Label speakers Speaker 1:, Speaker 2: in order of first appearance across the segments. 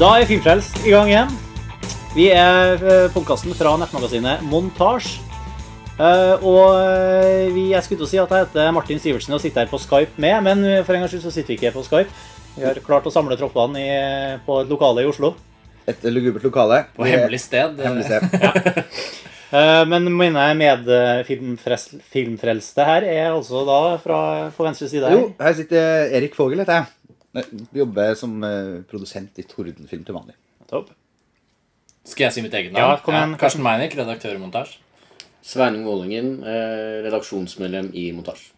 Speaker 1: Da er Filmfrelst i gang igjen. Vi er podkasten fra nettmagasinet Montasj. Eh, og eh, vi, jeg skulle til å si at jeg heter Martin Sivertsen og sitter her på Skype med, men for en gangs skyld så sitter vi ikke på Skype. Vi har klart å samle troppene i, på et lokale i Oslo.
Speaker 2: Et lugubert lokale.
Speaker 3: På hemmelig sted.
Speaker 2: Hemmelig sted.
Speaker 1: ja. Men mine medfilmfrelste her er altså da fra, på venstre side her.
Speaker 2: Jo, her sitter Erik Fogel, heter jeg. Jobber som eh, produsent i Tordenfilm til vanlig.
Speaker 1: Topp.
Speaker 3: Skal jeg si mitt eget
Speaker 1: Ja,
Speaker 3: navn?
Speaker 1: kom igjen.
Speaker 3: Karsten Meinick, redaktør i Montasj.
Speaker 4: Sveining Vålingen, eh, redaksjonsmedlem i Montasj.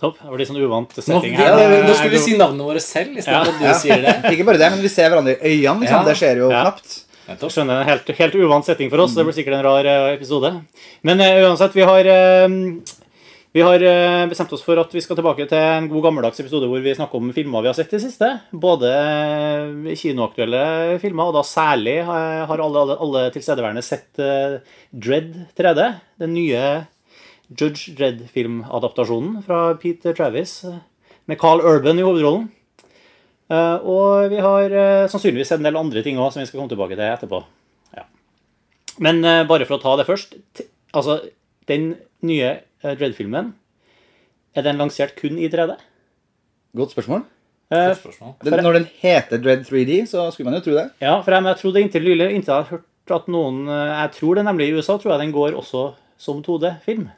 Speaker 1: Topp. Det var litt sånn uvant setting
Speaker 3: ja,
Speaker 1: her.
Speaker 3: nå skulle vi si navnene våre selv, i stedet
Speaker 1: Ja.
Speaker 3: for at du sier det.
Speaker 2: Ikke bare det, men vi ser hverandre i øynene. Liksom.
Speaker 3: Ja.
Speaker 2: Det skjer jo
Speaker 1: Ja.
Speaker 2: knapt.
Speaker 3: Jeg
Speaker 1: Skjønner, en helt, helt uvant setting for oss. Det blir sikkert en rar eh, episode. Men uh, uansett, vi har, eh, vi har eh, bestemt oss for at vi skal tilbake til en god gammeldags episode hvor vi snakker om filmer vi har sett i det siste. Både eh, kinoaktuelle filmer, og da særlig eh, har alle, alle, alle tilstedeværende sett Dread 3D. Den nye Judge Dread-filmadaptasjonen fra Peter Travis med Carl Urban i hovedrollen. Og vi har sannsynligvis sannsynligvis en del andre ting òg som vi skal komme tilbake til etterpå. Ja. Men bare for å ta det først Altså, den nye Dread-filmen, er den lansert kun i 3D?
Speaker 2: Godt spørsmål.
Speaker 1: Eh,
Speaker 3: Godt spørsmål.
Speaker 2: Den, når den heter Dread 3D, så skulle man jo tro det.
Speaker 1: ja, for jeg, jeg trodde inntil nylig inntil jeg har hørt at noen eh, Jeg tror det nemlig i USA tror jeg den går også som 2D-film.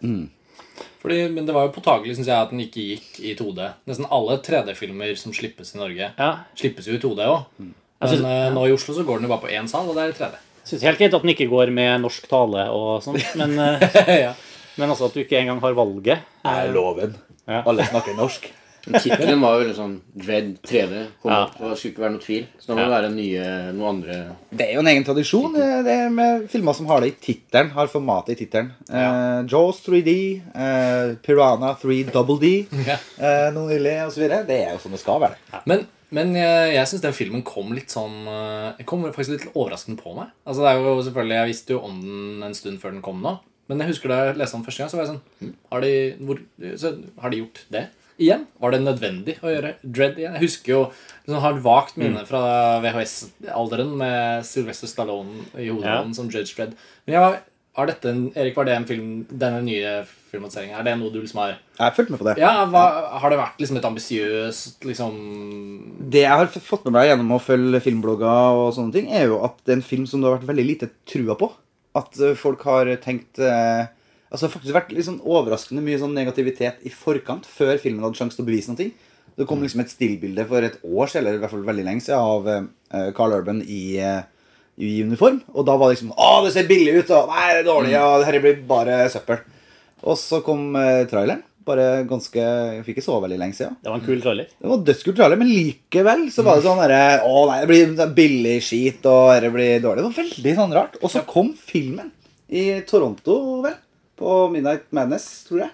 Speaker 3: Fordi, men det var jo påtagelig synes jeg, at den ikke gikk i 2D. Nesten alle 3D-filmer som slippes i Norge,
Speaker 1: Ja.
Speaker 3: slippes jo i 2D òg. Men
Speaker 1: synes-
Speaker 3: ja. nå i Oslo så går den jo bare på én sal, og det er i 3D.
Speaker 1: Jeg syns helt greit at den ikke går med norsk tale og sånt, men, eh,
Speaker 3: ja.
Speaker 1: Men altså at du ikke engang har valget.
Speaker 2: er loven.
Speaker 1: Ja.
Speaker 2: Alle snakker norsk.
Speaker 4: Men Tittelen var jo sånn Dread 3D. Kom
Speaker 1: Ja.
Speaker 4: opp, og skulle ikke være noe tvil. Så da må det være nye, noe andre
Speaker 2: Det er jo en egen tradisjon eh, det er med filmer som har det i tittelen. Har formatet i tittelen. Eh, Jaws 3D, uh, Piranha 3 Double D,
Speaker 3: Ja.
Speaker 2: uh, noe nylig osv. Det er jo sånn det skal være.
Speaker 3: Men, men jeg, jeg syns den filmen kom litt sånn eh, kom faktisk litt overraskende på meg. Altså det er jo selvfølgelig, Jeg visste jo om den en stund før den kom nå. Men jeg husker da jeg leste den første gang, så var jeg sånn hm, Har de, hvor, så, har de gjort det igjen? Var det nødvendig å gjøre Dread igjen? Jeg husker jo liksom, har et vagt minne fra VHS-alderen med Sylvester Stallone i hovedrollen som Judge Dread. Men ja, har dette en, Erik, var det en film, denne nye filmatiseringen? Er det noe du liksom har
Speaker 2: Jeg har fulgt med på det.
Speaker 3: Ja, hva, Har det vært liksom et ambisiøst liksom
Speaker 2: Det jeg har fått med meg gjennom å følge filmblogger, og sånne ting, er jo at det er en film som du har vært veldig lite trua på. At eh, folk har tenkt eh, Altså faktisk vært sånn overraskende mye sånn negativitet i forkant, før filmen hadde sjanse til å bevise noe. Det kom liksom et stillbilde for et år siden, eller i hvert fall veldig lenge siden, av eh, Carl Urban i, i uniform. Og da var det liksom Å, det ser billig ut! Og nei, det er dårlig! Og dette blir bare søppel. Og så kom traileren. Bare ganske Jeg fikk ikke sove veldig lenge siden.
Speaker 1: Det var en kul trailer.
Speaker 2: Det var dødskult trailer, men likevel så var det sånn derre Å nei, det blir sånn billig skit, og det blir dårlig. Det var veldig sånn rart. Og så kom filmen i Toronto, vel. På Midnight Madness, tror jeg.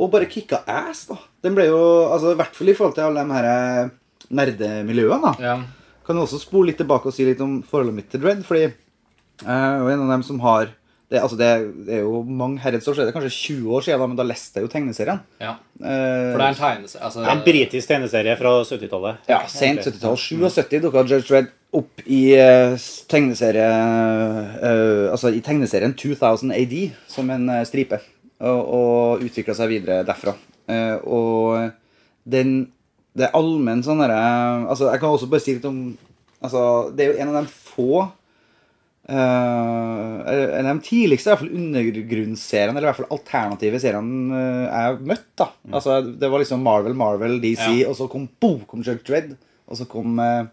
Speaker 2: Og bare kicka ass, da. Den ble jo altså I hvert fall i forhold til alle de her eh, nerdemiljøene, da.
Speaker 3: Ja.
Speaker 2: Kan jo også spole litt tilbake og si litt om forholdet mitt til Dread, fordi jeg er jo en av dem som har det, altså det, det er jo mange herrens år siden, det er kanskje 20 år siden, da, men da leste jeg jo tegneserien.
Speaker 3: ja.
Speaker 2: Eh,
Speaker 3: For det er en tegneserie altså,
Speaker 1: Det er en britisk tegneserie fra 70-tallet.
Speaker 2: Ja, sent 70-tall. 77 dukka Judge Dredd opp i eh, tegneserie uh, Altså i tegneserien 2000 AD som en stripe. Og, og utvikla seg videre derfra. Uh, og den Det er allmenn sånn derre Altså, jeg kan også bare si litt om Altså, det er jo en av de få Uh, de tidligste i hvert fall undergrunnsseriene, eller i hvert fall alternative seriene eh, jeg møtt. da Altså Det var liksom Marvel, Marvel, DC,
Speaker 3: Ja.
Speaker 2: og så kom boom, kom Judge Dredd. Og så kom uh,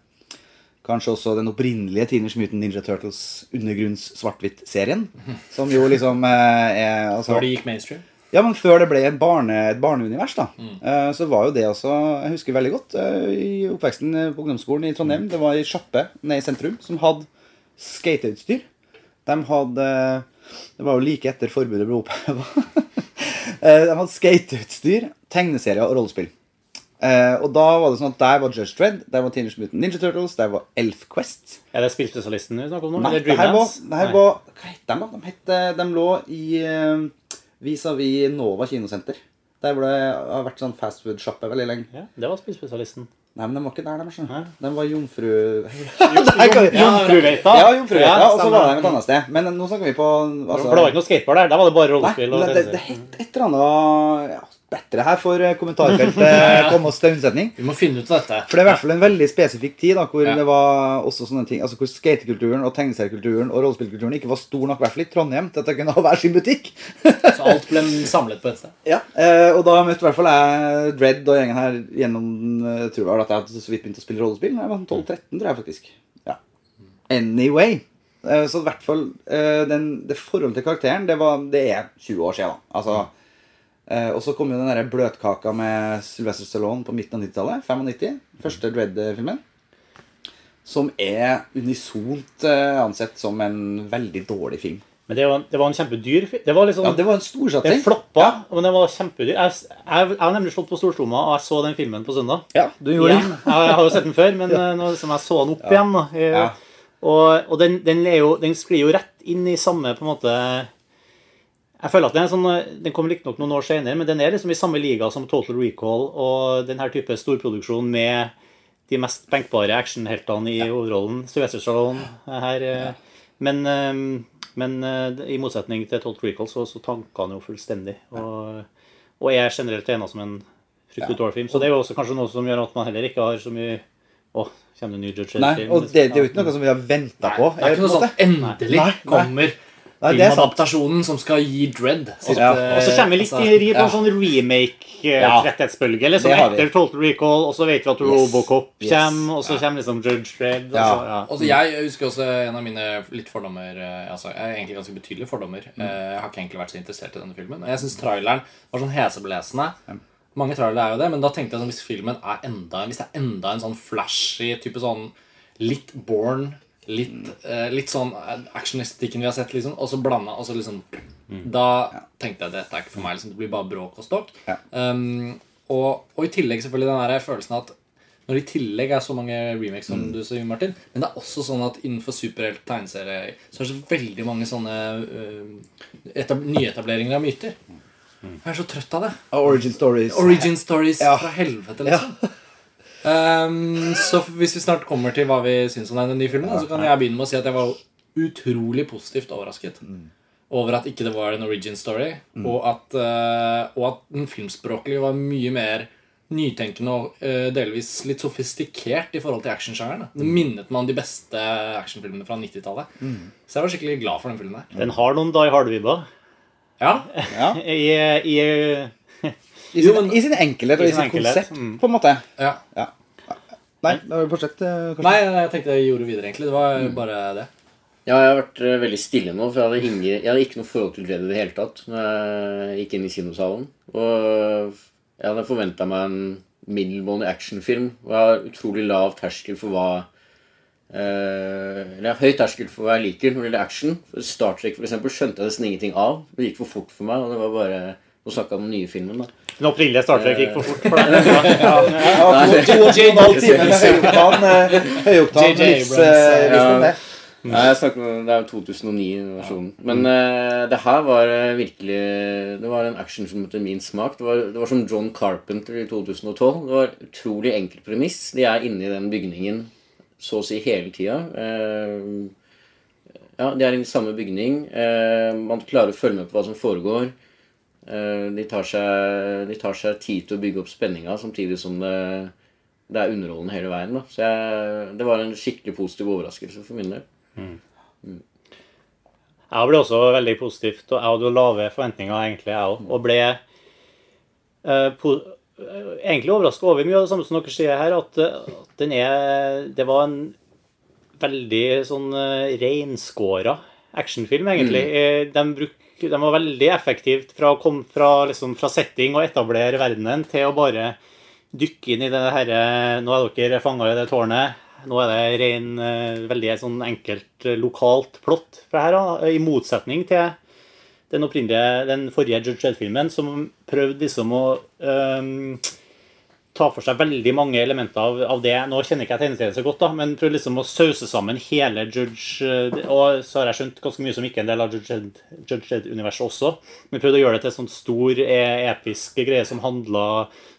Speaker 2: kanskje også den opprinnelige Teenage Mutant Ninja Turtles undergrunns-svart-hvitt-serien. Som jo liksom uh, er altså,
Speaker 3: Før det gikk mainstream.
Speaker 2: ja, men før det ble et, barne, et barneunivers, da, eh, så var jo det også Jeg husker veldig godt i oppveksten på ungdomsskolen i Trondheim. Det var i sjappe nede i sentrum som hadde skateutstyr. De hadde Det var jo like etter forbudet ble oppheva. de hadde skateutstyr, tegneserier og rollespill. Uh, og da var det sånn at der var Judge Dredd, der var Teenage Mutant Ninja Turtles, der var Elf Quest.
Speaker 1: Er det spillspesialisten vi snakker om nå?
Speaker 2: Nei,
Speaker 1: Eller
Speaker 2: det her var,
Speaker 1: Dreamlands?
Speaker 2: det her var Hva het de, da? De, het, de lå i eh, vis-à-vis Nova kinosenter. Der hvor det har vært sånn fastfood-sjappe veldig lenge.
Speaker 1: Ja, det var spillspesialisten.
Speaker 2: Nei, men de var ikke der, de.
Speaker 1: Hæ?
Speaker 2: De var jomfru...
Speaker 1: Jomfruveita.
Speaker 2: Ja, jomfruveita, og så var de et annet sted. Men nå snakker vi på altså,
Speaker 1: For det var ikke noe skateboard der. Der var det bare rollespill. nei,
Speaker 2: det, det, det het et eller annet ja, Bedre her for eh, kommentarfeltet komme oss til unnsetning.
Speaker 3: Vi må finne ut av dette.
Speaker 2: For det er i hvert fall en veldig spesifikk tid da, hvor
Speaker 3: Ja.
Speaker 2: det var også sånne ting, altså hvor skatekulturen og tegneseriekulturen og rollespillkulturen ikke var stor nok, i hvert fall i Trondheim, til at det kunne ha hver sin butikk.
Speaker 3: Så alt ble samlet på et sted.
Speaker 2: Ja, eh, Og da møtte i hvert fall jeg Dredd og gjengen her gjennom eh, tror jeg at jeg hadde så vidt begynt å spille rollespill. Jeg var 12-13, tror jeg faktisk. Ja. Anyway. så i hvert fall den, det forholdet til karakteren, det, var, det er 20 år siden. da. Altså, eh, og så kom jo den der bløtkaka med Sylvester Stallone på midten av 90-tallet. 95. Første Dread-filmen. Som er unisont eh, ansett som en veldig dårlig film.
Speaker 1: Men det var, det var en kjempedyr film. Det var liksom
Speaker 2: Ja, Det var en
Speaker 1: Det
Speaker 2: floppa,
Speaker 1: floppa, men det var kjempedyr. Jeg, jeg, har nemlig slått på stortromma, og jeg så den filmen på søndag.
Speaker 2: Ja, du gjorde
Speaker 1: Igjen. Jeg, jeg har jo sett den før, men ja. nå liksom jeg så den opp igjen da, eh,
Speaker 2: Ja.
Speaker 1: Og, og den, den, er jo, den sklir jo rett inn i samme på en måte Jeg føler at den, sånn, eh, den kommer riktignok noen år senere, men den er liksom i samme liga som Total Recall og denne type storproduksjon med de mest benkbare actionheltene i hovedrollen. Sylvester Stallone er her. Ja. Men, eh, men eh, i motsetning til Total Recall så, så tanka han jo fullstendig. Og, og er generelt regna som en fryktelig dårlig film. Så det er jo også kanskje noe som gjør at man heller ikke har så mye Å, kommer det en ny Judge
Speaker 2: Nei, og det, det er jo ikke noe som vi har venta på.
Speaker 3: Det er ikke noe sånn endelig
Speaker 2: Nei, nei.
Speaker 3: kommer
Speaker 2: Nei, det er adaptasjonen
Speaker 3: filmadaptasjonen som skal gi dread.
Speaker 2: Ja.
Speaker 1: Og så kommer vi litt
Speaker 3: altså,
Speaker 1: i på på
Speaker 2: ja.
Speaker 1: en sånn remake-tretthetsbølge. Liksom
Speaker 2: har vi.
Speaker 1: etter Total Recall, og så vet vi at Robocop
Speaker 2: Yes.
Speaker 1: kommer, og så kommer liksom Judge Dredd. og
Speaker 2: Ja.
Speaker 1: så- ja.
Speaker 3: Og jeg husker også en av mine litt fordommer eh, altså, egentlig ganske betydelige fordommer.
Speaker 2: Mm.
Speaker 3: Eh, Jeg har ikke egentlig vært så interessert i denne filmen. Jeg syns traileren var sånn heseblesende. Mange trailere er jo det, men da tenkte jeg sånn hvis filmen er enda Hvis det er enda en sånn flashy type sånn litt born Litt,
Speaker 2: Mm.
Speaker 3: eh, litt sånn actionistikken vi har sett, liksom, og så blanda og så liksom Da tenkte jeg dette er ikke for meg. Liksom, det blir bare bråk og stokk.
Speaker 2: Ja.
Speaker 3: Um, og, og i tillegg selvfølgelig den der følelsen at når det i tillegg er så mange remakes som
Speaker 2: Mm.
Speaker 3: du sier, Martin Men det er også sånn at innenfor superhelt-tegneserie så er det så veldig mange sånne uh, etab nyetableringer av myter. Jeg er så trøtt av det.
Speaker 2: Origin Stories.
Speaker 3: Origin stories
Speaker 2: Ja.
Speaker 3: fra helvete, liksom. Um, så hvis vi snart kommer til hva vi syns om den nye filmen, så kan jeg begynne med å si at jeg var utrolig positivt overrasket over at ikke det var en origin story, og, at, uh, og at den filmspråklige var mye mer nytenkende og uh, delvis litt sofistikert i forhold til actionsjangeren. Det minnet meg om de beste actionfilmene fra 90-tallet. Så jeg var skikkelig glad for den filmen der.
Speaker 1: Den har noen Die Hard-vibber.
Speaker 3: Ja,
Speaker 2: Ja.
Speaker 1: I, i,
Speaker 2: I sin, I sin enkelhet og
Speaker 1: I sin
Speaker 2: sitt
Speaker 1: enkelhet,
Speaker 2: konsept,
Speaker 1: mm.
Speaker 2: på en måte.
Speaker 3: ja.
Speaker 2: Ja. Nei, da fortsett. eh, Karsten.
Speaker 3: Nei, jeg tenkte jeg gjorde videre, egentlig. Det var bare det.
Speaker 4: Ja, jeg har vært eh, veldig stille nå, for jeg hadde, ingen, jeg hadde ikke noe forhold til det i det hele tatt når jeg gikk inn i kinosalen. Og jeg hadde forventa meg en middelmådig actionfilm. Og jeg har utrolig lav terskel for hva eh, Eller jeg har høy terskel for hva jeg liker når det gjelder action. Star Trek for eksempel, skjønte jeg nesten ingenting av. Det gikk for fort for meg. og det var bare Nå snakka jeg om den nye filmen, da.
Speaker 1: Den opprinnelige Star Trek gikk for fort for deg.
Speaker 2: Ja, ja, to og en halv time med høyoktan, eh, høyoktan
Speaker 3: J.J.
Speaker 2: livs,
Speaker 3: Abrams,
Speaker 2: eh, det.
Speaker 4: Nei, jeg snakker om, Det er jo 2009-versjonen. Men uh, det her var eh, virkelig Det var en actionfilm etter min smak. Det var, det var som John Carpenter i 2012. Det var utrolig enkel premiss. De er inne i den bygningen så å si hele tida. Uh, ja, de er i samme bygning. Uh, man klarer å følge med på hva som foregår. Eh, de, tar seg, de tar seg tid til å bygge opp spenninga, samtidig som det, det er underholdende hele veien. Da. Så jeg, det var en skikkelig positiv overraskelse for min del.
Speaker 1: Jeg ble også veldig positivt, og jeg hadde jo lave forventninger, egentlig, jeg òg. Og ble eh, eh, egentlig overraska over mye av det samme som dere sier her, at, eh, at den er Det var en veldig sånn uh, reinskåra actionfilm, egentlig. Mm. De, bruk, de var veldig effektivt fra å komme fra, liksom, fra setting og etablere verdenen til å bare dykke inn i det herre Nå er dere fanga i det tårnet. Nå er det ren, eh, veldig sånn enkelt eh, lokalt plott fra her, da, i motsetning til den opprinnelige, den forrige Judge Ed-filmen, som prøvde liksom å øhm, ta for seg veldig mange elementer av, av det. Nå kjenner ikke jeg tegneserien så godt, da, men prøvde liksom å sause sammen hele Judge eh, Og så har jeg skjønt ganske mye som ikke er en del av Judge Dredd-universet også. Men prøvde å gjøre det til en sånn stor, eh, episk greie som handla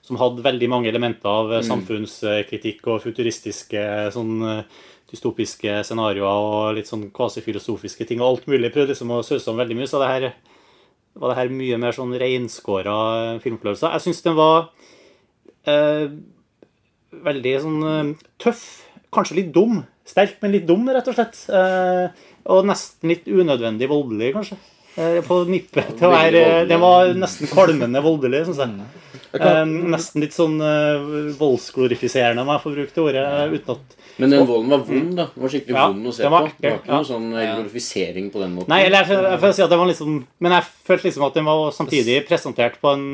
Speaker 1: Som hadde veldig mange elementer av mm. samfunnskritikk og futuristiske sånn eh, dystopiske scenarioer og litt sånn kvasifilosofiske ting og alt mulig. Prøvde liksom å sause sammen veldig mye. Så det her var det her mye mer sånn reinskåra filmopplevelse. Jeg syns den var eh, veldig sånn eh, tøff. Kanskje litt dum. Sterk, men litt dum, rett og slett. Eh, og nesten litt unødvendig voldelig, kanskje. Eh, på nippet til å være. Den var nesten kvalmende voldelig, syns jeg. Eh, nesten litt sånn eh, voldsglorifiserende, om jeg får bruke det ordet. eh, uten at
Speaker 4: Men den volden var vond, da. Den var skikkelig
Speaker 1: Ja,
Speaker 4: vond å se
Speaker 1: den var
Speaker 4: på. Det var
Speaker 1: ikke
Speaker 4: ikke noe sånn eh, glorifisering på den måten.
Speaker 1: Nei, eller jeg, jeg, jeg, si at det var liksom Men jeg følte liksom at den var samtidig presentert på en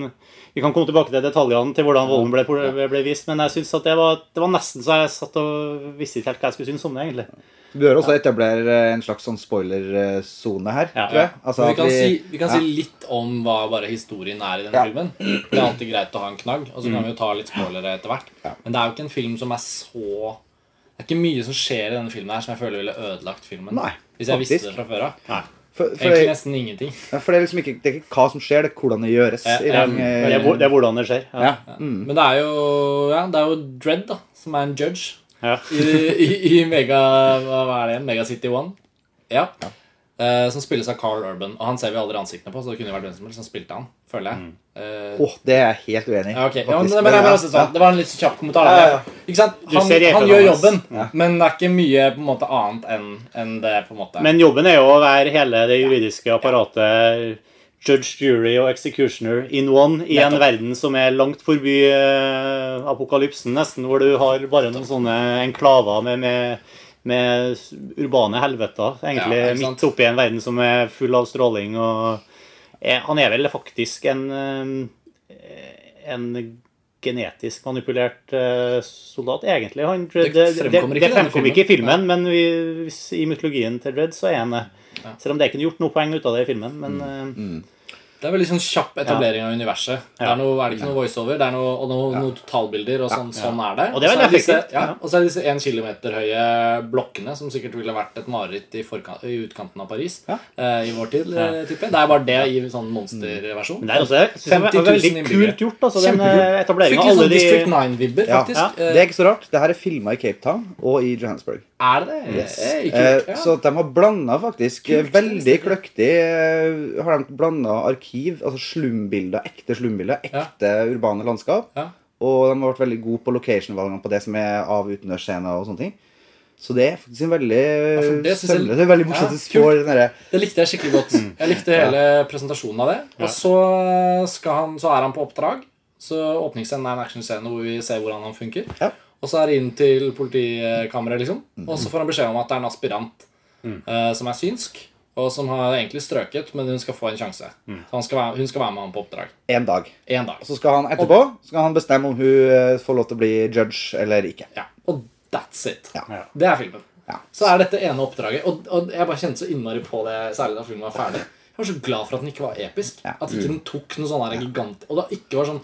Speaker 1: Vi kan komme tilbake til detaljene til hvordan volden ble, ble vist, men jeg synes at det var, det var nesten så jeg satt og visste ikke helt hva jeg skulle synes om det, egentlig.
Speaker 2: Du bør også etablere eh, en slags sånn spoilersone her,
Speaker 1: Ja.
Speaker 2: tror jeg. Altså,
Speaker 3: vi
Speaker 2: kan,
Speaker 3: kan, si, vi kan
Speaker 2: ja.
Speaker 3: si litt om hva bare historien er i denne
Speaker 2: Ja.
Speaker 3: filmen. Det er alltid greit å ha en knagg, og så
Speaker 1: Mm.
Speaker 3: kan vi jo ta litt spoilere etter hvert. Men det er jo ikke en film som er så Det er ikke mye som skjer i denne filmen her som jeg føler ville ødelagt filmen.
Speaker 2: Nei,
Speaker 3: Hvis jeg visste det fra før av.
Speaker 2: For, for,
Speaker 3: Egentlig nesten ingenting.
Speaker 2: ja, for det er liksom ikke, det er ikke hva som skjer, det er hvordan det gjøres.
Speaker 3: Ja,
Speaker 2: i
Speaker 3: ja,
Speaker 2: den, eh,
Speaker 1: Det er, det er hvordan det skjer. Ja.
Speaker 2: ja.
Speaker 3: Men det er jo Ja, det er jo Dredd, da, som er en judge
Speaker 1: Ja.
Speaker 3: i, i, i Mega Hva er det? Mega City One. Ja. Eh, som spilles av Carl Urban. Og han ser vi aldri ansiktene på, så det kunne jo vært hvem som helst som spilte han. Føler jeg. Eh,
Speaker 2: Åh, det er jeg helt uenig i.
Speaker 3: Ja, ok. ja, men, men,
Speaker 2: men
Speaker 3: synes sånn, Det var en litt kjapp kommentar.
Speaker 2: Ja, ja, ja.
Speaker 3: Ikke sant? Han, han gjør jobben, men det er ikke mye på en måte annet enn en det på en måte
Speaker 1: Men jobben er jo å være hele det juridiske apparatet Judge, jury og executioner in one i en verden som er langt forbi eh, apokalypsen, nesten, hvor du har bare noen sånne enklaver med, med, med urbane helveter, egentlig
Speaker 3: Ja,
Speaker 1: midt oppi en verden som er full av stråling. og er, Han er vel faktisk en eh, en genetisk manipulert eh, soldat, egentlig. Han,
Speaker 3: Det
Speaker 1: det, det,
Speaker 3: fremkommer
Speaker 1: det,
Speaker 3: denne
Speaker 1: fremkom ikke i filmen, men vi, i mytologien til Dredd så er han det. Selv om det er ikke gjort noe poeng ut av det i filmen. Men eh,
Speaker 3: Det er veldig sånn kjapp etablering av universet. Det er, noe, er det ikke noe voiceover, det er noe, og noe, noe totalbilder, og sånn, sånn er det.
Speaker 1: Og det er
Speaker 3: så disse,
Speaker 1: effektivt.
Speaker 3: ja, og så er det disse én kilometer høye blokkene, som sikkert ville vært et mareritt i, i utkanten av Paris eh, i vår tid, Type. Det er bare det i sånn monsterversjon.
Speaker 1: men det er også jeg det
Speaker 3: 50 000
Speaker 1: var veldig kult gjort, altså, den etableringa
Speaker 3: Fikk litt sånn
Speaker 1: de
Speaker 3: District 9-vibber, faktisk. Eh,
Speaker 2: Det er ikke så rart. Det her er filma i Cape Town og i Johannesburg.
Speaker 3: Er det?
Speaker 2: Yes.
Speaker 3: Eh,
Speaker 2: Eh,
Speaker 3: kult, ja.
Speaker 2: Så de har blanda faktisk eh,
Speaker 3: Kult,
Speaker 2: veldig kløktig eh, Har de blanda arkiv, altså slumbilder, ekte slumbilder, ekte urbane landskap.
Speaker 3: Ja.
Speaker 2: Og de har vært veldig gode på location-valgene på det som er av utendørsscener og sånne ting. Så det er faktisk en veldig
Speaker 3: ja, det
Speaker 2: sølle- Det er veldig morsomt
Speaker 3: Ja, Det likte jeg skikkelig godt. Jeg likte hele presentasjonen av det. Og så, skal han, så er han på oppdrag. Så Åpningsscenen er en actionscene hvor vi ser hvordan han funker.
Speaker 2: Ja.
Speaker 3: Og så er det inn til politikammeret, liksom. Og så får han beskjed om at det er en aspirant eh, som er synsk, og som har egentlig strøket, men hun skal få en sjanse. Mm. han skal være, hun skal være med ham på oppdrag.
Speaker 2: En dag.
Speaker 3: En dag.
Speaker 2: Så skal han etterpå skal han bestemme om hun eh, får lov til å bli judge eller ikke.
Speaker 3: Ja. Og that's it.
Speaker 2: Ja.
Speaker 3: Det er filmen.
Speaker 2: Ja.
Speaker 3: Så er dette ene oppdraget. Og, og jeg bare kjente så innmari på det, særlig da filmen var ferdig. Jeg var så glad for at den ikke var episk.
Speaker 2: Ja.
Speaker 3: At ikke den tok noe sånn her gigant... Og da ikke var sånn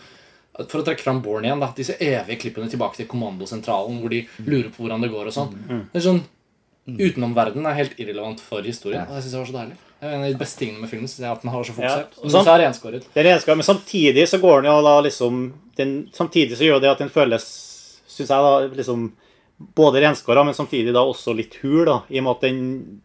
Speaker 3: For å trekke fram Born igjen, da, disse evige klippene tilbake til kommandosentralen hvor de lurer på hvordan det går og sånn. Det er sånn Utenomverdenen er helt irrelevant for historien. Og jeg synes det var så deilig. Det En av de beste tingene med filmen er at den har så fokusert.
Speaker 1: Ja,
Speaker 3: Og
Speaker 1: sånn.
Speaker 3: så er renskåret.
Speaker 1: Det er renskåret, men samtidig så går den jo da liksom den, Samtidig så gjør det at den føles, syns jeg, da liksom både renskåra, men samtidig da også litt hul, da, i og med at den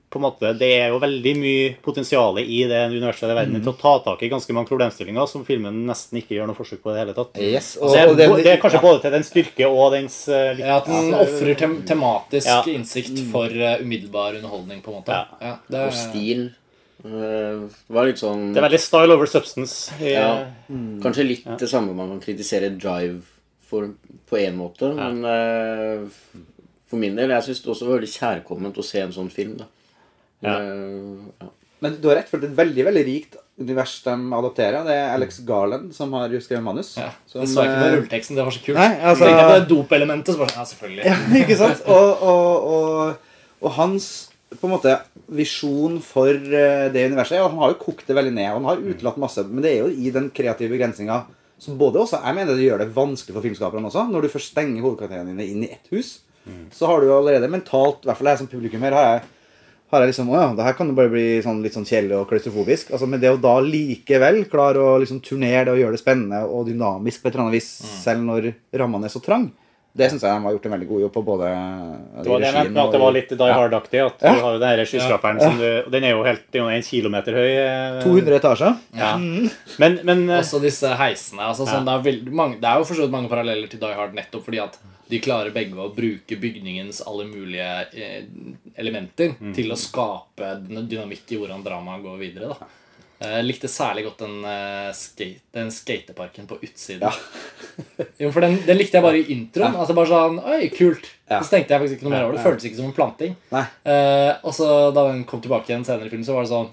Speaker 1: på en måte, Det er jo veldig mye potensial i det universet i verden til å ta tak i ganske mange problemstillinger som filmen nesten ikke gjør noe forsøk på i det hele tatt.
Speaker 2: Yes,
Speaker 1: Så det, er, det er kanskje både til den styrke og dens eh, litt,
Speaker 3: Ja, At den ofrer tem tematisk
Speaker 1: Ja.
Speaker 3: innsikt for uh, umiddelbar underholdning, på en måte.
Speaker 1: Ja.
Speaker 3: det
Speaker 4: Og stil. eh, Det var litt sånn
Speaker 1: Det er veldig style over substance. I,
Speaker 4: Ja. Kanskje litt det samme man kan kritisere Drive for på én måte, men uh, for min del Jeg syns det også var veldig kjærkomment å se en sånn film. da.
Speaker 1: Ja.
Speaker 4: Uh, ja.
Speaker 2: Men du har rett, for det er et veldig veldig rikt univers de adopterer. Det er Alex Garland som har skrevet manus.
Speaker 3: Ja,
Speaker 2: som,
Speaker 3: det så jeg ikke på
Speaker 2: eh,
Speaker 3: rulleteksten. Det var så kult.
Speaker 2: Nei, altså-
Speaker 3: jeg på det dopelementet, så bare Ja, selvfølgelig.
Speaker 2: Ja, ikke sant? Og, og, og, og hans på en måte visjon for det universet ja, Han har jo kokt det veldig ned. og Han har utelatt masse, men det er jo i den kreative begrensninga Så både også, Jeg mener det gjør det vanskelig for filmskaperne også. Når du først stenger hovedkarakterene dine inn i ett hus, så har du allerede mentalt, i hvert fall jeg som publikummer, har jeg, har jeg liksom Å ja, det her kan jo bare bli sånn, litt sånn kjedelig og klaustrofobisk. Altså, men det å da likevel klare å liksom turnere det og gjøre det spennende og dynamisk på et eller annet vis, selv når rammene er så trang, det syns jeg de har gjort en veldig god jobb på. både
Speaker 1: Det var det jeg mente at det var litt Die Hard-aktig. At du har jo denne skyskraperen skyskraperen som du og Den er jo helt det er jo en kilometer høy. eh,
Speaker 2: 200 etasjer.
Speaker 1: Ja. Men, men eh,
Speaker 3: Også disse heisene. Altså, sånn, det, er veldig mange, det er jo for mange paralleller til Die Hard nettopp fordi at de klarer begge å bruke bygningens alle mulige eh, elementer til å skape dynamikk i hvordan dramaet går videre. da Jeg likte særlig godt den, eh, skate, den skateparken på utsiden. jo, for den, den likte jeg bare i introen. Altså bare sånn Oi, kult.
Speaker 2: Ja.
Speaker 3: Så tenkte jeg faktisk ikke noe mer over det. Det føltes ikke som en planting.
Speaker 2: Nei.
Speaker 3: Eh, og så da den kom tilbake igjen senere i filmen, så var det sånn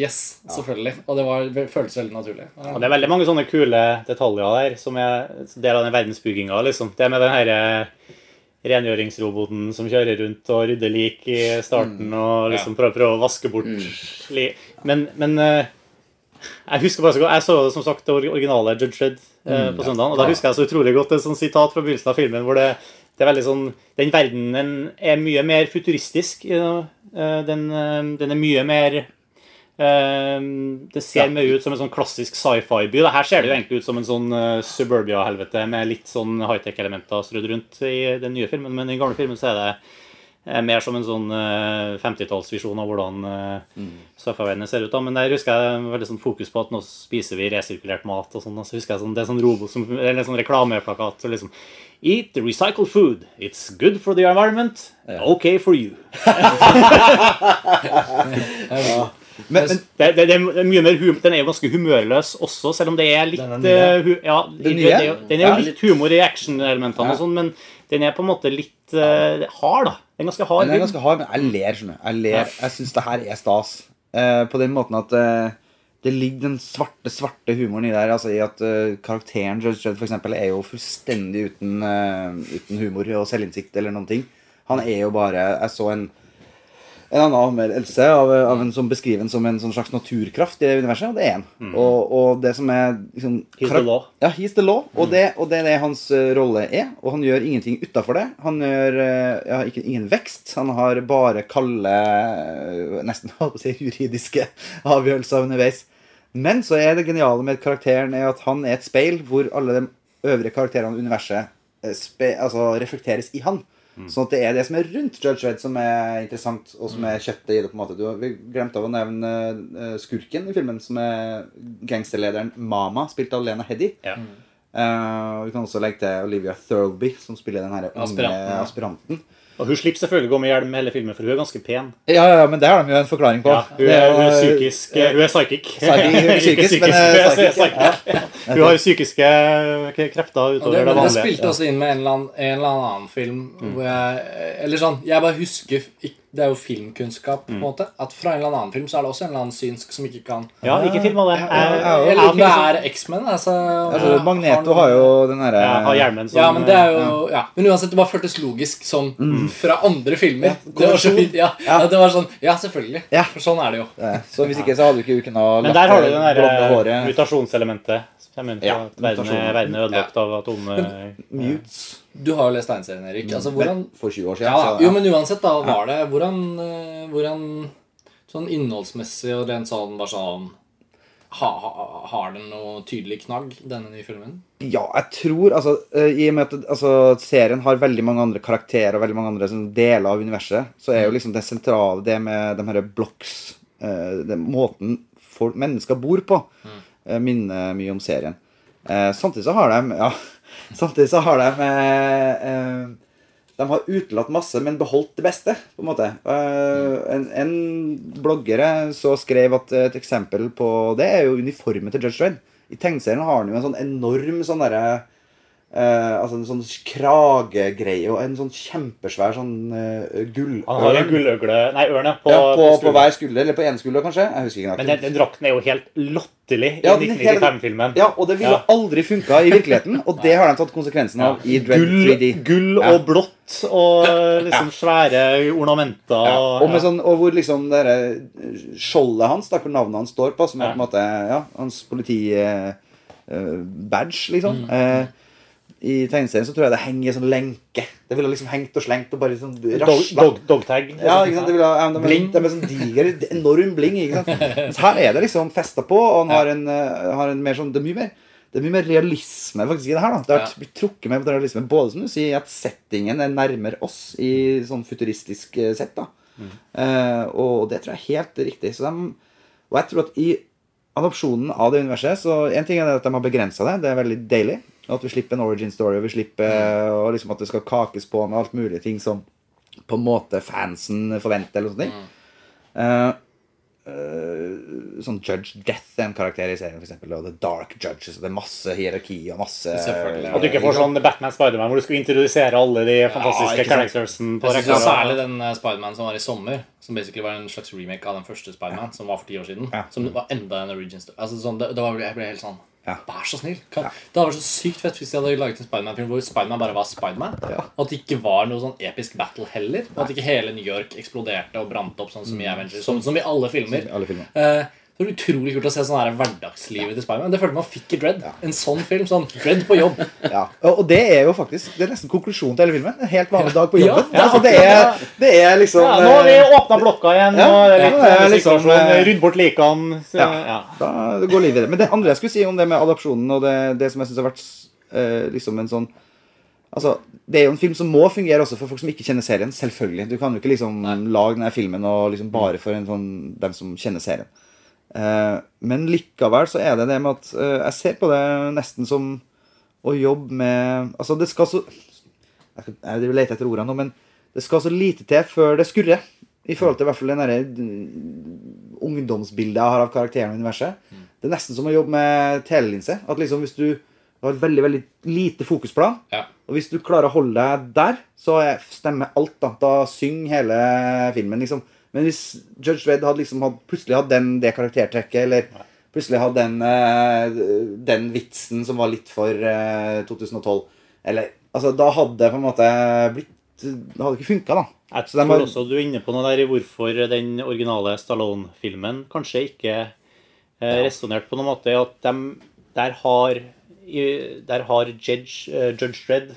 Speaker 3: Yes, selvfølgelig. Og det var, føltes veldig naturlig.
Speaker 1: Og det er veldig mange sånne kule detaljer der som er del av den verdensbygginga. Liksom. Det med den her eh, rengjøringsroboten som kjører rundt og rydder lik i starten og liksom prøver, prøver å vaske bort li Men, men eh, jeg husker bare så godt Jeg så som sagt det originale Judge Red eh, på søndagen, og da husker jeg så utrolig godt et sånt sitat fra begynnelsen av filmen hvor det, det er veldig sånn Den verdenen er mye mer futuristisk. Eh, Den, den er mye mer Det ser mer ut som en sånn klassisk sci-fi-by. Her ser det jo egentlig ut som en sånn suburbia-helvete med litt sånn high-tech-elementer strødd rundt i den nye filmen, men i den gamle filmen så er det mer som en sånn eh, 50-tallsvisjon av hvordan uh, sci-fi-verdenen ser ut. da, Men der husker jeg veldig sånn fokus på at nå spiser vi resirkulert mat. og sånn, og så husker jeg sånn, Det er sånn robot som, eller en sånn reklameplakat. så liksom Eat the recycled food. It's good for the environment. Okay for you.
Speaker 2: Men, men
Speaker 1: Det, det, det er mye mer hum Den er jo ganske humørløs også, selv om det er litt
Speaker 3: Den er
Speaker 1: eh, ja,
Speaker 2: Den
Speaker 1: det,
Speaker 2: nye?
Speaker 1: det, er den er jo
Speaker 2: Ja,
Speaker 1: litt humor i action-elementene,
Speaker 2: Ja.
Speaker 1: og sånn, men den er på en måte litt uh, hard. da Den er ganske hard.
Speaker 2: Den er ganske hard, men jeg ler. skjønner du. Jeg ler. Jeg syns det her er stas. Uh, på den måten at uh, det ligger den svarte svarte humoren i der. Altså i at uh, Karakteren Judge Dredd eksempel, er jo fullstendig uten, uten humor og selvinnsikt eller noen ting. Han er jo bare Jeg så en en annen anmeldelse av, av en som beskriver en som en sånn slags naturkraft i det universet, og det er han. Og, og det som er liksom,
Speaker 1: Mm. He's the law. Mm.
Speaker 2: Ja, he's the law. Og, det, og det er det hans eh, rolle er. Og han gjør ingenting utafor det. Han gjør eh, ja, ikke, ingen vekst. Han har bare kalde, eh, nesten si, juridiske avgjørelser underveis. Men så er det geniale med karakteren er at han er et speil hvor alle de øvrige karakterene i universet altså, reflekteres i han. Sånn at det er det som er rundt Judge Red som er interessant, og som er kjøttet i det. på en måte. Du, vi glemte av å nevne eh, skurken i filmen, som er gangsterlederen Mama, spilt av Lena Heddy.
Speaker 1: Ja.
Speaker 2: Uh, vi kan også legge til Olivia Thirlby, som spiller den her unge
Speaker 3: Aspiranten,
Speaker 2: aspiranten.
Speaker 1: Og hun slipper selvfølgelig å gå med hjelm hele filmen, for hun er ganske pen.
Speaker 2: Ja, ja, men det har de jo en forklaring på.
Speaker 1: Ja, hun, er, hun er psykisk eh, Hun er psychic.
Speaker 2: Psychic, hun er
Speaker 1: Ikke
Speaker 2: psykisk, men, eh, psychic.
Speaker 1: Hun har psykiske eh, krefter utover
Speaker 3: det,
Speaker 1: det
Speaker 3: vanlige. det spilte også inn med en eller annen, en eller annen film hvor jeg Eller sånn, jeg bare husker ikk- Det er jo filmkunnskap, på en måte. At fra en eller annen film så er det også en eller annen synsk som ikke kan
Speaker 1: Ja, ikke film av det.
Speaker 3: Eller om det er X-Men. Altså,
Speaker 2: Altså, Magneto har jo den derre
Speaker 1: Ja, hjelmen som
Speaker 3: Ja, men det er jo ja. Men uansett, det bare føltes logisk sånn fra andre filmer. det var så. Ja, det var sånn Ja, selvfølgelig.
Speaker 2: Ja.
Speaker 3: For sånn er det jo.
Speaker 2: eh, Så hvis ikke så hadde du ikke kunnet
Speaker 1: Men der har du den
Speaker 2: blonde
Speaker 1: der eh,
Speaker 2: håret.
Speaker 1: mutasjonselementet. Kommer inn på
Speaker 2: Ja,
Speaker 1: at verden, er, verden er ødelagt av atom... eh,
Speaker 2: Mutes.
Speaker 3: Du har jo lest tegneserien, Erik. Altså, hvordan
Speaker 2: For 20 år siden.
Speaker 3: ja, Jo, men uansett, da var det Hvordan, eh, hvordan Sånn innholdsmessig og rent sånn bare sånn ha, ha, Har den noe tydelig knagg, denne nye filmen?
Speaker 2: Ja, jeg tror altså, eh, I og med at altså, serien har veldig mange andre karakterer og veldig mange andre sånn, deler av universet, så er jo liksom det sentrale det med de her blocks eh, Måten folk, mennesker bor på, eh, minner mye om serien. Eh, samtidig så har de Ja, samtidig så har de eh, eh, de har utelatt masse, men beholdt det beste. på en måte. Eh, en, en blogger så skrev at et eksempel på det er jo uniformen til Judge Dredd. I tegneserien har han jo en sånn enorm sånn derre eh, altså en sånn kragegreie og en sånn kjempesvær sånn uh, gullørn.
Speaker 1: Han har en gulløgle Nei, ørn, ja. På,
Speaker 2: ja, på, hver skulder, eller på én skulder, kanskje. Jeg husker ikke
Speaker 1: Men den, den drakten er jo helt latterlig
Speaker 2: Ja, den er
Speaker 1: 1995-filmen.
Speaker 2: Ja, og det ville
Speaker 1: Ja.
Speaker 2: aldri funka i virkeligheten, og det har de tatt konsekvensen av i Dread
Speaker 1: Gull,
Speaker 2: 3D.
Speaker 1: gull og blått og liksom svære ornamenter. Og,
Speaker 2: og, sånn, og hvor liksom det der skjoldet hans, der hvor navnet hans står på, som er på en måte ja, hans politi... eh, eh, badge, liksom. Eh, I tegneserien så tror jeg det henger i sånn lenke. Det ville liksom hengt og slengt og bare sånn
Speaker 1: Dog,
Speaker 2: rasla.
Speaker 1: dog, dogtag.
Speaker 2: Ja, ikke sant? Det ville, ja, de,
Speaker 1: Bling.
Speaker 2: De er sånn diger, enorm bling. ikke sant? Mens her er det liksom festa på, og han har en, eh, har en mer sånn Det er mye mer, det er mye mer realisme faktisk i det her. da. Det har blitt trukket med på realisme, både som du sier, at settingen er nærmere oss i sånn futuristisk eh, sett. da. Eh, og det tror jeg er helt riktig. Så de, og jeg tror at i adopsjonen av det universet Så en ting er det at de har begrensa det. Det er veldig deilig. At vi slipper en origin story. Og vi slipper og liksom at det skal kakes på med alt mulig ting som på en måte fansen forventer. eller sånne ting. Uh, uh, sånn Judge Death er en karakter i serien, for eksempel, og The Dark Judges. Og det er masse hierarki og masse
Speaker 1: At du ikke får sånn Batman Spiderman hvor du skal introdusere alle de fantastiske
Speaker 2: ja, sant.
Speaker 1: charactersen på
Speaker 3: Jeg synes. Særlig den eh, Spiderman som var i sommer, som basically var en slags remake av den første Spiderman, som var for ti år siden.
Speaker 2: Ja.
Speaker 3: Som var enda en origin story. Altså, sånn, det, det var, jeg ble helt sånn
Speaker 2: Ja.
Speaker 3: Vær så snill. Kan, Det hadde vært så sykt fett hvis de hadde laget en Spiderman-film hvor Spiderman bare var Spiderman.
Speaker 2: Ja.
Speaker 3: Og at det ikke var noe sånn episk battle heller. Og at ikke hele New York eksploderte og brant opp sånn som i Avengers. Sånn som i alle filmer.
Speaker 2: i alle filmer.
Speaker 3: Eh, det var utrolig kult å se sånn her hverdagslivet til Spiderman. Det følte man fikk i Dread. En sånn film. sånn Dread på jobb.
Speaker 2: Ja. Og, og det er jo faktisk Det er nesten konklusjonen til hele filmen. En helt vanlig dag på
Speaker 3: Ja.
Speaker 2: jobben. Altså, det, er, det er liksom
Speaker 1: Ja, nå har vi
Speaker 2: eh,
Speaker 1: åpna blokka igjen.
Speaker 2: Ja,
Speaker 1: det litt
Speaker 2: ja, det
Speaker 1: sånn
Speaker 2: liksom, eh,
Speaker 1: Rydd bort likene.
Speaker 2: Ja.
Speaker 1: Ja.
Speaker 2: Da går livet det Men det andre jeg skulle si om det med adopsjonen, og det, det som jeg syns har vært eh, liksom en sånn Altså, Det er jo en film som må fungere også for folk som ikke kjenner serien. Selvfølgelig. Du kan jo ikke liksom lage denne filmen og liksom bare for en sånn, dem som kjenner serien. Eh, men likevel så er det det med at eh, jeg ser på det nesten som å jobbe med Altså, det skal så Jeg vil lete etter ordene nå, men det skal så lite til før det skurrer. I forhold til i hvert fall derre mm, ungdomsbildet jeg har av karakteren og universet. Det er nesten som å jobbe med telelinse. At liksom hvis du har veldig veldig lite fokusplan,
Speaker 3: Ja.
Speaker 2: og hvis du klarer å holde deg der, så er- stemmer alt. Da Da synger hele filmen, liksom. Men hvis Judge Dredd hadde liksom hadde, plutselig hatt den, det karaktertrekket, eller plutselig hadde den, eh, den vitsen som var litt for eh, 2012, eller Altså, da hadde det på en måte blitt Det hadde ikke funka, da.
Speaker 1: Jeg tror
Speaker 2: var,
Speaker 1: også du er inne på noe der i hvorfor den originale Stallone-filmen kanskje ikke eh, resonnerte på noen måte. At de, der har, der har Judge, eh, Judge Dredd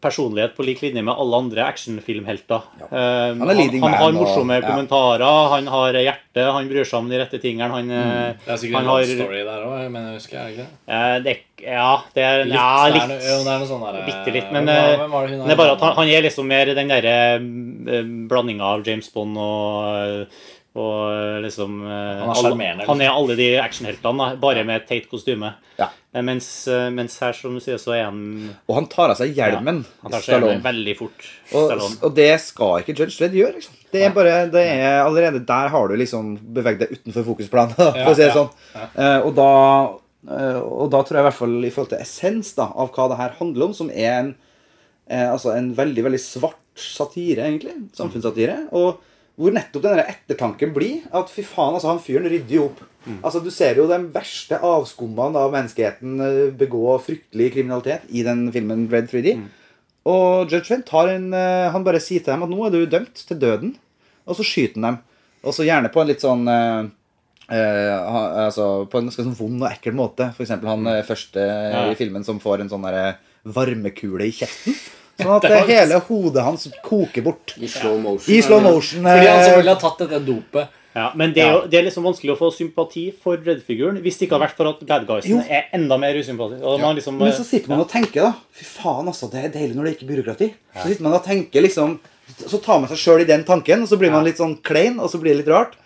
Speaker 1: personlighet på lik linje med alle andre actionfilmhelter. Ja. han,
Speaker 2: han, leading
Speaker 1: han har
Speaker 2: morsomme og- ja.
Speaker 1: kommentarer, han har hjerte, han bryr seg om de rette tingene. Han, mm.
Speaker 3: Det er sikkert en
Speaker 1: har
Speaker 3: story der òg, men jeg husker jeg ikke det.
Speaker 1: eh, Ja, det er
Speaker 3: Litt,
Speaker 1: ja, litt.
Speaker 3: det er noe sånn der,
Speaker 1: Bitte litt, men eh,
Speaker 3: var det
Speaker 1: det er bare at han, han er liksom mer den derre blandinga av James Bond og og liksom eh,
Speaker 3: Han er
Speaker 1: alle-
Speaker 3: sjarmerende,
Speaker 1: Han er alle de actionheltene, bare med et teit kostyme.
Speaker 2: Ja.
Speaker 1: Eh, Mens, eh, mens her, som du sier, så er han
Speaker 2: Og han tar av seg hjelmen.
Speaker 1: Han tar seg hjelmen veldig fort.
Speaker 2: Og, og det skal ikke Judge Dredd gjøre. liksom. Det er bare, det er Allerede der har du liksom beveget deg utenfor fokusplanen. for å si det
Speaker 3: ja,
Speaker 2: sånn. Eh, og, da, eh, og da tror jeg i hvert fall i forhold til essens da, av hva det her handler om, som er en, eh, altså en veldig veldig svart satire, egentlig. Samfunnssatire. Og hvor nettopp den ettertanken blir at fy faen, altså han fyren rydder jo opp. Altså Du ser jo den verste avskummene av menneskeheten eh, begå fryktelig kriminalitet i den filmen Red 3D. Og Judge Fent eh, Han bare sier til dem at nå er du dømt til døden. Og så skyter han dem. Og så gjerne på en litt sånn eh, eh, altså På en ganske sånn vond og ekkel måte. Eksempel han mm. første
Speaker 1: Ja.
Speaker 2: i filmen som får en sånn varmekule i kjeften. Sånn at eh, hele hodet hans koker bort.
Speaker 4: I slow motion.
Speaker 2: I slow motion.
Speaker 3: Fordi han
Speaker 2: så
Speaker 3: selvfølgelig har tatt dette dopet.
Speaker 1: Ja, men det er, jo, det er liksom vanskelig å få sympati for Red-figuren hvis det ikke hadde vært for at bad
Speaker 2: guysene
Speaker 1: guysen er enda mer usympatisk. Ja. liksom,
Speaker 2: Men så sitter man og tenker, da. Fy faen, altså. Det er deilig når det ikke er byråkrati. Så sitter man og tenker liksom Så tar man seg sjøl i den tanken, og så blir man litt sånn klein, og så blir det litt rart.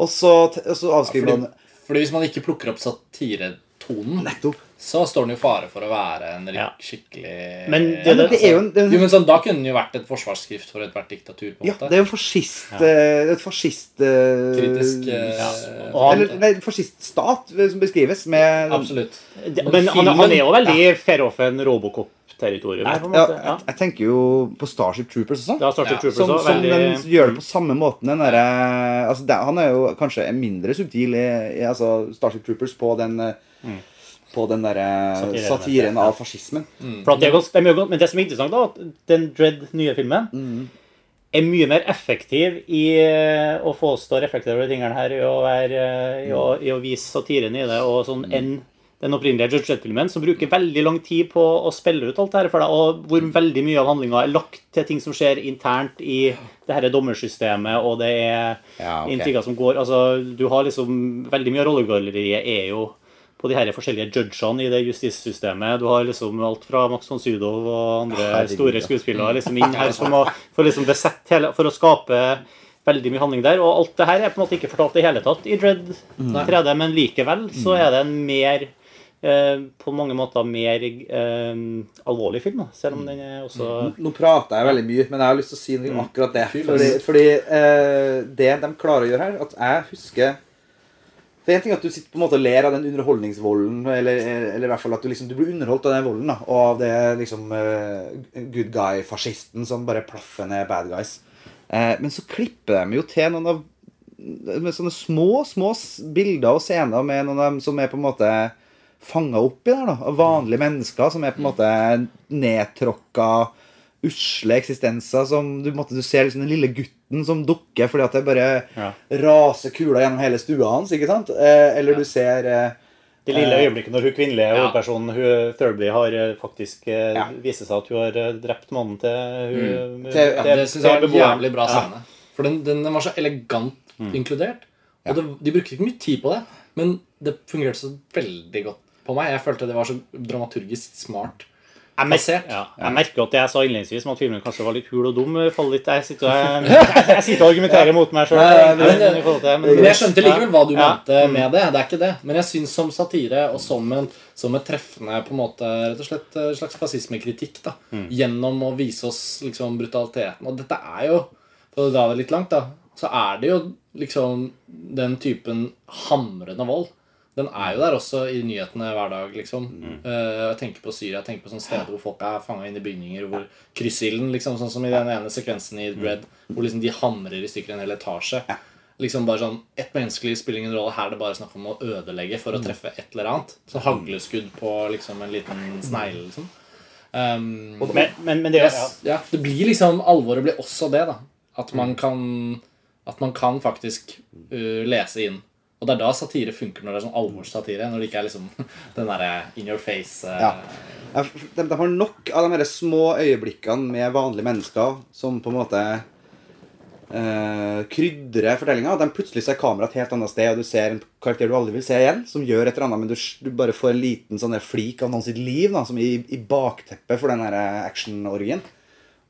Speaker 2: Og så, og så avskriver
Speaker 3: Fordi,
Speaker 2: man
Speaker 3: fordi hvis man ikke plukker opp satiretonen,
Speaker 2: Nettopp.
Speaker 3: Så står den jo fare for å være en rik-
Speaker 1: Ja.
Speaker 3: skikkelig
Speaker 1: Men det-
Speaker 2: Ja, men det er jo en, det er
Speaker 3: Jo, men sånn, Da kunne den jo vært et forsvarsskrift for ethvert diktatur. på en
Speaker 2: Ja,
Speaker 3: måte
Speaker 2: det er jo en fascist ja. Et fascist eh,
Speaker 3: Kritisk eh,
Speaker 1: Ja. Og han-
Speaker 2: Eller nei, fasciststat eh, som beskrives med
Speaker 3: Absolutt.
Speaker 1: det, Men han, han er jo veldig fair off en Robocop-territorium.
Speaker 2: jeg, ja, jeg, jeg tenker jo på Starship Troopers og sånn.
Speaker 1: Ja, Starship
Speaker 3: Ja,
Speaker 1: Troopers
Speaker 2: Som,
Speaker 1: også,
Speaker 2: som
Speaker 1: veldig
Speaker 2: den gjør det på samme måten. Den derre- altså, det, han er jo kanskje mindre subtil i, i altså Starship Troopers på den eh, På den der
Speaker 1: Satiren,
Speaker 2: satiren av fascismen.
Speaker 1: For at det er ganske, de er jo men det som er interessant, da, at den Dread nye filmen
Speaker 2: Mm.
Speaker 1: er mye mer effektiv i eh, å få oss til å reflektere over de tingene her, i å, være, eh, i å, i å vise satiren i det, og sånn,
Speaker 2: Mm.
Speaker 1: enn den opprinnelige Judge Dredd-filmen, som bruker veldig lang tid på å spille ut alt det her for deg, og hvor veldig mye av handlinga er lagt til ting som skjer internt i det her dommersystemet, og det er
Speaker 2: Ja, okay.
Speaker 1: intriger som går Altså, du har liksom Veldig mye av rollegalleriet er jo på de her forskjellige judgene i det justissystemet. Du har liksom alt fra Max von Sydow og andre
Speaker 2: Herregud,
Speaker 1: store skuespillere liksom inn her som å, for, liksom besett, hele, for å skape veldig mye handling der. Og alt det her er på en måte ikke fortalt i hele tatt i Dread 3D, men likevel så er det en mer eh, på mange måter mer eh, alvorlig film, da, selv om den er også
Speaker 2: Nå prater jeg veldig mye, men jeg har lyst til å si noe om akkurat det. Fordi, fordi eh, det de klarer å gjøre her, at jeg husker For en ting er at du sitter på en måte og ler av den underholdningsvolden, eller, eller i hvert fall at du liksom du blir underholdt av den volden, da, og av det liksom eh, good guy-fascisten som bare plaffer ned bad guys. Eh, men så klipper de jo til noen av med sånne små, små bilder og scener med noen av dem som er på en måte fanga opp i der, da. Av vanlige mennesker som er på en måte nedtråkka, usle eksistenser som du, måtte, du ser liksom den lille gutten som dukker fordi at det bare
Speaker 1: Ja.
Speaker 2: raser kula gjennom hele stua hans, ikke sant? Eh, eller du ser eh,
Speaker 1: Det lille øyeblikket når hun kvinnelige
Speaker 3: Ja.
Speaker 1: hovedpersonen hun, Thurby har eh, faktisk eh,
Speaker 2: Ja.
Speaker 1: viser seg at hun har eh, drept mannen til hun
Speaker 2: Til- ja,
Speaker 3: Det syns jeg var en jævlig bra
Speaker 1: Ja.
Speaker 3: scene. For den, den, den var så elegant
Speaker 2: Mm.
Speaker 3: inkludert. Og det, de brukte ikke mye tid på det, men det fungerte så veldig godt på meg. Jeg følte det var så dramaturgisk smart.
Speaker 1: Jeg, mer ja, jeg merker at det jeg sa innledningsvis om at filmen kanskje var litt hul og dum. faller litt, Jeg sitter, og- jeg, jeg sitter og argumenterer mot meg sjøl.
Speaker 3: Men, men jeg skjønte likevel hva du mente med det. Det er ikke det. Men jeg syns som satire og som, en, som et treffende på en måte, rett og slett eh, slags fascismekritikk da, gjennom å vise oss liksom brutaliteten. Og dette er jo, for å dra det litt langt, da, så er det jo liksom den typen hamrende vold. Den er jo der også i nyhetene hver dag, liksom. Eh, jeg tenker på Syria, jeg tenker på sånne steder hvor folk er fanga inn i bygninger, hvor kryssilden, liksom, sånn som i den ene sekvensen i Bread, hvor liksom de hamrer i stykker en hel etasje. Liksom bare sånn, Ett menneskelig spiller ingen rolle. Her er det bare snakk om å ødelegge for å treffe et eller annet. Så hagleskudd på liksom en liten snegle, liksom. Um,
Speaker 1: Men, men, men det
Speaker 3: Yes, ja, det blir liksom Alvoret blir også det, da. At man kan At man kan faktisk uh, lese inn. Og det er da satire funker, når det er sånn alvorssatire. Når det ikke er liksom den derre in your face uh,
Speaker 2: Ja. De, de har nok av de her små øyeblikkene med vanlige mennesker som på en måte eh, krydrer fortellinga. De plutselig er kameraet et helt annet sted, og du ser en karakter du aldri vil se igjen, som gjør et eller annet, men du, du bare får en liten sånn flik av noen sitt liv da, som i, i bakteppet for den her action-orgien.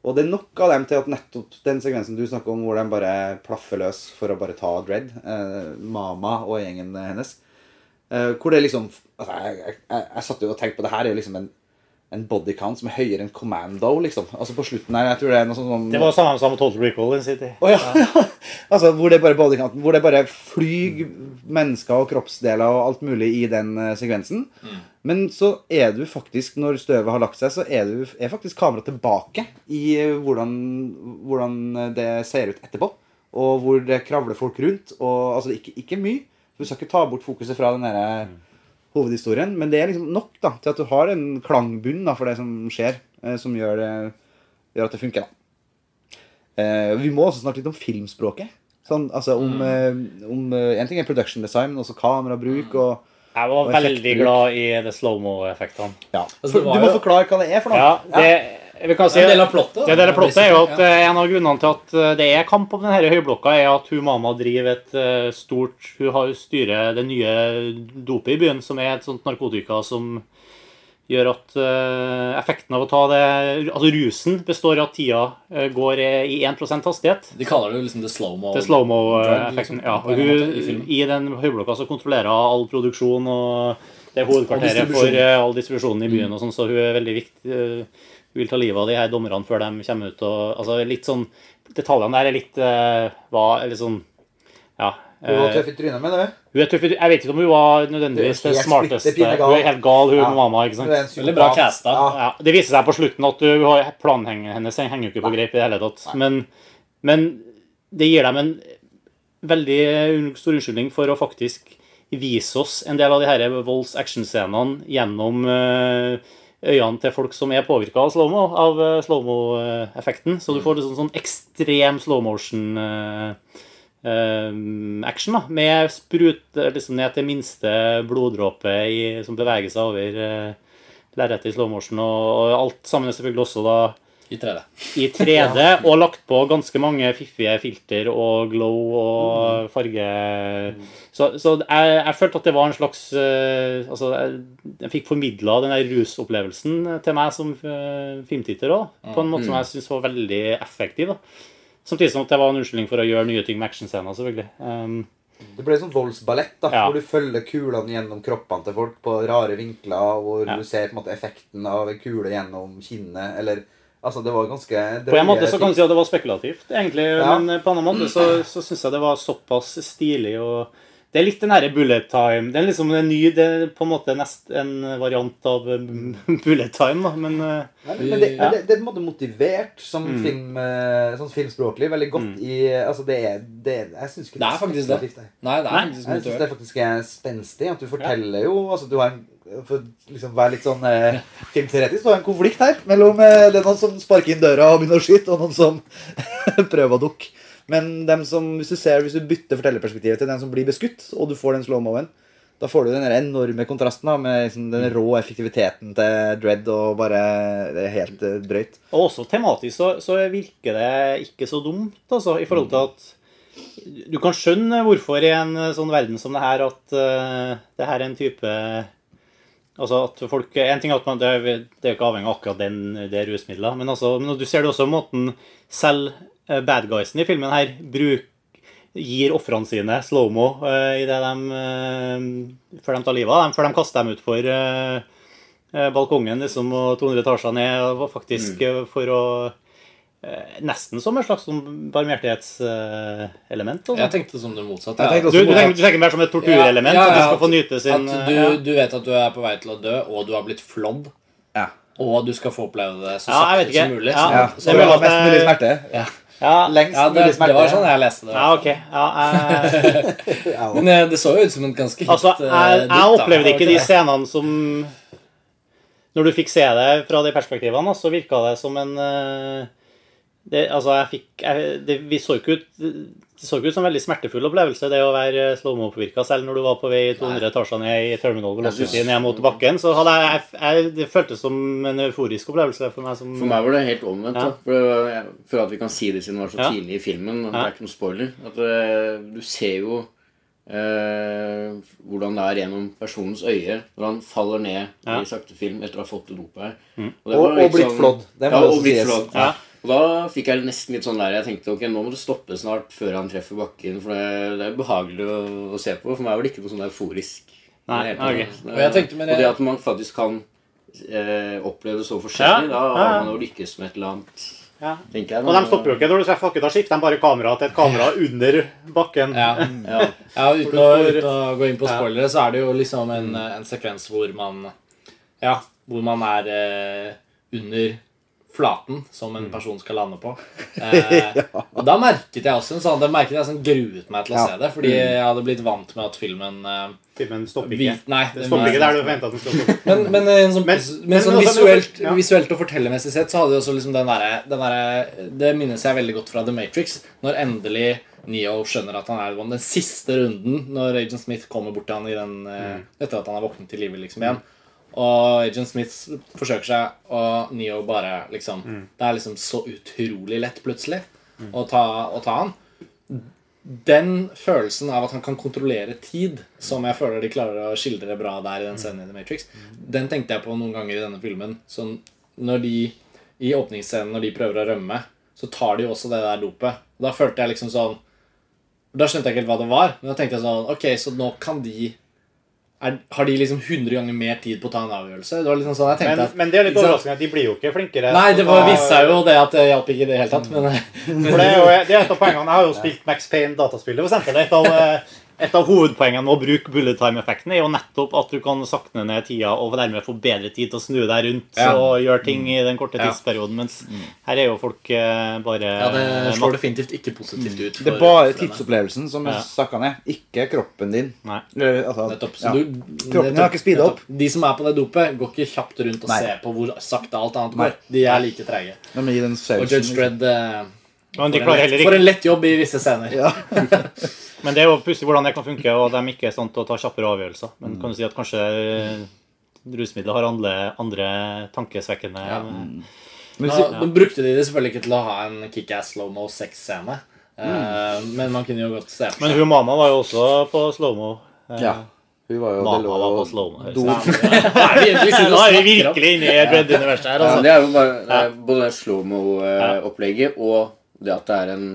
Speaker 2: Og det er nok av dem til at nettopp den sekvensen du snakker om, hvor de bare plaffer løs for å bare ta Dredd, eh, Mama og gjengen hennes, eh, hvor det liksom altså, jeg, jeg, jeg, jeg satt jo og tenkte på det her er jo liksom en, en body count som er høyere enn Commando, liksom. Altså på slutten her, jeg tror det er noe sånn som
Speaker 1: Det var samme som Total Recall in City.
Speaker 2: Oh, ja, ja. Altså, hvor det bare body count, hvor det bare flyr mennesker og kroppsdeler og alt mulig i den uh, sekvensen. Men så er du faktisk, når støvet har lagt seg, så er, du, er faktisk kameraet tilbake i eh, hvordan, hvordan det ser ut etterpå. Og hvor det kravler folk rundt. Og, altså, ikke, ikke mye. Du skal ikke ta bort fokuset fra den derre hovedhistorien, men det er liksom nok da, til at du har en klangbunn da, for det som skjer, eh, som gjør, det, gjør at det funker. da. Eh, vi må også snakke litt om filmspråket. Sånn, altså om, eh, om En ting er production design, men også kamerabruk og
Speaker 1: Jeg var veldig glad i det slow-mo-effektene.
Speaker 2: ja.
Speaker 3: Altså,
Speaker 2: Du må
Speaker 3: jo-
Speaker 2: forklare hva det er for noe.
Speaker 1: Ja, det, vi kan si,
Speaker 3: En del av plottet.
Speaker 1: Det del av plottet er jo at eh, En av grunnene til at eh, det er kamp om denne høyblokka, er at hun mamma driver et eh, stort Hun har styrer det nye dopet i byen, som er et sånt narkotika som gjør at effekten av å ta det Altså rusen består av at tida går i 1 hastighet.
Speaker 3: De kaller det jo liksom the slow-mo.
Speaker 1: Det er slow-mo-effekten.
Speaker 3: liksom,
Speaker 1: Ja, og hun,
Speaker 3: i
Speaker 1: den høyblokka så kontrollerer hun all produksjon og det er hovedkvarteret for all distribusjonen i byen. og sånn, Så hun er veldig viktig. Vil ta livet av de her dommerne før de kommer ut. og altså litt sånn, Detaljene der er litt uh, hva, eller sånn Ja.
Speaker 2: Hun var
Speaker 1: eh,
Speaker 2: tøff i trynet, med det?
Speaker 1: hun er tøff. i- Jeg vet ikke om hun var nødvendigvis det smarteste. Hun er helt gal, hun
Speaker 2: Ja.
Speaker 1: mamma. ikke sant?
Speaker 3: Veldig bra casta.
Speaker 2: Ja.
Speaker 1: Ja, det viser seg på slutten at hun har planhengen hennes henger jo ikke på greip i det hele tatt. Men, men det gir dem en veldig stor unnskyldning for å faktisk vise oss en del av de her volds-action-scenene gjennom eh, øynene til folk som er påvirka av slow-mo, av eh, slow-mo-effekten. Så du får sånn, sånn ekstrem slow motion-action, uh, action, da. Med sprut liksom ned til minste bloddråpe i- som beveger seg over uh, lerretet i slow motion. Og, og alt sammen er selvfølgelig også da
Speaker 3: I 3D.
Speaker 1: i 3D, og lagt på ganske mange fiffige filter og glow og farge Så, så jeg, jeg følte at det var en slags eh, Altså, jeg, jeg fikk formidla den der rusopplevelsen til meg som uh, filmtitter òg, på en måte som jeg syns var veldig effektiv. da. Samtidig som at det var en unnskyldning for å gjøre nye ting med actionscener, selvfølgelig. Um,
Speaker 2: Det ble sånn voldsballett, da,
Speaker 1: Ja.
Speaker 2: hvor du følger kulene gjennom kroppene til folk på rare vinkler, hvor
Speaker 1: Ja.
Speaker 2: du ser på en måte effekten av en kule gjennom kinnet, eller Altså, det var ganske
Speaker 1: På en måte så kan du si at det var spekulativt, egentlig,
Speaker 2: Ja.
Speaker 1: men på en annen måte så, så syns jeg det var såpass stilig og Det er litt den derre bullet time Det er liksom en ny Det er på en måte nest en variant av um, bullet time, da, men
Speaker 2: Nei, men det,
Speaker 1: Ja.
Speaker 2: det, det er på en måte motivert som
Speaker 1: Mm.
Speaker 2: film, eh, sånn filmspråklig. Veldig godt i Altså, det er, det er Jeg syns ikke
Speaker 3: Det er faktisk det. Nei, det er
Speaker 1: Nei,
Speaker 3: faktisk
Speaker 2: Jeg syns
Speaker 3: motivert.
Speaker 2: det faktisk er spenstig. At du forteller jo altså du har en, For liksom være litt sånn eh, filmteoretisk, du har en konflikt her mellom eh, det er noen som sparker inn døra og begynner å skyte, og noen som prøver å dukke. Men dem som, hvis du ser, hvis du bytter fortellerperspektivet til den som blir beskutt, og du får den slow-moen, da får du den enorme kontrasten da, med liksom, den rå effektiviteten til Dread og bare Det er helt eh, drøyt.
Speaker 1: Og også tematisk så, så virker det ikke så dumt, altså, i forhold til at du kan skjønne hvorfor i en sånn verden som det her at uh, det her er en type Altså at folk En ting er at man, det, er, det er ikke avhengig av akkurat den, det rusmiddelet, men, altså, men du ser det også måten selv eh, bad guysen i filmen her bruk, gir ofrene sine slow-mo uh, de uh, før de tar livet av dem, før de kaster dem utfor uh, balkongen liksom, og 200 etasjer ned, faktisk eh, for å Nesten som et slags barmhjertighetselement. barmhjertighetselement.
Speaker 3: Jeg tenkte som det motsatte.
Speaker 2: Ja.
Speaker 1: du, du, tenker, du tenker mer som et torturelement?
Speaker 3: Ja, ja,
Speaker 1: At du skal få nyte sin
Speaker 3: At du,
Speaker 1: ja.
Speaker 3: du vet at du er på vei til å dø, og du har blitt flådd.
Speaker 2: Ja.
Speaker 3: Og du skal få oppleve det så
Speaker 1: Ja,
Speaker 3: sakte som mulig.
Speaker 1: Ja.
Speaker 2: Så,
Speaker 1: så
Speaker 2: mest mulig smerte.
Speaker 3: Ja.
Speaker 1: Ja,
Speaker 2: Lengst
Speaker 3: Ja, det,
Speaker 2: mulig smerte.
Speaker 3: det var sånn jeg leste det.
Speaker 1: ja, ok. Ja, jeg,
Speaker 3: Men eh, det så jo ut som en ganske hit
Speaker 1: altså,
Speaker 3: eh,
Speaker 1: jeg, jeg opplevde ikke de scenene som Når du fikk se det fra de perspektivene, så virka det som en eh, det, Altså, jeg fikk jeg, det, Vi så ikke ut det så ikke ut som en veldig smertefull opplevelse, det å være slow-mo-påvirka. Selv når du var på vei 200 etasjer ned i Terminal Velocity ned mot bakken, så hadde jeg, jeg, jeg Det føltes som en euforisk opplevelse for meg. som
Speaker 4: For meg var det helt omvendt.
Speaker 1: Ja.
Speaker 4: da. For, at vi kan si det siden det var så
Speaker 1: Ja.
Speaker 4: tidlig i filmen. Det er ikke noen spoiler. At eh, Du ser jo eh, hvordan det er gjennom personens øye når han faller ned
Speaker 1: Ja.
Speaker 4: i sakte film etter å ha fått det dopet her.
Speaker 1: Mm.
Speaker 2: Og,
Speaker 4: Og-
Speaker 2: og
Speaker 4: litt
Speaker 2: blitt flådd. Det må
Speaker 4: ja,
Speaker 2: også
Speaker 4: og blitt
Speaker 2: sies.
Speaker 4: flådd.
Speaker 1: Ja.
Speaker 4: Og da fikk jeg nesten litt sånn der Jeg tenkte ok, nå må du stoppe snart før han treffer bakken. For det, det er behagelig å, å se på. For meg var det ikke noe sånn euforisk.
Speaker 1: Nei,
Speaker 4: okay. det.
Speaker 3: Og jeg tenkte, men
Speaker 4: Og det at man faktisk kan eh, oppleve det så forskjellig,
Speaker 1: Ja,
Speaker 4: da har
Speaker 1: ja.
Speaker 4: man jo lykkes med et eller annet.
Speaker 1: ja.
Speaker 4: jeg.
Speaker 1: Og de stopper jo ikke når du treffer bakken. Da skifter de bare kamera til et kamera under bakken.
Speaker 3: Ja.
Speaker 4: Ja.
Speaker 3: Ja, uten å, uten å gå inn på spoilere, så er det jo liksom en, en sekvens hvor man Ja, hvor man er eh, under flaten som en person skal lande på. Eh, Og da merket jeg også en sånn Det merket jeg sånn gruet meg til å
Speaker 2: Ja.
Speaker 3: se det, fordi jeg hadde blitt vant med at filmen eh,
Speaker 1: Filmen stopper
Speaker 3: vi,
Speaker 1: ikke.
Speaker 3: Nei,
Speaker 1: Det stopper ikke der du forventa at den skulle stoppe.
Speaker 3: Men, men, en sånn,
Speaker 1: Men-
Speaker 3: men, sånn visuelt,
Speaker 1: ja.
Speaker 3: visuelt og fortellermessig sett så hadde jeg også liksom den derre den Det minnes jeg veldig godt fra The Matrix. Når endelig Neo skjønner at han er. Den siste runden når Agent Smith kommer bort til han i den, eh,
Speaker 1: Mm.
Speaker 3: etter at han har våknet til live liksom igjen. Og Agent Smith forsøker seg, og Neo bare liksom
Speaker 1: Mm.
Speaker 3: Det er liksom så utrolig lett plutselig å, ta, å ta han den følelsen av at han kan kontrollere tid, som jeg føler de klarer å skildre bra der i den scenen i The Matrix, den tenkte jeg på noen ganger i denne filmen. Så når de, I åpningsscenen, når de prøver å rømme, så tar de jo også det der dopet. Da følte jeg liksom sånn Da skjønte jeg ikke helt hva det var, men da tenkte jeg sånn Ok, så nå kan de er, Har de liksom 100 ganger mer tid på å ta en avgjørelse? Det var liksom sånn jeg tenkte
Speaker 1: Men,
Speaker 3: at
Speaker 1: men det er litt overraskende at de blir jo ikke flinkere.
Speaker 3: Nei, det var, viste seg jo det at det hjalp ikke i det hele tatt. Men
Speaker 1: For det er jo det er et av poengene. Jeg har jo spilt Max Payne dataspillet, for eksempel. Et av, eh, et av hovedpoengene med å bruke bullet time-effekten er jo nettopp at du kan sakne ned tida og dermed få bedre tid til å snu deg rundt
Speaker 3: Ja.
Speaker 1: og gjøre ting i den korte tidsperioden. Mens her er jo folk eh, bare
Speaker 3: ja, det slår definitivt ikke positivt ut.
Speaker 2: Det er bare tidsopplevelsen som er
Speaker 1: Ja.
Speaker 2: sakka ned, ikke kroppen din.
Speaker 1: Nei.
Speaker 2: Altså,
Speaker 3: Nettopp. Så
Speaker 2: ja.
Speaker 3: du,
Speaker 2: Kroppen har ikke speedet opp.
Speaker 3: De som er på det dopet, går ikke kjapt rundt og
Speaker 2: Nei.
Speaker 3: ser på hvor sakte alt annet
Speaker 2: Nei.
Speaker 3: går. De er like treige. Og Judge
Speaker 2: liksom.
Speaker 3: Dredd eh,
Speaker 1: Men de klarer
Speaker 3: lett,
Speaker 1: heller
Speaker 3: for en lett jobb i visse scener.
Speaker 2: Ja.
Speaker 1: Men det er jo pussig hvordan det kan funke, og de ikke er i stand til å ta kjappere avgjørelser. Men
Speaker 2: Mm.
Speaker 1: kan du si at kanskje eh, rusmidler har andre, andre tankesvekkende
Speaker 3: Ja.
Speaker 2: Men
Speaker 3: Nå, ja. brukte de det selvfølgelig ikke til å ha en kickass slow-mo sex-scene. Mm. men man kunne jo godt se
Speaker 1: Men hun mama var jo også på slow-mo. Eh,
Speaker 2: Ja. Hun var jo
Speaker 1: Mama var på slow-mo.
Speaker 3: Da er vi
Speaker 1: Nå er vi virkelig inne i et bredt univers her.
Speaker 4: Ja,
Speaker 1: Altså.
Speaker 4: det er jo bare det er både slow-mo-opplegget og det at det er en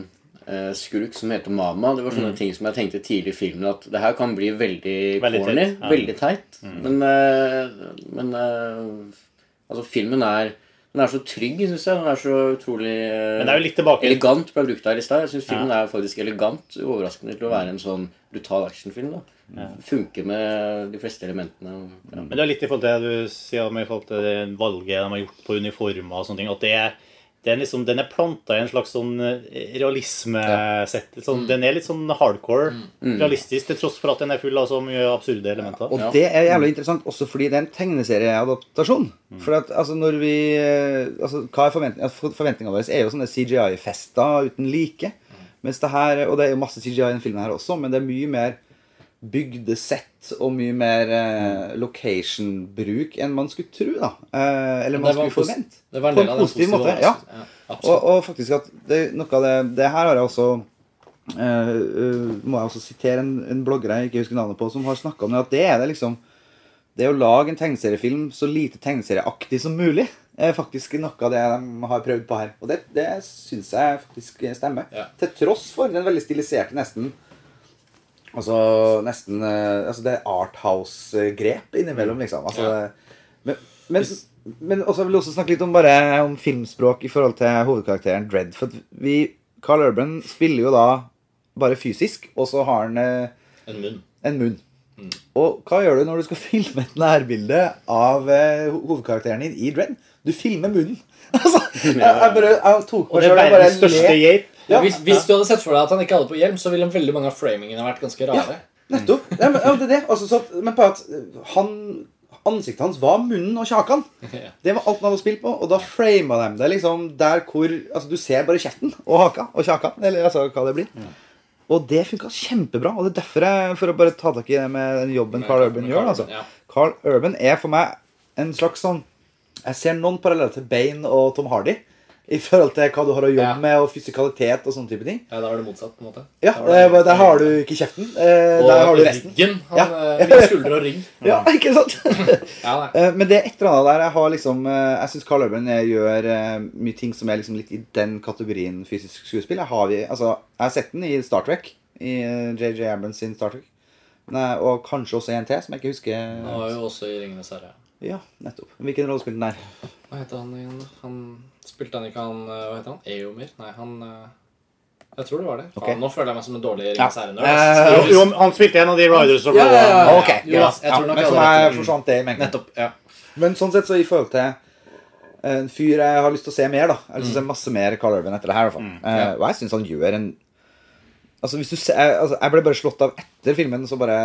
Speaker 4: eh, skurk som heter Mama. Det var sånne ting som jeg tenkte tidlig i filmen at det her kan bli veldig,
Speaker 1: Veldig
Speaker 4: corny.
Speaker 1: teit, ja.
Speaker 4: Veldig teit. Men, eh, men eh, altså, filmen er den er så trygg, syns jeg. Den er så utrolig eh,
Speaker 1: er
Speaker 4: Elegant ble brukt her i stad. Jeg syns filmen er faktisk elegant. Overraskende til å være en sånn brutal actionfilm. da Funker med de fleste elementene. Ja.
Speaker 1: Men det er litt i forhold til det du sier med i forhold til det valget de har gjort på uniformer og sånne ting. At det er, er liksom, den er planta i en slags sånn eh, realismesett. Sånn, Den er litt sånn hardcore realistisk, til tross for at den er full av så mye absurde elementer.
Speaker 2: Og
Speaker 4: Ja.
Speaker 2: det er jævlig interessant også fordi det er en tegneserieadaptasjon. For at, altså, når vi eh, altså, Hva er forventningene for- Forventningene våre er jo sånne CGI-fester uten like. Mens det her, Og det er jo masse CGI i denne filmen her også, men det er mye mer bygde sett og mye mer eh, location-bruk enn man skulle tro. da. Eh, eller man skulle forvente.
Speaker 3: Det var en
Speaker 2: På en
Speaker 3: av
Speaker 2: positiv
Speaker 3: positive
Speaker 2: måte, ja. Og, og faktisk at det, noe av det Det her har jeg også eh, eh, Må jeg også sitere en, en blogger jeg ikke husker navnet på, som har snakka om det. At det er det liksom Det å lage en tegneseriefilm så lite tegneserieaktig som mulig, er faktisk noe av det de har prøvd på her. Og det, det syns jeg faktisk stemmer.
Speaker 3: Ja.
Speaker 2: Til tross for den veldig stiliserte, nesten Altså nesten eh, altså Det er Arthouse-grep innimellom, liksom. Altså,
Speaker 3: Ja.
Speaker 2: Men, men, men også vil jeg også snakke litt om bare om filmspråk i forhold til hovedkarakteren Dredd. For vi Carl Urban spiller jo da bare fysisk, og så har han eh,
Speaker 3: En munn.
Speaker 2: en munn. Og hva gjør du når du skal filme et nærbilde av eh, hovedkarakteren din i Dredd? Du filmer munnen. altså, jeg, jeg bare jeg tok meg
Speaker 1: det
Speaker 2: selv og bare le. Ja.
Speaker 3: hvis, hvis du hadde sett for deg at han ikke hadde på hjelm, så ville veldig mange av framingene vært ganske rare.
Speaker 2: Nettopp. Ja, men, ja, det er det. Altså, så, men på at han, ansiktet hans var munnen og kjakan. Det var alt han hadde spilt på, og da frama de det liksom der hvor Altså, du ser bare kjeften og haka og kjakan, eller altså hva det blir. Og det funka kjempebra. Og det er derfor jeg, for å bare ta tak i det med den jobben
Speaker 3: Med-
Speaker 2: Carl Urban gjør altså.
Speaker 3: Ja.
Speaker 2: Carl Urban er for meg en slags sånn Jeg ser noen paralleller til Bane og Tom Hardy. I forhold til hva du har å jobbe
Speaker 3: Ja.
Speaker 2: med, og fysikalitet og sånne type ting.
Speaker 3: Ja, da er det motsatt, på en måte.
Speaker 2: Ja,
Speaker 3: Der, var det-
Speaker 2: der, der har du ikke kjeften. Eh,
Speaker 3: Og
Speaker 2: der har du resten.
Speaker 3: ryggen. Han,
Speaker 2: Ja.
Speaker 3: eh, skuldre og rygg.
Speaker 2: Ja, ikke sant?
Speaker 3: Ja, nei.
Speaker 2: Eh, Men det er et eller annet der jeg har liksom eh, Jeg syns Carl Urban eh, gjør eh, mye ting som er liksom litt i den kategorien fysisk skuespill. Jeg har, altså, jeg har sett den i Star Trek. I eh, JJ Abrams sin Star Trek. Nei, og kanskje også en til, som jeg ikke husker.
Speaker 3: Han var jo også i Ringenes herre.
Speaker 2: Ja, nettopp. Hvilken rolle spilte den der?
Speaker 3: Hva heter han igjen? Han Spilte han ikke han eh, Hva heter han? Eomir? Nei, han eh, Jeg tror det var det.
Speaker 2: Ok.
Speaker 3: Faen, nå føler jeg meg som en dårlig
Speaker 2: Ja.
Speaker 3: Ringenes herre-nerd.
Speaker 2: Eh,
Speaker 1: Jo, han spilte en av de Riders of
Speaker 3: Ja, ja, ja, ja.
Speaker 2: Ok,
Speaker 3: Jo, jeg tror nok
Speaker 2: men
Speaker 3: jeg hadde
Speaker 2: meg forsvant det i mengden.
Speaker 3: Nettopp. ja
Speaker 2: Men sånn sett så i forhold til en fyr jeg har lyst til å se mer, da. Jeg har lyst til å se masse mer Carl Urban etter det her. i hvert fall. Eh,
Speaker 3: ja.
Speaker 2: og jeg syns han gjør en Altså hvis du ser, jeg, altså, jeg ble bare slått av etter filmen, så bare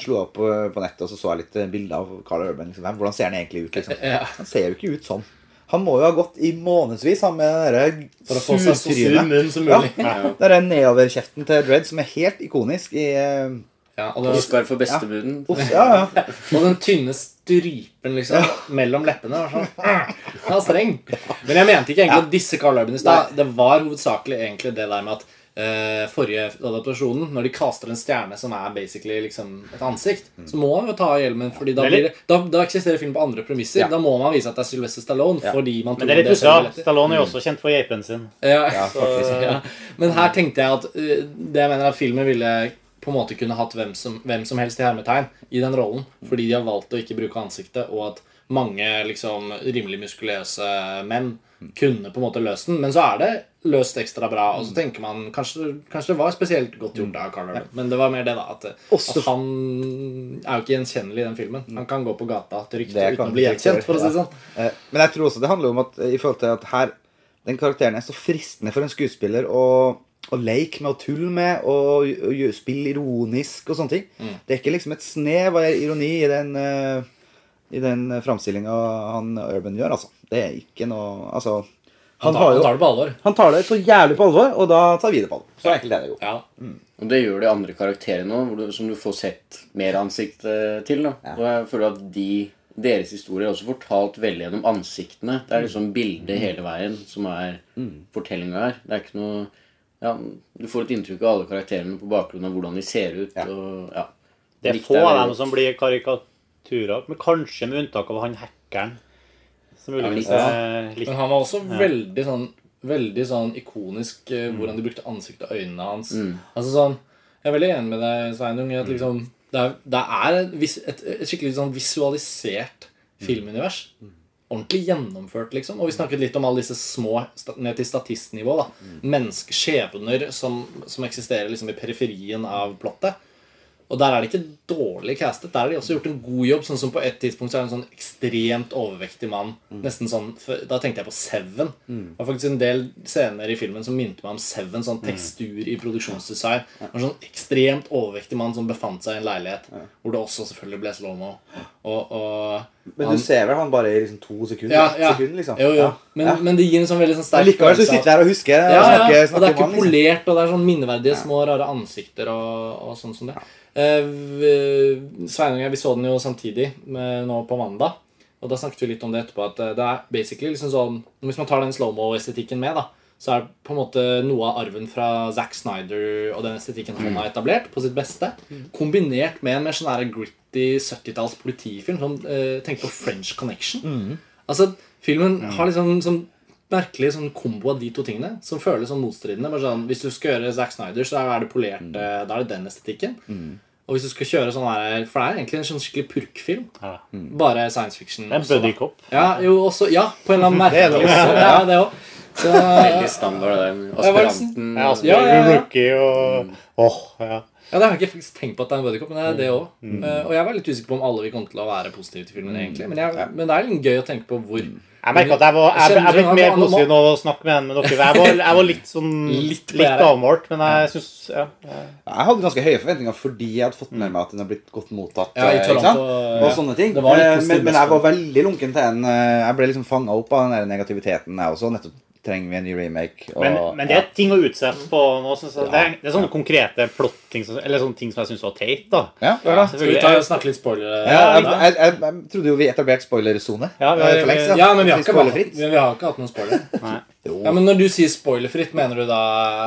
Speaker 2: slo jeg opp på, nettet og så så jeg litt bilder av Carl Urban. Liksom. Hvordan ser han egentlig ut? liksom?
Speaker 3: Ja.
Speaker 2: Han ser jo ikke ut sånn. Han må jo ha gått i månedsvis han med den
Speaker 3: For å få seg så sur munn som
Speaker 2: Ja. Det er nedoverkjeften til Dredd som er helt ikonisk i eh,
Speaker 3: Ja, og,
Speaker 4: Oscar for beste buden.
Speaker 2: Ja, ja.
Speaker 3: og den tynne strypen liksom mellom leppene. var sånn var streng. Men jeg mente ikke egentlig at disse Carl Urban i stad. Det var hovedsakelig egentlig det der med at eh, forrige adaptasjonen, når de kaster en stjerne som er basically liksom et ansikt, så må man jo ta av hjelmen, Fordi da, blir da, da eksisterer film på andre premisser.
Speaker 2: Ja.
Speaker 3: Da må man vise at det er Sylvester Stallone,
Speaker 2: Ja.
Speaker 3: fordi man
Speaker 1: Men det er litt
Speaker 3: det
Speaker 1: pussig. Stallone er jo også kjent for geipen sin.
Speaker 3: Ja,
Speaker 2: Ja,
Speaker 3: så,
Speaker 2: faktisk.
Speaker 3: ja. Men her tenkte jeg at uh, det jeg mener at filmen ville på en måte kunne hatt hvem som, hvem som helst i hermetegn i den rollen, fordi de har valgt å ikke bruke ansiktet, og at mange liksom rimelig muskuløse menn kunne på en måte løst den. Men så er det løst ekstra bra, og så tenker man kanskje, kanskje det var spesielt godt gjort av Carl Urban. Men det var mer det, da. At, at han er jo ikke gjenkjennelig i den filmen. Han kan gå på gata trygt
Speaker 2: Det
Speaker 3: uten
Speaker 2: kan
Speaker 3: å bli gjenkjent, for å si det sånn.
Speaker 2: Eh, Men jeg tror også det handler om at eh, i forhold til at her den karakteren er så fristende for en skuespiller å, å leke med og tulle med og, og og spille ironisk og sånne ting.
Speaker 3: Mm.
Speaker 2: Det er ikke liksom et snev av ironi i den uh, i den framstillinga han Urban gjør, altså. Det er ikke noe Altså
Speaker 3: Han
Speaker 2: Han
Speaker 3: tar,
Speaker 2: har
Speaker 3: han tar det på alvor.
Speaker 2: Han tar det så jævlig på alvor, og da tar vi det på alvor. Så enkelt er det jo.
Speaker 3: Ja.
Speaker 4: Og det gjør de andre karakterene òg, som du får sett mer ansikt eh, til. da.
Speaker 2: Ja.
Speaker 4: Og jeg føler at de, deres historier er også fortalt veldig gjennom ansiktene. Det er liksom bildet hele veien som er fortellinga her. Det er ikke noe ja, Du får et inntrykk av alle karakterene på bakgrunn av hvordan de ser ut.
Speaker 2: Ja.
Speaker 4: og ja.
Speaker 1: Det er få av dem som blir karikaturer, men kanskje med unntak av han hackeren. Som muligvis
Speaker 4: Ja,
Speaker 1: er litt
Speaker 3: Men han var også veldig sånn Veldig sånn ikonisk eh, hvordan de brukte ansiktet og øynene hans. Altså sånn Jeg er veldig enig med deg, Sveinung, i at liksom det er, det er et, vis- et, et skikkelig sånn visualisert filmunivers. Ordentlig gjennomført, liksom. Og vi snakket litt om alle disse små ned til statistnivå. da Menneskeskjebner som, som eksisterer liksom i periferien av plottet. Og der er det ikke dårlig castet. Der har de også gjort en god jobb. Sånn som På et tidspunkt så er det en sånn ekstremt overvektig mann. Nesten sånn, Da tenkte jeg på Seven. Det var faktisk en del scener i filmen som minte meg om Seven. Sånn tekstur i produksjonsdesign. Var En sånn ekstremt overvektig mann som befant seg i en leilighet. Hvor det også selvfølgelig ble slow-mo. Og, og
Speaker 2: Men
Speaker 3: han-
Speaker 2: du ser vel han bare i liksom to sekunder?
Speaker 3: ja, ja.
Speaker 2: Sekunder, liksom.
Speaker 3: Jo, jo.
Speaker 2: Ja.
Speaker 3: Men,
Speaker 2: Ja.
Speaker 3: men det gir en sånn veldig sånn
Speaker 2: sterk
Speaker 3: sterk
Speaker 2: likevel så
Speaker 3: følelse
Speaker 2: sitter her og husker
Speaker 3: ja,
Speaker 2: og
Speaker 3: ja,
Speaker 2: snakker,
Speaker 3: og det er ikke
Speaker 2: mann, liksom.
Speaker 3: polert, og det er sånn minneverdige små, rare ansikter og, og sånn som det. Vi- Sveinung og jeg vi så den jo samtidig med, nå på mandag. Og da snakket vi litt om det etterpå. At eh, det er basically liksom sånn Hvis man tar den slow-mo-estetikken med, da så er på en måte noe av arven fra Zack Snyder og den estetikken han har etablert, på sitt beste, kombinert med en mer sånn gritty 70-talls politifilm. Sånn, eh, tenk på French Connection. Altså, Filmen har liksom sånn merkelig sånn kombo av de to tingene som føles sånn motstridende. Bare sånn, hvis du skal gjøre Zack Snyder, så er det polert. Da er det den estetikken. Og hvis du skal kjøre sånn her For det er egentlig en sånn skikkelig purkfilm.
Speaker 1: Ja.
Speaker 3: Bare science fiction.
Speaker 1: En
Speaker 3: også, da.
Speaker 1: buddy cop.
Speaker 3: Ja, jo, også, ja, på en eller annen
Speaker 2: Det er det
Speaker 3: merkelig også. Ja, det òg.
Speaker 4: Veldig standard, det der.
Speaker 3: Ja,
Speaker 4: Aspiranten
Speaker 1: Ja,
Speaker 3: Ja, ja, ja.
Speaker 1: Rookie og Åh, ja.
Speaker 3: Ja, det har jeg ikke tenkt på at det er en buddycop, men det er det òg. og jeg var litt usikker på om alle vil komme til å være positive til filmen, egentlig. Men, jeg, men det er litt gøy å tenke på hvor
Speaker 1: Jeg merker at jeg var Jeg, jeg, jeg mer positiv nå å snakke med med dere. Jeg var, jeg var litt sånn
Speaker 3: Litt
Speaker 1: litt, avmålt, men jeg syns ja, jeg-
Speaker 2: Jeg hadde ganske høye forventninger fordi jeg hadde fått med meg at den har blitt godt mottatt.
Speaker 3: Ja, i
Speaker 2: eh,
Speaker 3: Toronto.
Speaker 2: Og sånne ting. Eh, men, men jeg var veldig lunken til den. eh, Jeg ble liksom fanga opp av den negativiteten, jeg også. Nettopp trenger vi en ny remake. Og,
Speaker 1: men, men det er ting å utsette på nå. Synes ja, Det, er, det er sånne konkrete plotting Eller sånne ting som jeg syns var teit. da
Speaker 2: ja, er?
Speaker 3: Skal vi ta og snakke litt spoiler?
Speaker 2: Ja, jeg,
Speaker 3: da?
Speaker 2: jeg, jeg, jeg trodde jo vi etablerte spoilersone.
Speaker 1: Ja,
Speaker 3: Ja, men vi har, ikke, vi har ikke hatt noen spoiler.
Speaker 1: Nei.
Speaker 3: Ja, men Når du sier spoilerfritt, mener du da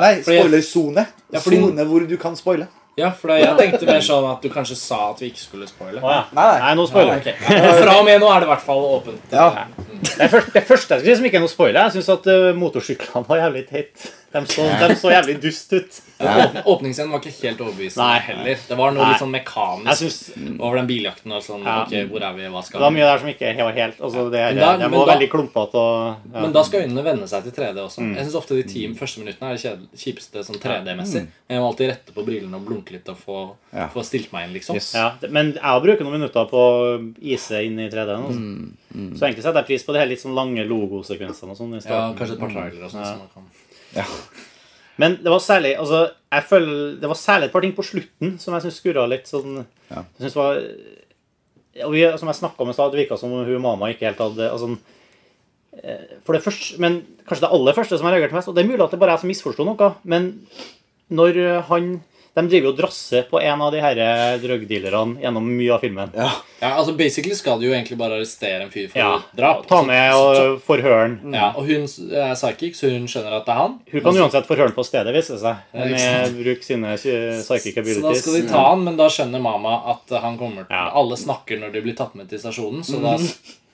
Speaker 2: Nei, spoilersone.
Speaker 3: Ja, fordi-
Speaker 2: Sone hvor du kan spoile.
Speaker 3: Ja, for jeg tenkte mer sånn at du kanskje sa at vi ikke skulle spoile.
Speaker 1: Oh, ja.
Speaker 2: Nei, nei.
Speaker 1: Nei, nå spoiler
Speaker 3: Ja,
Speaker 1: jeg.
Speaker 3: Fra og med nå er det i hvert fall åpent.
Speaker 2: Ja.
Speaker 1: Det, første, det første jeg skulle si som ikke er noe spoiler, jeg syns at uh, motorsyklene var jævlig teit. De så, de så jævlig dust ut.
Speaker 3: Ja. åpningsscenen var ikke helt overbevisende
Speaker 1: Nei.
Speaker 3: heller. Det var noe
Speaker 1: Nei.
Speaker 3: litt sånn
Speaker 1: Jeg
Speaker 3: mekanisk
Speaker 1: synes
Speaker 3: over den biljakten. og sånn,
Speaker 1: Ja.
Speaker 3: ok, hvor er vi, hva skal vi?
Speaker 1: Det var mye der som ikke var helt altså det,
Speaker 3: Men
Speaker 1: det,
Speaker 3: da-
Speaker 1: det var
Speaker 3: da-
Speaker 1: veldig klumpete og ja.
Speaker 3: Men da skal øynene venne seg til 3D også.
Speaker 1: Mm.
Speaker 3: Jeg synes ofte de ti første minuttene er det kjipeste sånn 3D-messig. Men jeg må alltid rette på brillene og blunke litt og få,
Speaker 2: Ja.
Speaker 3: få stilt meg inn, liksom.
Speaker 2: Yes.
Speaker 1: Ja, men jeg bruker noen minutter på å ise inn i 3D. Altså.
Speaker 3: Mm,
Speaker 1: Så egentlig setter jeg pris på de her litt sånn lange logosekvensene. og sånn i
Speaker 3: Ja, kanskje et par trailere og sånn.
Speaker 1: Ja. Men det var særlig altså, jeg føler, det var særlig et par ting på slutten som jeg syns skurra litt sånn
Speaker 2: Ja.
Speaker 1: jeg synes var, og vi, Som jeg snakka om i stad, det virka som hun mamma ikke helt hadde altså, eh, For det første, men kanskje det aller første som jeg reagerte mest Og det er mulig at det bare er jeg som misforsto noe, men når han De driver jo og drasser på en av de her drugdealerne gjennom mye av filmen.
Speaker 2: Ja.
Speaker 3: Ja, altså Basically skal du jo egentlig bare arrestere en fyr for
Speaker 1: Ja,
Speaker 3: drap.
Speaker 1: Ta med og forhøre han.
Speaker 3: Ja, Og hun er psychic, så hun skjønner at det er han.
Speaker 1: Hun kan uansett forhøre han på stedet, viser det seg. Med bruk sine psychic abilities.
Speaker 3: Så da skal de ta han, men da skjønner mamma at han kommer til
Speaker 1: Ja.
Speaker 3: Alle snakker når de blir tatt med til stasjonen, så da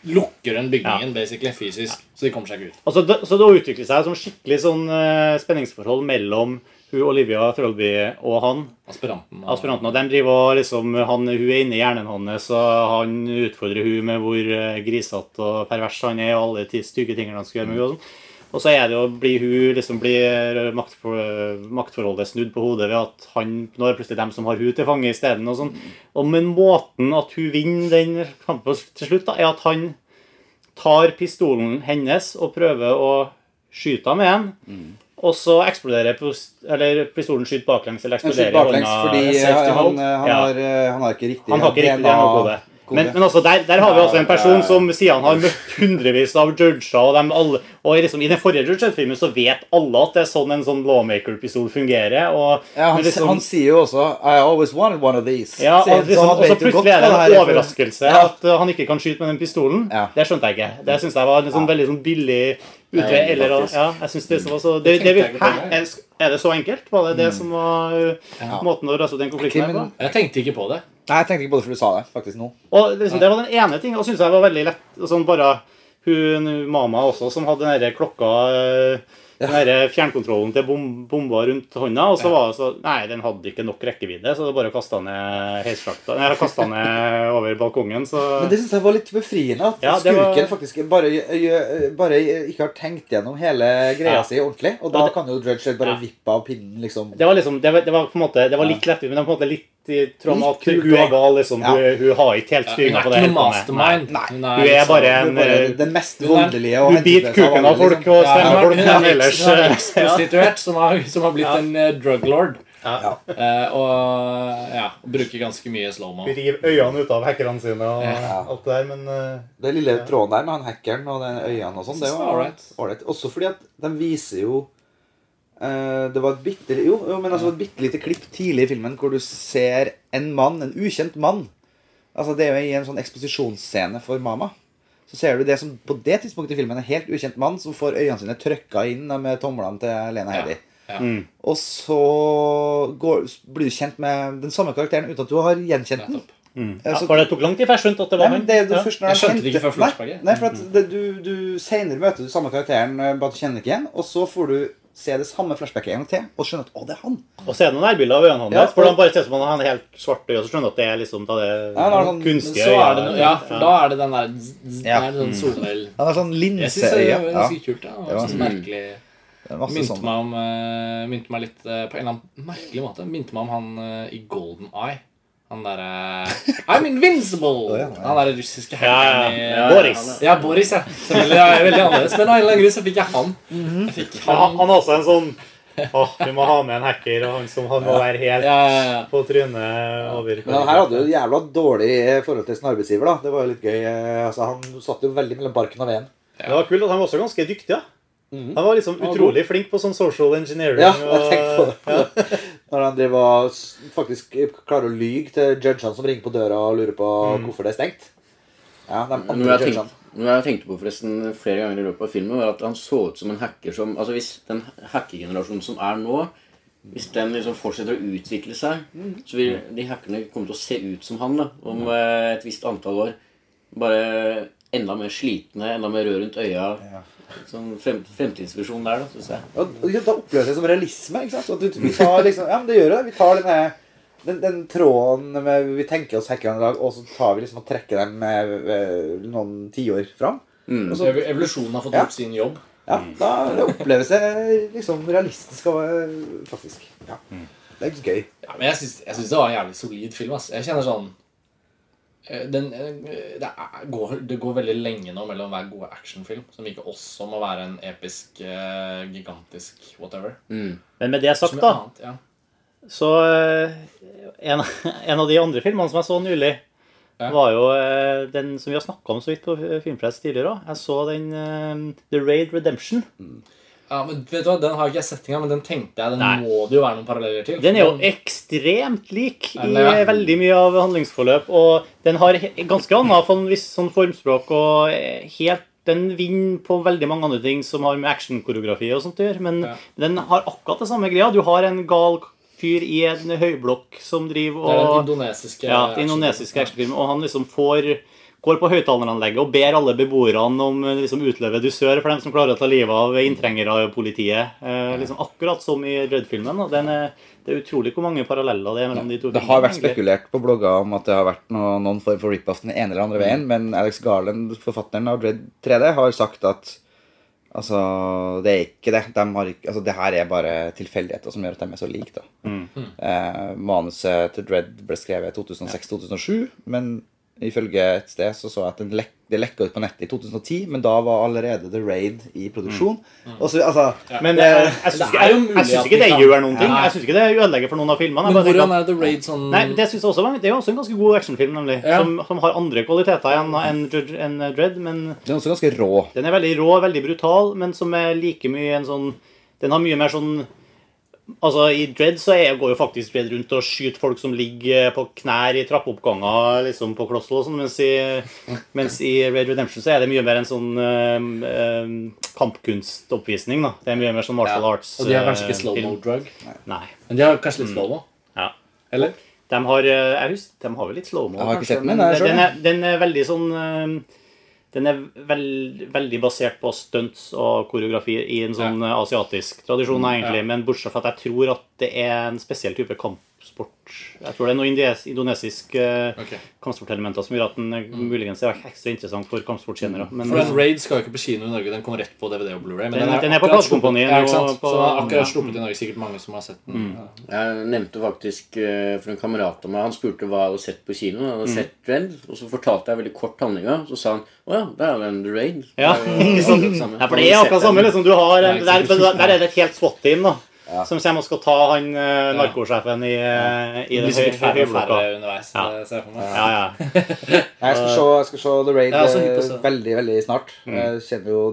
Speaker 3: lukker hun bygningen basically fysisk, så de kommer seg ikke ut.
Speaker 1: Altså, det, så det utvikler seg som skikkelig sånn uh, spenningsforhold mellom hun Olivia Trollby og han.
Speaker 3: Aspiranten. og-
Speaker 1: Aspiranten. Og de driver og liksom, han, Hun er inni hjernen hans, og han utfordrer hun med hvor eh, grisete og pervers han er, og alle de stygge tingene han skal gjøre med henne. Og, sånn. og så er det jo, blir hun liksom blir maktfor, maktforholdet snudd på hodet ved at han nå er det plutselig dem som har hun til fange isteden. Og, sånn. og men måten at hun vinner den kampen til slutt, da, er at han tar pistolen hennes og prøver å skyte henne med den. Og så eksploderer eller pistolen skyter baklengs eller eksploderer
Speaker 2: baklengs
Speaker 1: hånda.
Speaker 2: fordi han, han,
Speaker 1: Ja.
Speaker 2: har, eh, han har ikke riktig
Speaker 1: Han har ikke riktig DNA-kode. Men, men også der, der har vi også en person som sier han har møtt hundrevis av judger, og, alle, og liksom, i den forrige Judge Dredd-filmen så vet alle at det er sånn en sånn lawmaker-pistol fungerer. Og,
Speaker 2: Ja, han,
Speaker 1: liksom,
Speaker 2: han sier jo også I always wanted one of these.
Speaker 1: ja, og, liksom,
Speaker 2: han
Speaker 1: og så
Speaker 2: vet jo godt
Speaker 1: plutselig er det en overraskelse
Speaker 2: Ja.
Speaker 1: at han ikke kan skyte med den pistolen.
Speaker 2: Ja.
Speaker 1: Det skjønte jeg ikke. Det syns jeg var en sånn veldig sånn billig utvei. Eller, ja, jeg synes det som var så det,
Speaker 3: Det
Speaker 1: det, Hæ? Er, det så enkelt? Var det det
Speaker 2: Mm.
Speaker 1: som var ja. måten å løse den konflikten her på?
Speaker 3: Jeg tenkte ikke på det.
Speaker 2: Nei, jeg tenkte ikke på det før du sa det, faktisk nå.
Speaker 1: Og liksom, Det var den ene ting, og synes jeg var veldig lett. Sånn bare hun Mama også, som hadde den klokka eh, Den fjernkontrollen til bom, bomba rundt hånda. Og så var det så Nei, den hadde ikke nok rekkevidde, så det bare kasta ned heisslakta Nei, kasta ned over balkongen, så
Speaker 2: Men det syns jeg var litt befriende. At
Speaker 1: Ja, skurken var-
Speaker 2: faktisk bare, bare ikke har tenkt gjennom hele greia
Speaker 1: Ja.
Speaker 2: si ordentlig. Og da
Speaker 1: det-
Speaker 2: kan jo Dredge bare
Speaker 1: Ja.
Speaker 2: vippe av pinnen, liksom.
Speaker 1: Det var liksom, det var, det var på en måte Det var litt lettvint, men det var på en måte litt
Speaker 2: Litt
Speaker 1: at
Speaker 2: kult,
Speaker 1: hun er gal, liksom.
Speaker 2: Ja.
Speaker 1: Hun, hun har ikke helt styringa på det.
Speaker 3: Hun
Speaker 1: er bare
Speaker 2: Hun
Speaker 1: en
Speaker 2: er bare
Speaker 1: eh,
Speaker 2: den mest voldelige og
Speaker 1: Hun biter kuken av folk
Speaker 2: liksom.
Speaker 1: og folk,
Speaker 3: er
Speaker 1: men ellers
Speaker 3: hun er
Speaker 1: eh,
Speaker 3: eksprostituert som, har- som har blitt
Speaker 1: Ja.
Speaker 3: en uh, drug lord.
Speaker 1: Ja.
Speaker 3: Uh, og ja, bruker ganske mye slow-mo.
Speaker 1: River øynene ut av hackerne sine og
Speaker 2: Ja.
Speaker 1: alt det der, men uh,
Speaker 2: Den lille tråden der med han hackeren og den øynene og sånn, det
Speaker 3: er
Speaker 2: var
Speaker 3: ålreit.
Speaker 2: Også fordi at de viser jo eh, Det var et bitte, jo, jo, men altså et bitte lite klipp tidlig i filmen hvor du ser en mann, en ukjent mann. Altså Det er jo i en sånn eksposisjonsscene for Mama. Så ser du det som på det tidspunktet i filmen er en helt ukjent mann som får øynene sine trøkka inn med tomlene til Lena Heidi.
Speaker 3: Ja.
Speaker 1: mm.
Speaker 2: Og så går, blir du kjent med den samme karakteren uten at du har gjenkjent den.
Speaker 1: Mm.
Speaker 2: Ja,
Speaker 1: Ja, for det tok lang tid før jeg skjønte at det var
Speaker 2: men
Speaker 1: han.
Speaker 2: det er det
Speaker 1: Ja.
Speaker 2: først når
Speaker 3: Jeg skjønte det ikke før flashbacket.
Speaker 2: Nei, nei, for at det, du, du senere møter du samme karakteren, eh, bare du kjenner ikke igjen. Og så får du se det samme flashbacket en gang til og skjønne at å, det er han.
Speaker 1: Og så er noen nærbilder av øynene hans.
Speaker 2: Ja,
Speaker 1: for
Speaker 2: og-
Speaker 1: han bare ser ut som han har helt svart og så skjønner du at det er liksom da det
Speaker 2: Ja, han sånn-
Speaker 1: kunstige
Speaker 3: øyet. Ja, det ja, for da er det den der
Speaker 2: Ja.
Speaker 3: der, sånn solmeld.
Speaker 2: Han har sånn
Speaker 3: Jeg syns det
Speaker 2: linseøye.
Speaker 3: var
Speaker 2: Ja,
Speaker 3: ganske kult. Ja. Det var sånn merkelig
Speaker 2: er
Speaker 3: Minte meg om uh, Minte meg litt uh, på en eller annen merkelig måte. Minte meg om han uh, i Golden Eye. Han derre I'm invincible!
Speaker 2: Å, ja, ja.
Speaker 3: Han derre russiske
Speaker 1: Ja, ja,
Speaker 3: i
Speaker 1: ja. Boris.
Speaker 3: Ja, Boris, ja. Selvfølgelig ja, veldig annerledes. Men av en eller annen grunn så fikk jeg han.
Speaker 2: Mhm.
Speaker 3: Jeg fikk
Speaker 1: han,
Speaker 3: Ja,
Speaker 1: han er også en sånn Åh, vi må ha med en hacker, og han som han må være helt
Speaker 3: Ja, ja, ja.
Speaker 1: på trynet over
Speaker 2: Men han her hadde jo jævla dårlig forhold til sin arbeidsgiver, da. Det var jo litt gøy. Eh, Altså, Han satt jo veldig mellom barken og veden.
Speaker 1: Det var kult at han var også ganske dyktig. da.
Speaker 2: Mhm.
Speaker 1: Han var liksom
Speaker 3: var
Speaker 1: utrolig flink på sånn social engineering.
Speaker 2: Ja, jeg tenkte på
Speaker 1: og,
Speaker 2: det. Når han driver faktisk klarer å lyge til judgene som ringer på døra og lurer på hvorfor det er stengt. Ja, de
Speaker 4: Noe
Speaker 2: andre
Speaker 4: jeg,
Speaker 2: judgene.
Speaker 4: tenkte, noe jeg tenkte på forresten flere ganger i løpet av filmen, var at han så ut som en hacker som Altså Hvis den hackergenerasjonen som er nå, hvis den liksom fortsetter å utvikle seg, så vil de hackerne komme til å se ut som han da, om eh, et visst antall år. Bare enda mer slitne, enda mer rød rundt øya. Sånn frem, fremtidsvisjon der, da, syns jeg.
Speaker 2: Og, og da oppleves det som realisme. ikke sant? Så at du, vi tar liksom, ja, men det gjør det. Vi tar denne, den, den tråden med Vi tenker oss hackerne i dag, og så tar vi liksom og trekker dem med, med noen tiår fram.
Speaker 4: Mm.
Speaker 2: Så,
Speaker 3: Evolusjonen har fått
Speaker 2: Ja.
Speaker 3: gjort sin jobb.
Speaker 2: ja, da det oppleves det liksom realistisk og eh, faktisk. Ja. Det er gøy.
Speaker 3: Ja, men jeg syns, det var en jævlig solid film. ass. Jeg kjenner sånn den, eh, det, er, går, det går veldig lenge nå mellom hver gode actionfilm, som ikke også må være en episk, eh, gigantisk whatever.
Speaker 4: Mm.
Speaker 1: Men med det sagt, da,
Speaker 3: annet, ja.
Speaker 1: så eh, en, en av de andre filmene som jeg så nylig,
Speaker 3: Ja.
Speaker 1: var jo eh, den som vi har snakka om så vidt på Filmpress tidligere òg. Jeg så den eh, The Raid Redemption.
Speaker 3: Ja, men vet du hva, Den har ikke jeg sett engang, men den tenkte jeg den
Speaker 1: Nei.
Speaker 3: må det jo være noen paralleller til.
Speaker 1: Den er jo ekstremt lik i
Speaker 3: den ja.
Speaker 1: veldig mye av handlingsforløp. Og den har ganske annet for en viss sånn formspråk og eh, helt den vinner på veldig mange andre ting som har med actionkoreografi og sånt å gjøre. Men
Speaker 3: Ja.
Speaker 1: den har akkurat det samme greia. Du har en gal fyr i en høyblokk som driver og
Speaker 3: Det er den indonesiske
Speaker 1: Ja, den indonesiske actionfilmen. Og han liksom får går på høyttaleranlegget og ber alle beboerne om eh, liksom utleve dusør for dem som klarer å ta livet av inntrengere av politiet. Eh, liksom Akkurat som i Rød-filmen. og den er- Det er utrolig hvor mange paralleller det er mellom de to
Speaker 2: Det har vært
Speaker 1: egentlig.
Speaker 2: spekulert på blogger om at det har vært noe, noen form for rip-off den ene eller andre veien, men Alex Garland, forfatteren av Dread 3D, har sagt at altså, det er ikke det. De har altså, det her er bare tilfeldigheter som gjør at de er så like. da.
Speaker 1: Mm.
Speaker 2: Eh, manuset til Dread ble skrevet i 2006-2007, men Ifølge et sted så så jeg at den lek det lekka ut på nettet i 2010, men da var allerede The Raid i produksjon. Og så, altså,
Speaker 1: Men
Speaker 2: det-
Speaker 1: eh, jeg syns ikke,
Speaker 3: er jo
Speaker 1: jeg, synes ikke det gjør noen ting. Jeg syns ikke det ødelegger for noen av filmene.
Speaker 3: Men hvordan er The Raid sånn
Speaker 1: Nei, det synes jeg også var, det er også en ganske god actionfilm, nemlig.
Speaker 3: Ja.
Speaker 1: Som, som har andre kvaliteter enn en, en, enn Dredd. Men
Speaker 2: den er også ganske rå.
Speaker 1: den er veldig rå, veldig brutal, men som er like mye en sånn Den har mye mer sånn Altså, I Dread så er, går jo faktisk Dread rundt og skyter folk som ligger på knær i trappeoppganger liksom på Klossel og sånn, mens i, mens i Red Redemption så er det mye mer en sånn øhm, kampkunstoppvisning. da. Det er mye mer sånn martial arts.
Speaker 3: Og de har kanskje ikke slow-mo
Speaker 1: film.
Speaker 3: drug.
Speaker 1: Nei.
Speaker 3: Men de har kanskje litt slow-mo?
Speaker 1: Ja.
Speaker 3: Eller?
Speaker 1: De har, eh, jeg husker, de har vel litt
Speaker 2: Jeg ikke sett den,
Speaker 1: men
Speaker 2: jeg
Speaker 1: den, den er veldig sånn eh, Den er veld, veldig basert på stunts og koreografi i en sånn ja. asiatisk tradisjon, egentlig. Men bortsett fra at jeg tror at det er en spesiell type kampsport. Jeg tror det er noen indonesiske indonesisk eh,
Speaker 3: Ok.
Speaker 1: kampsportelementer som gjør at den eh, muligens er ekstra interessant for kampsportkjennere. Men
Speaker 3: For den Raid skal jo ikke på kino i Norge. Den kommer rett på DVD og Blu-ray. Men
Speaker 1: Den-
Speaker 3: den,
Speaker 1: den er på
Speaker 3: akkurat
Speaker 1: platekompaniet
Speaker 3: Ja, Så den er akkurat sluppet i Norge. Sikkert mange som har sett den. Ja.
Speaker 4: Jeg nevnte faktisk eh, for en kamerat av meg Han spurte hva jeg hadde sett på kino. Jeg hadde sett Dredd, og så fortalte jeg veldig kort handlinga. Så sa han å ja, der er den The Raid.
Speaker 1: Ja,
Speaker 4: er.
Speaker 1: Ja, for det er akkurat samme. liksom. Du har,
Speaker 3: Nei,
Speaker 1: der, der er det et helt SWAT-team da, som kommer og skal ta han eh, narkosjefen i, ja. i
Speaker 3: Det
Speaker 1: den høyblokka.
Speaker 3: underveis.
Speaker 1: Ja.
Speaker 3: det ser jeg for meg.
Speaker 1: Ja, ja.
Speaker 2: Jeg skal se, jeg skal se The Raid
Speaker 3: Jeg også hypp på å se
Speaker 2: eh,
Speaker 3: den.
Speaker 2: veldig veldig snart. Jeg kjenner jo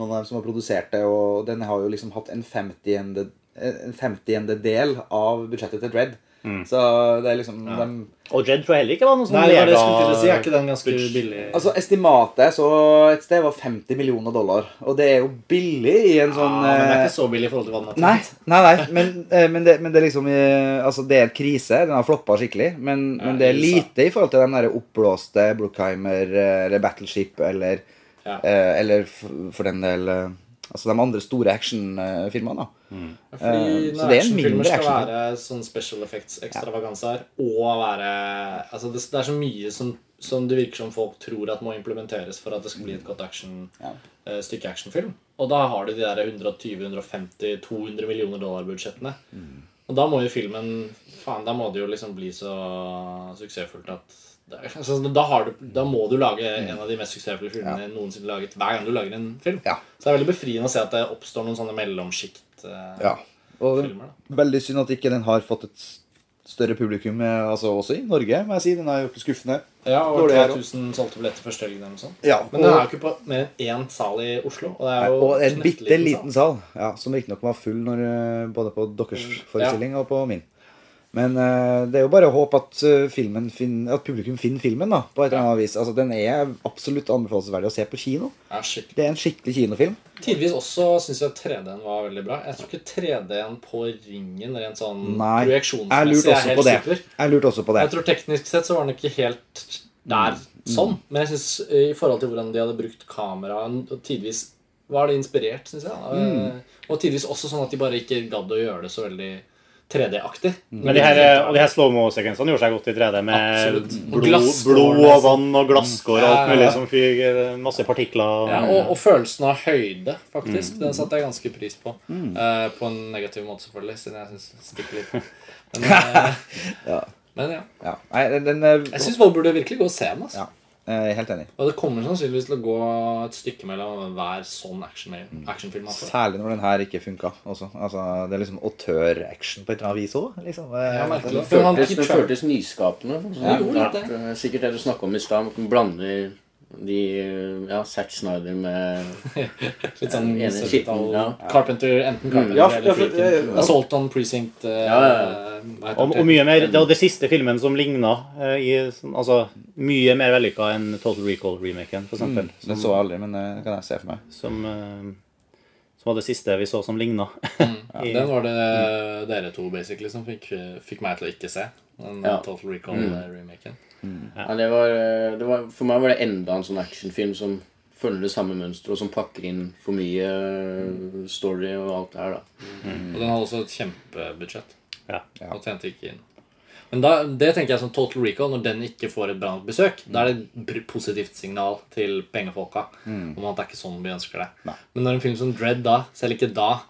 Speaker 2: noen av dem som har produsert det, og den har jo liksom hatt en 50 en 50 del av budsjettet til Dredd. Så det er liksom dem,
Speaker 1: Og Jed tror jeg heller ikke var noe sånn
Speaker 3: Nei, det skulle jeg skulle si. Er ikke den ganske billig?
Speaker 2: Altså, Estimatet så et sted var 50 millioner dollar. Og det er jo billig i en
Speaker 3: ja,
Speaker 2: sånn
Speaker 3: men det er
Speaker 2: eh,
Speaker 3: ikke så billig i forhold til hva den har
Speaker 2: Nei,
Speaker 3: tatt.
Speaker 2: nei, nei men, eh, men, det, men det er liksom eh, Altså, det er en krise. Den har floppa skikkelig. Men, men det er lite i forhold til den der oppblåste Brookheimer eller Battleship eller
Speaker 3: Ja.
Speaker 2: eh, Eller for, for den del Altså de andre store actionfilmene. da.
Speaker 3: Fordi
Speaker 2: Eh, så det er en
Speaker 3: actionfilmer
Speaker 2: mindre
Speaker 3: skal
Speaker 2: actionfilm.
Speaker 3: være sånn special effects-ekstravaganser og være Altså det, det er så mye som, som det virker som folk tror at må implementeres for at det skal bli et godt action, eh, stykke actionfilm. Og da har du de der 120-150-200 millioner dollar-budsjettene. Og da må jo filmen Faen, da må det jo liksom bli så suksessfullt at altså, da, har du, da må du lage en av de mest suksessfulle filmene noensinne laget hver gang du lager en film.
Speaker 2: Ja.
Speaker 3: Så det er veldig befriende å se at det oppstår noen sånne mellomsjiktfilmer. eh,
Speaker 2: Ja. Og
Speaker 3: filmer,
Speaker 2: veldig synd at ikke den har fått et større publikum eh, altså også i Norge, må jeg si. Den er jo skuffende.
Speaker 3: Ja, og
Speaker 2: Dårlig her
Speaker 3: 3000 solgte billetter første sånt.
Speaker 2: Ja,
Speaker 3: Men den er jo ikke på mer enn én sal i Oslo. Og det er jo
Speaker 2: og en bitte liten sal, ja, som riktignok var full når, eh, både på deres
Speaker 3: forestilling
Speaker 2: forestilling og på min. Men uh, det er jo bare å håpe at, eh, fin- at publikum finner filmen. da, på et eller annet vis. Altså, Den er absolutt anbefalesverdig å se på kino.
Speaker 3: Ja.
Speaker 2: Det er en skikkelig kinofilm.
Speaker 3: Tidvis også syns jeg 3D-en var veldig bra. Jeg tror ikke 3D-en på ringen rent sånn
Speaker 2: Nei, jeg
Speaker 3: projeksjonsmessig er
Speaker 2: også
Speaker 3: helt
Speaker 2: på det.
Speaker 3: super.
Speaker 2: Jeg lurte også på det.
Speaker 3: Jeg tror teknisk sett så var den ikke helt der sånn. Men jeg synes i forhold til hvordan de hadde brukt kameraet, og Tidvis var det inspirert, syns jeg.
Speaker 2: Mm.
Speaker 3: Og tidvis også sånn at de bare ikke gadd å gjøre det så veldig 3D-aktig.
Speaker 1: Men de her, og de her slow-mo-sekvensene gjorde seg godt i 3D med blod, blod og vann og glasskår og alt mulig som fyker. Masse partikler.
Speaker 3: Ja, og, og følelsen av høyde,
Speaker 2: Mm.
Speaker 3: faktisk. Den satte jeg ganske pris på. Eh, på en negativ måte, selvfølgelig, siden jeg syns det stikker litt. Men, uh,
Speaker 2: Ja.
Speaker 3: men ja.
Speaker 2: Ja. Nei, den, den
Speaker 3: Jeg syns folk burde virkelig gå og se den. Altså.
Speaker 2: ja, jeg er helt enig.
Speaker 3: Og det kommer sannsynligvis til å gå et stykke mellom hver sånn action, actionfilm. Altså.
Speaker 2: Særlig når den her ikke funka. Altså, det er liksom autør-action på et eller annet vis òg. Liksom.
Speaker 3: Ja, merkelig.
Speaker 4: Det føltes, det føltes nyskapende. sånn
Speaker 3: Ja, det.
Speaker 4: eh, Sikkert det du snakka om i stad, at man blander de Ja, Zack Snyder med
Speaker 3: Litt sånn ene
Speaker 4: skitten, ja.
Speaker 3: Carpenter, enten Carpenter
Speaker 2: Ja,
Speaker 3: eller
Speaker 2: ja,
Speaker 3: Freakin.
Speaker 2: ja.
Speaker 3: Assault on Precinct. eh,
Speaker 4: Ja, ja,
Speaker 1: Og, og mye mer, det var det siste filmen som ligna eh, Altså mye mer vellykka enn Total Recall-remaken, f.eks. Mm.
Speaker 2: Den så jeg aldri, men eh, det kan jeg se for meg.
Speaker 1: Som, eh, som var det siste vi så som ligna. I-
Speaker 3: Den var det dere to basically som fikk, fikk meg til å ikke se. Den
Speaker 4: Ja.
Speaker 3: Total Recall-remaken.
Speaker 4: Ja, det var, eh, det var, For meg var det enda en sånn actionfilm som følger det samme mønsteret, og som pakker inn for mye eh, story og alt det her. da
Speaker 3: Og den hadde også et kjempebudsjett.
Speaker 1: Ja.
Speaker 3: Og tjente ikke inn. Men da, det tenker jeg som Total Recall, når den ikke får et bra nok besøk, da er det et positivt signal til pengefolka om at det er ikke sånn vi ønsker det. Men når en film som Dread da, selv ikke da,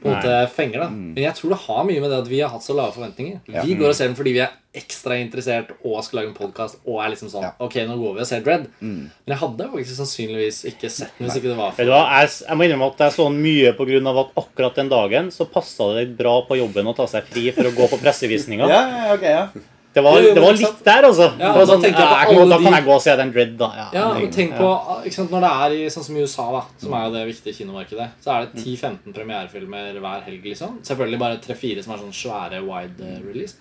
Speaker 3: på en måte fenger. da Men jeg tror det har mye med det at vi har hatt så lave forventninger. Vi går og ser den fordi vi er ekstra interessert og skal lage en podkast og er liksom sånn
Speaker 2: Ja.
Speaker 3: Ok, nå går vi og ser Dread. Men jeg hadde faktisk sannsynligvis ikke sett den hvis ikke det var
Speaker 1: Vet
Speaker 3: for
Speaker 1: du hva, jeg, jeg må innrømme at jeg så den mye pga. at akkurat den dagen så passa det bra på jobben å ta seg fri for å gå på pressevisninga.
Speaker 2: Ja, ja, ok, ja.
Speaker 1: Det var, det var litt der, altså.
Speaker 3: Ja, da
Speaker 1: sånn,
Speaker 3: jeg
Speaker 1: jeg kan, da kan jeg gå og se den Dread, da. Ja,
Speaker 3: Ja, men tenk på ikke sant, Når det er i sånn som i USA, da som er jo det viktige kinomarkedet, så er det 10-15 premierefilmer hver helg. liksom Selvfølgelig bare 3-4 som er sånn svære wide eh, release.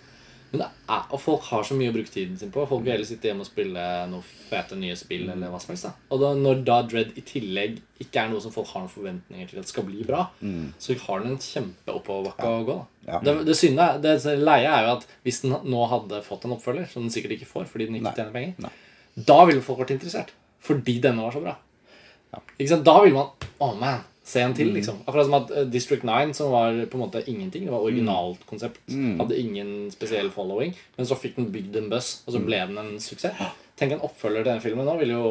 Speaker 3: Men er, Og folk har så mye å bruke tiden sin på. Folk vil heller sitte hjemme og spille noe fete nye spill. eller hva som helst da Og da, når da Dread i tillegg ikke er noe som folk har noen forventninger til at skal bli bra, så har den en kjempeoppoverbakke å gå.
Speaker 2: Ja.
Speaker 3: Det, det synde er, det leie er jo at hvis den nå hadde fått en oppfølger, som den sikkert ikke får fordi den ikke
Speaker 2: Nei.
Speaker 3: tjener penger,
Speaker 2: Nei.
Speaker 3: da ville folk vært interessert. Fordi denne var så bra. Sant? Da ville man Å, man. Se en til, liksom. Akkurat som at eh, District 9, som var på en måte ingenting. Det var originalt konsept. Hadde ingen spesiell following. Men så fikk den bygd en buzz, og så ble den en suksess. Tenk en oppfølger til den filmen nå vil jo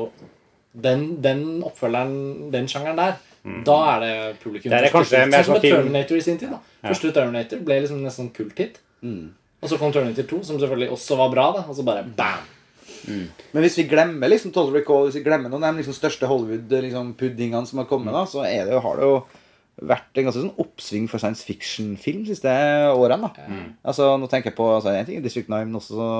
Speaker 3: Den, den oppfølgeren, den sjangeren der, da er det publikum
Speaker 1: Det er kanskje mer
Speaker 3: Sånn som
Speaker 1: sånn
Speaker 3: Terminator i sin tid. da Første Terminator ble liksom nesten kult hit. Og så kom Terminator 2, som selvfølgelig også var bra. da Og så bare bam!
Speaker 2: Men hvis vi glemmer liksom Total Recall, hvis vi glemmer noen av de liksom, største Hollywood-puddingene som har kommet, da, så er det, jo- har det jo vært en ganske sånn oppsving for science fiction-film de siste årene. da. Altså, nå tenker jeg på altså, en ting District 9, men også så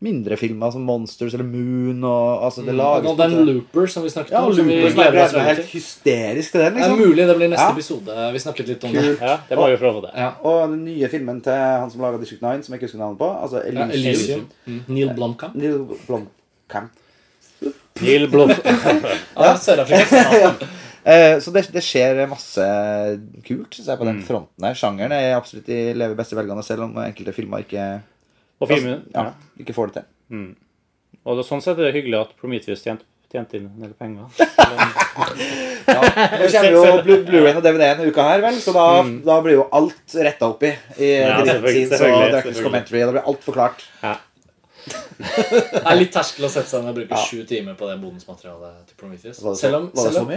Speaker 2: mindre filmer som Monsters eller Moon. og altså, det lages
Speaker 3: Og den Looper som vi snakket
Speaker 2: ja,
Speaker 3: om. som vi
Speaker 2: Looper som jeg
Speaker 3: gleder oss
Speaker 2: helt hysterisk til den.
Speaker 3: Det er
Speaker 2: liksom.
Speaker 3: mulig det blir neste
Speaker 2: Ja.
Speaker 3: episode. Vi snakket litt om
Speaker 2: Kult.
Speaker 3: det.
Speaker 1: Ja, det må vi få lov.
Speaker 3: Ja.
Speaker 2: Og den nye filmen til han som laga District 9, som jeg ikke husker navnet på. altså
Speaker 3: Ja,
Speaker 2: Elysium.
Speaker 3: Elysium. Mm. Neil Blomkamp.
Speaker 2: Neil Blomkamp.
Speaker 1: Neil Blomkamp.
Speaker 3: Ja, Sør-Afrika.
Speaker 2: Eh, så det, det skjer masse kult synes jeg, på
Speaker 1: Mm.
Speaker 2: den fronten her. Sjangeren er absolutt i lever beste velgående, selv om enkelte filmer ikke,
Speaker 1: Og filmen,
Speaker 2: ja,
Speaker 1: ja.
Speaker 2: ikke får det til.
Speaker 1: Og det, sånn sett er det hyggelig at Prometheus tjente, tjente inn en del penger.
Speaker 2: Nå kommer jo Blu- Blu-rayen og DVD-en uka her, vel, så da, da blir jo alt retta opp i. I
Speaker 1: Mm. Ja,
Speaker 2: ja,
Speaker 1: selvfølgelig,
Speaker 2: scenes og
Speaker 1: selvfølgelig,
Speaker 2: Commentary. Da blir alt forklart.
Speaker 1: Ja.
Speaker 3: Det er litt terskel å sette seg ned og bruke sju timer på det bonusmaterialet til Prometheus.
Speaker 2: Var det så,
Speaker 3: Selv om,
Speaker 2: var det så
Speaker 3: om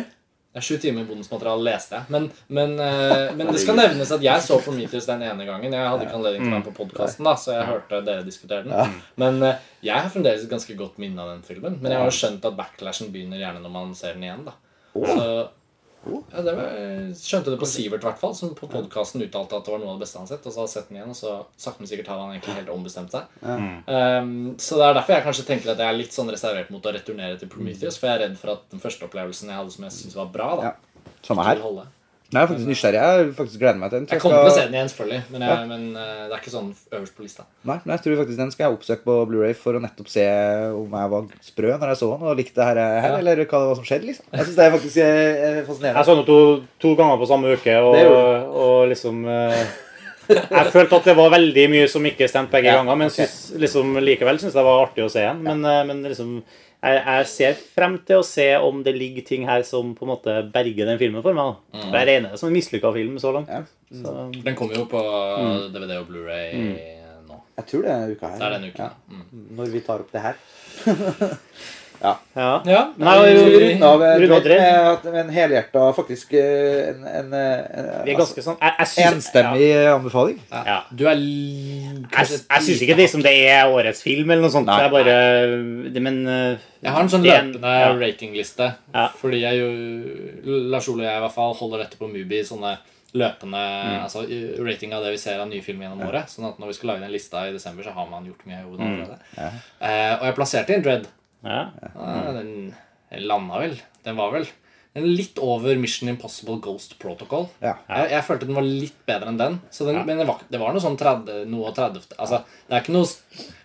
Speaker 2: mye?
Speaker 3: er Sju timer bonusmateriale leste jeg. Men, men, eh, men det skal nevnes at jeg så Prometheus den ene gangen. Jeg hadde ikke anledning til å være på podkasten, så jeg hørte dere diskutere den. Men eh, jeg har fremdeles et ganske godt minne av den filmen. Men jeg har jo skjønt at backlashen begynner gjerne når man ser den igjen. da Så ja, det var, skjønte det på Sivert, i hvert fall, som på podkasten uttalte at det var noe av det beste han har sett. Og så har jeg sett den igjen, og så sakte, men sikkert har han egentlig helt ombestemt seg. Um, så det er derfor jeg kanskje tenker at jeg er litt sånn reservert mot å returnere til Prometheus. For jeg er redd for at den første opplevelsen jeg hadde som jeg syntes var bra, da,
Speaker 2: Ja. Samme
Speaker 3: er
Speaker 2: her. Nei, jeg er faktisk nysgjerrig. Jeg faktisk gleder meg til den.
Speaker 3: Jeg kommer til å se den igjen, selvfølgelig, men, jeg, men eh, det er ikke sånn øverst på lista.
Speaker 2: Nei, men jeg tror faktisk den skal jeg oppsøke på Blu-ray for å nettopp se om jeg var sprø når jeg så den og likte det her, her
Speaker 3: Ja.
Speaker 2: eller hva det var som skjedde. liksom. Jeg syns det er faktisk fascinerende.
Speaker 1: Jeg så den to, to ganger på samme uke, og, og liksom eh, Jeg følte at det var veldig mye som ikke stemte begge
Speaker 2: Ja,
Speaker 1: ganger, men
Speaker 2: okay.
Speaker 1: synes, liksom, likevel syns jeg det var artig å se den. Men, eh, men liksom jeg, jeg ser frem til å se om det ligger ting her som på en måte berger den filmen for meg. da. For Jeg regner det som en mislykka film så langt.
Speaker 2: Ja.
Speaker 1: Så,
Speaker 3: Den kommer jo på DVD og Blu-ray nå.
Speaker 2: Jeg tror det er uka her.
Speaker 3: Det er denne uka.
Speaker 2: Ja.
Speaker 3: Mm.
Speaker 2: Når vi tar opp det her.
Speaker 1: ja.
Speaker 3: Ja,
Speaker 1: jeg har
Speaker 2: Vi runder av eh, med, en helhjerta, faktisk eh, en, en, en,
Speaker 1: Vi er ganske sånn jeg, jeg synes,
Speaker 2: enstemmig anbefaling.
Speaker 3: Ja.
Speaker 1: Ja.
Speaker 3: Du er
Speaker 1: Jeg, jeg syns ikke liksom det er årets film, eller noe sånt.
Speaker 2: Nei.
Speaker 1: det er bare det, Men eh,
Speaker 3: Jeg har en sånn
Speaker 1: det en-
Speaker 3: løpende
Speaker 1: ja.
Speaker 3: ratingliste.
Speaker 1: Ja.
Speaker 3: Fordi jeg jo Lars Ole og jeg i hvert fall holder dette på Mubi. Sånne løpende
Speaker 1: Mm.
Speaker 3: altså, rating av det vi ser av nye filmer gjennom året. Sånn at når vi skal lage den lista i desember, så har man gjort mye i hodet
Speaker 1: Mm.
Speaker 3: Ja. Uh, og jeg plasserte inn Dread.
Speaker 1: Ja.
Speaker 3: Den, den landa vel. Den var vel den litt over Mission Impossible Ghost Protocol.
Speaker 2: Ja.
Speaker 3: Jeg, jeg følte den var litt bedre enn den. Så den
Speaker 1: Ja.
Speaker 3: Men det var, det var noe sånn 30, noe og 30 Altså, det er ikke noe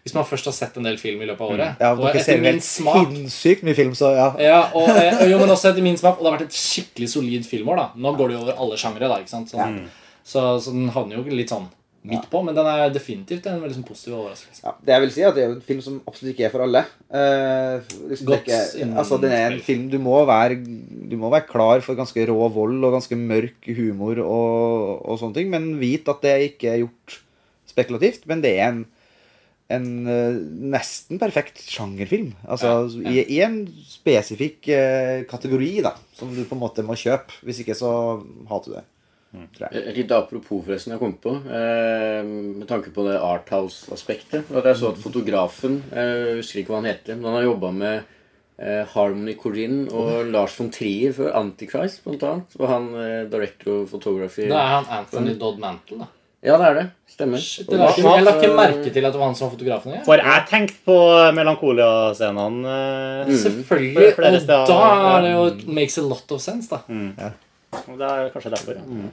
Speaker 3: Hvis man først har sett en del film i løpet av året,
Speaker 2: Mm. Ja,
Speaker 3: og
Speaker 2: dere
Speaker 3: etter
Speaker 2: ser
Speaker 3: min smak
Speaker 2: sinnssykt mye film, så ja.
Speaker 3: ja, og, eh, jo, men også etter min smak Og det har vært et skikkelig solid filmår. da Nå går det jo over alle sjangere. da, ikke sant? Så, så den havner jo litt sånn midt på, men den er definitivt en veldig sånn positiv overraskelse.
Speaker 2: Ja, det jeg vil si er at det er en film som absolutt ikke er for alle. Eh, liksom, det er altså, det er en film du må, være, du må være klar for ganske rå vold og ganske mørk humor og, og sånne ting, men vit at det ikke er gjort spekulativt. Men det er en, en eh, nesten perfekt sjangerfilm. Altså
Speaker 3: Ja,
Speaker 2: I, i en spesifikk eh, kategori da, som du på en måte må kjøpe. Hvis ikke så hater du det. Jeg.
Speaker 4: Lite apropos forresten jeg kom på, eh, med tanke på det Arthouse-aspektet. At jeg så at fotografen Jeg husker ikke hva han heter, men han har jobba med eh, Harmony Corinne og Lars von Trier før Antichrist, blant annet. Og han eh, director of photography
Speaker 3: Da er han Anthony Dodd Mantle, da.
Speaker 4: Ja, det er det. Stemmer.
Speaker 3: Shit, det la ikke, jeg la ikke merke til at det var han som var fotografen. Ja.
Speaker 1: For jeg tenkte på Melankolia-scenen. eh,
Speaker 3: Selvfølgelig.
Speaker 1: Flere
Speaker 3: Og da er det jo makes a lot of sense, da.
Speaker 1: Det er kanskje derfor. Ja.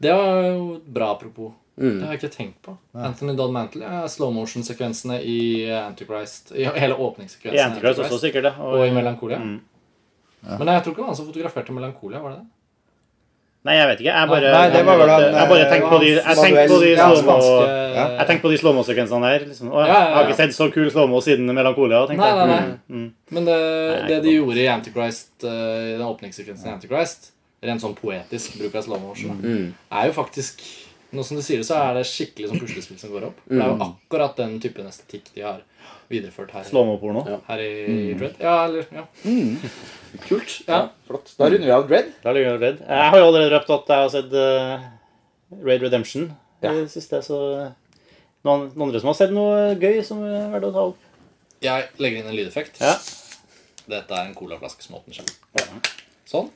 Speaker 3: Det var jo bra apropos.
Speaker 4: Mm.
Speaker 3: Det har jeg ikke tenkt på. Anthony Dodd Mantle, ja, slow motion-sekvensene i Antichrist. I hele åpningssekvensen
Speaker 1: I Antichrist Antichrist også, sikkert. det.
Speaker 3: Og i Melankolia.
Speaker 1: Mm.
Speaker 3: Men jeg tror ikke det var han som fotograferte Melankolia, var det det?
Speaker 1: Nei, jeg vet ikke. Jeg bare,
Speaker 2: Nei, det var vel han,
Speaker 1: jeg bare tenkte på de, jeg tenkte på de
Speaker 2: Ja,
Speaker 1: de slow-mo-sekvensene der. Liksom.
Speaker 3: Ja, ja, ja.
Speaker 1: Jeg har ikke sett så kul slow-mo siden Melankolia.
Speaker 3: Nei, nei, nei.
Speaker 1: Mm, mm.
Speaker 3: Men det,
Speaker 1: Nei,
Speaker 3: det de gjorde i Antichrist, eh, i den åpningssekvensen i Antichrist, rent sånn poetisk bruk av slow motion,
Speaker 4: Mm.
Speaker 3: er jo faktisk Nå som du sier det, så er det skikkelig sånn puslespill som går opp. Det er jo akkurat den typen estetikk de har videreført her,
Speaker 1: Slow-mo-porno.
Speaker 4: Ja.
Speaker 3: her i Dread. Ja, eller ja. Kult. Ja.
Speaker 2: Flott. Da runder vi av Dread.
Speaker 1: Da vi jeg Dread. Jeg har jo allerede røpt at jeg har sett uh, Raid Redemption i
Speaker 2: Ja.
Speaker 1: det siste, så noen, noen andre som har sett noe gøy som er verdt å ta opp?
Speaker 3: Jeg legger inn en lydeffekt.
Speaker 1: Ja.
Speaker 3: Dette er en colaflaske som åpner seg. Sånn.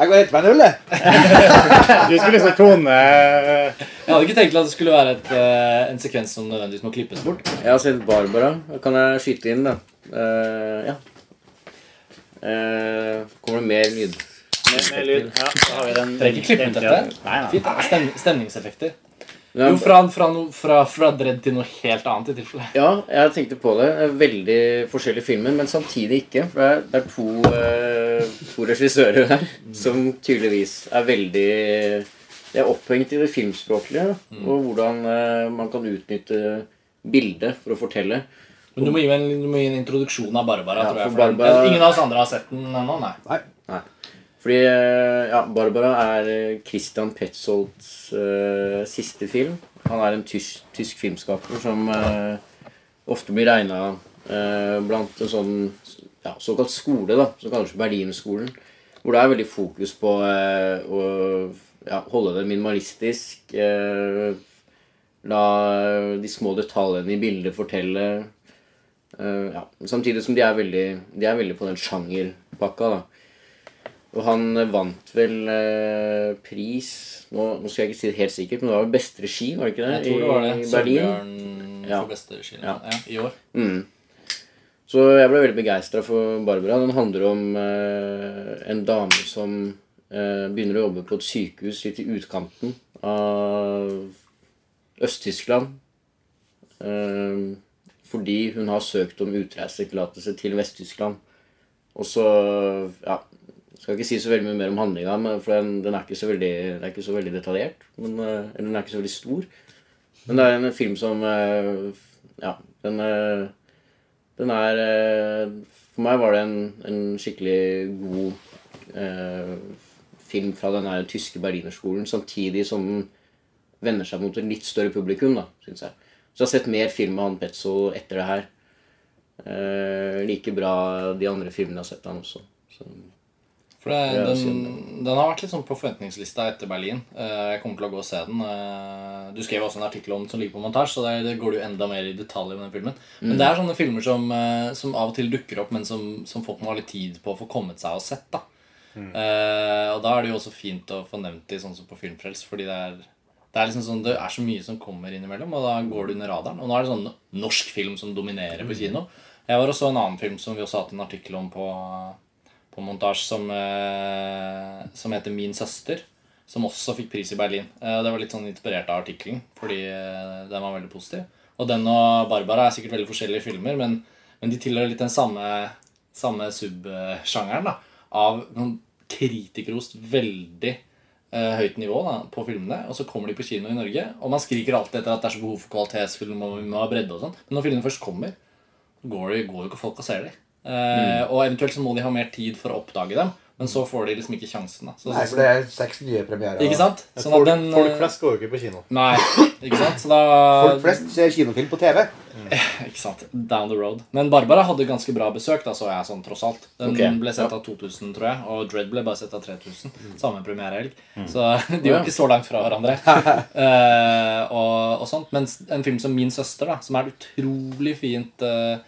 Speaker 2: Jeg går helt meg en jeg.
Speaker 1: Du skulle liksom tone
Speaker 3: Jeg hadde ikke tenkt at det skulle være et, eh, en sekvens som nødvendigvis må klippes bort.
Speaker 4: Jeg har sett Barbara. Kan jeg skyte inn, da? Uh, ja. Uh, kommer det mer lyd?
Speaker 1: Mer, mer lyd. Ja, da har vi den.
Speaker 3: Trenger ikke klippe ut dette. Stem, stemningseffekter.
Speaker 4: Ja,
Speaker 3: Jo, fra, fra, no, fra, fra Dredd til noe helt annet, i tilfelle.
Speaker 4: Ja, jeg tenkte på det. Veldig forskjellige filmer, men samtidig ikke. For det er, to, eh, to regissører her som tydeligvis er veldig De er opphengt i det filmspråklige, mm. og hvordan eh, man kan utnytte bildet for å fortelle.
Speaker 3: Men du må gi meg en, du må gi en introduksjon av Barbara.
Speaker 4: Ja,
Speaker 3: tror jeg,
Speaker 4: for
Speaker 3: for
Speaker 4: Barbara-
Speaker 3: Ingen av oss andre har sett den ennå, nei.
Speaker 4: Nei. Fordi eh, ja, Barbara er eh, Christian Petzolds uh, siste film. Han er en tysk, tysk filmskaper som uh, ofte blir regna blant en sånn ja, såkalt skole, da, som kalles Berlinskolen. Hvor det er veldig fokus på eh, å ja, holde det minimalistisk. eh, la de små detaljene i bildet fortelle. Eh, ja. Samtidig som de er veldig, de er veldig på den sjangerpakka. da. Og han vant vel eh, pris nå, nå skal jeg ikke si det helt sikkert, men det var vel beste regi, var det ikke det?
Speaker 3: Jeg tror det var det.
Speaker 4: I Berlin.
Speaker 3: Solbjørn
Speaker 4: Ja.
Speaker 3: for beste regi
Speaker 4: Ja.
Speaker 3: ja, i år.
Speaker 4: Mm. Så jeg ble veldig begeistra for Barbara. Den handler om eh, en dame som eh, begynner å jobbe på et sykehus litt i utkanten av Øst-Tyskland. Eh, fordi hun har søkt om utreisetillatelse til Vest-Tyskland. Og så ja, skal ikke si så veldig mye mer om handlinga, for den, den, er veldig, den er ikke så veldig detaljert. Men, eh, eller den er ikke så veldig stor. Men det er en film som eh, Ja, den eh, Den er For meg var det en, en skikkelig god eh, film fra den her tyske berlinerskolen, samtidig som den vender seg mot et litt større publikum, da, syns jeg. Så jeg har sett mer film av han Petzo etter det her. Eh, like bra de andre filmene jeg har sett av han også. Så,
Speaker 3: For det, den, den har vært litt sånn på forventningslista etter Berlin. Eh, Jeg kommer til å gå og se den. Eh, Du skrev også en artikkel om den som ligger på montasje, så der, der går du enda mer i detalj om den filmen. Men det er sånne filmer som, eh, som av og til dukker opp, men som, som folk må ha litt tid på å få kommet seg og sett. da Eh, Og da er det jo også fint å få nevnt de sånn som på Filmfrelst, fordi det er det er liksom sånn, det er så mye som kommer innimellom, og da går det under radaren. Og nå er det sånn norsk film som dominerer på kino. Jeg var også en annen film som vi også har hatt en artikkel om på, på montasje, som, eh, som heter Min søster. Som også fikk pris i Berlin. Eh, det var litt sånn inspirert av artikkelen, fordi eh, den var veldig positiv. Og den og Barbara er sikkert veldig forskjellige filmer, men, men de tilhører litt den samme, samme subsjangeren av noen kritikerost veldig høyt nivå da, på filmene, og så kommer de på kino i Norge. Og man skriker alltid etter at det er så behov for kvalitetsfilm og vi må ha bredde og sånn. Men når filmene først kommer, går, går jo ikke folk og ser dem. Eh, Og eventuelt så må de ha mer tid for å oppdage dem. Men så får de liksom ikke sjansen. da så,
Speaker 2: Nei, for det er seks nye premierer.
Speaker 3: Ikke sant? Sånn
Speaker 1: folk,
Speaker 3: at den,
Speaker 1: folk
Speaker 3: eh,
Speaker 1: flest går jo ikke på kino.
Speaker 3: Nei, ikke sant? Så da
Speaker 2: Folk flest ser kinofilm på TV.
Speaker 3: Ikke sant. Down the road. Men Barbara hadde ganske bra besøk, da så jeg sånn tross alt. Den
Speaker 1: okay.
Speaker 3: ble sett av 2000, tror jeg, og Dread ble bare sett av 3000. Samme premierehelg. Så de var ikke så langt fra hverandre. uh, og, og sånt. Mens en film som Min søster, da, som er et utrolig fint eh,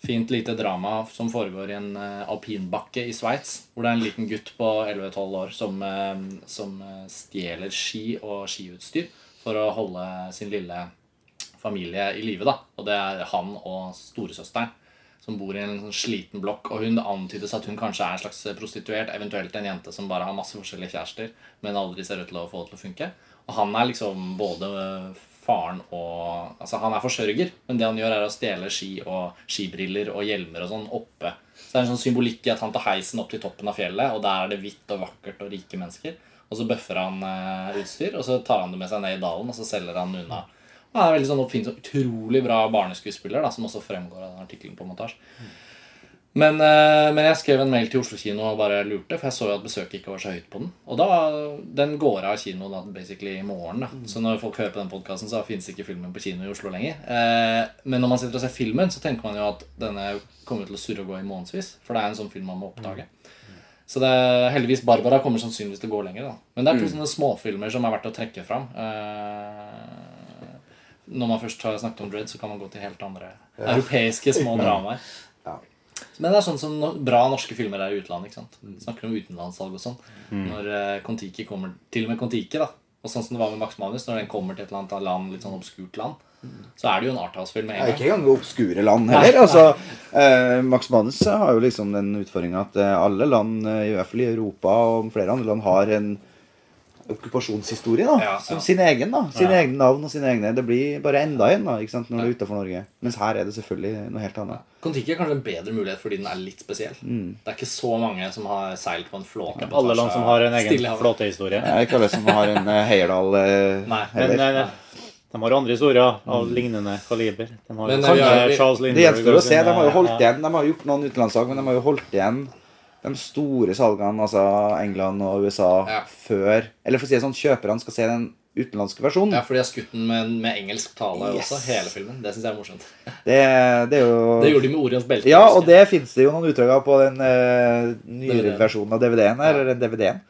Speaker 3: Fint lite drama som foregår i en eh, alpinbakke i Sveits. Hvor det er en liten gutt på 11-12 år som, eh, som eh, stjeler ski og skiutstyr for å holde sin lille familie i live. Og det er han og storesøsteren som bor i en sånn sliten blokk. Og hun antydes at hun kanskje er en slags prostituert, eventuelt en jente som bare har masse forskjellige kjærester, men aldri ser ut til å få det til å funke. Og han er liksom både faren og Altså, han er forsørger, men det han gjør, er å stjele ski og skibriller og hjelmer og sånn oppe. Så det er en sånn symbolikk i at han tar heisen opp til toppen av fjellet, og der er det hvitt og vakkert og rike mennesker. Og så bøffer han eh, utstyr, og så tar han det med seg ned i dalen, og så selger han unna. Han er veldig sånn oppfinnsom, og utrolig bra barneskuespiller, da, som også fremgår av artikkelen på montasje. Men, eh, men jeg skrev en mail til Oslo kino og bare lurte, for jeg så jo at besøket ikke var så høyt på den. Og da, Den går av kino da, basically i morgen. da. Så når folk hører på den podkasten, så fins ikke filmen på kino i Oslo lenger. Eh, men når man sitter og ser filmen, så tenker man jo at denne kommer til å surre og gå i månedsvis. For det er en sånn film man må oppdage. Så det, heldigvis Barbara kommer sannsynligvis til å gå lenger. da. Men det er to sånne småfilmer som er verdt å trekke fram. Eh, når man først har snakket om Dread, så kan man gå til helt andre europeiske små dramaer. Men det er sånn som no bra norske filmer er i utlandet. ikke sant? Snakker om utenlandssalg og sånn. Når eh, Kon-Tiki kommer Til og med Kon-Tiki, da. Og sånn som det var med Max Manus, når den kommer til et eller annet land, litt sånn obskurt land, så er det jo en arthouse-film med
Speaker 2: ikke engang obskure land heller. Altså, eh, Max Manus har jo liksom den utfordringa at eh, alle land, eh, i hvert fall i Europa og flere andre land, har en okkupasjonshistorie. da,
Speaker 3: Ja,
Speaker 2: Som
Speaker 3: ja.
Speaker 2: sin egen. da, Sine
Speaker 1: Ja.
Speaker 2: egne navn og sine egne Det blir bare enda en da, ikke sant, når du er utafor Norge. Mens her er det selvfølgelig noe helt annet.
Speaker 3: Kon-Tiki er kanskje en bedre mulighet fordi den er litt spesiell. Det er ikke så mange som har seilt på en flåte. på
Speaker 1: Alle land som har en egen flåtehistorie.
Speaker 2: Er ikke alle som har en eh, Heierdal eh,
Speaker 3: Nei,
Speaker 1: Men
Speaker 2: heller.
Speaker 1: eh, de har andre historier av lignende kaliber. De har
Speaker 3: Men,
Speaker 1: kanskje
Speaker 3: vi-
Speaker 1: Charles
Speaker 2: Det gjenstår å se. De har jo holdt igjen De har gjort noen utenlandssalg, men de har jo holdt igjen de store salgene, altså England og USA,
Speaker 3: Ja.
Speaker 2: før Eller for å si det sånn, kjøperne skal se den utenlandske versjonen.
Speaker 3: Ja, for de har skutt den med, med engelsk tale
Speaker 2: Yes.
Speaker 3: også, hele filmen. Det syns jeg er morsomt.
Speaker 2: Det, det er jo
Speaker 3: Det gjorde de med Orions belte.
Speaker 2: Ja, og det fins det jo noen utdrag av på den uh, nyere versjonen av DVD-en.
Speaker 3: Ja.
Speaker 2: Eller den DVD-en.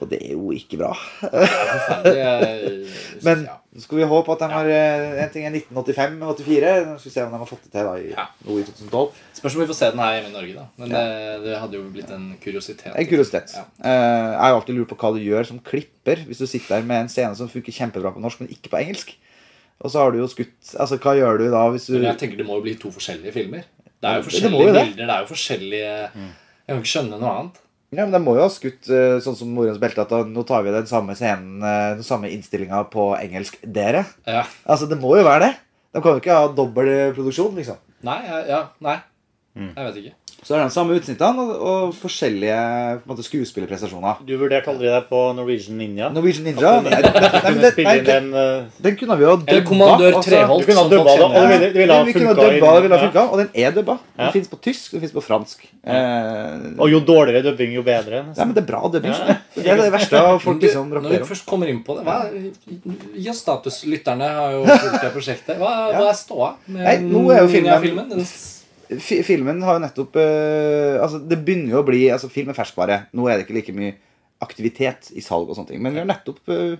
Speaker 2: Og det er jo ikke bra.
Speaker 3: Forferdelig, jeg-
Speaker 2: Men
Speaker 3: ja.
Speaker 2: Så skal vi håpe at de har eh, En ting er 1985-84. Nå skal vi se om de har fått det til da i,
Speaker 3: Ja.
Speaker 2: i 2012.
Speaker 3: Spørs om vi får se den her hjemme i Norge, da. Men det, det hadde jo blitt en kuriositet.
Speaker 2: En kuriositet.
Speaker 3: Ja.
Speaker 2: Eh, jeg har alltid lurt på hva du gjør som klipper hvis du sitter der med en scene som funker kjempebra på norsk, men ikke på engelsk. Og så har du jo skutt Altså, hva gjør du da hvis du
Speaker 3: Men jeg tenker det må jo bli to forskjellige filmer. Det er jo forskjellige
Speaker 2: det det.
Speaker 3: bilder. Det er jo forskjellige Jeg kan ikke skjønne noe annet.
Speaker 2: Ja, men De må jo ha skutt eh, sånn som Morens belte, at nå tar vi den samme scenen, eh, den samme innstillinga på engelsk. Dere.
Speaker 3: Ja.
Speaker 2: Altså, Det må jo være det. De kan jo ikke ha dobbel produksjon, liksom.
Speaker 3: Nei, ja, ja, nei.
Speaker 2: Mm.
Speaker 3: Jeg vet ikke.
Speaker 2: Så er det de samme utsnittene og, og forskjellige på en måte, skuespillerprestasjoner.
Speaker 1: Du vurderte aldri deg på Norwegian Ninja?
Speaker 2: Norwegian Ninja Nei, nei, den,
Speaker 1: den,
Speaker 2: kunne vi jo dubba.
Speaker 3: Eller Kommandør
Speaker 2: altså.
Speaker 3: Treholt.
Speaker 1: Du kunne ha dubba det, og det ville, ha
Speaker 2: Vi kunne ha
Speaker 1: funka
Speaker 2: dubba, det ville ha funka, og den er dubba. Den
Speaker 1: Ja.
Speaker 2: fins på tysk, den fins på fransk. Eh,
Speaker 1: Og jo dårligere dubbing, jo bedre.
Speaker 2: Nei, men det er bra dubbing.
Speaker 1: Ja.
Speaker 2: Det er det verste av folk liksom rapporterer om.
Speaker 3: når vi først kommer inn på det hva, Gi oss status. Lytterne har jo fulgt det prosjektet. Hva, hva er ståa med Ninja-filmen? Den
Speaker 2: Filmen har jo nettopp uh, Altså, det begynner jo å bli Altså, film er ferskvare. Nå er det ikke like mye aktivitet i salg og sånne ting. Men vi har nettopp uh,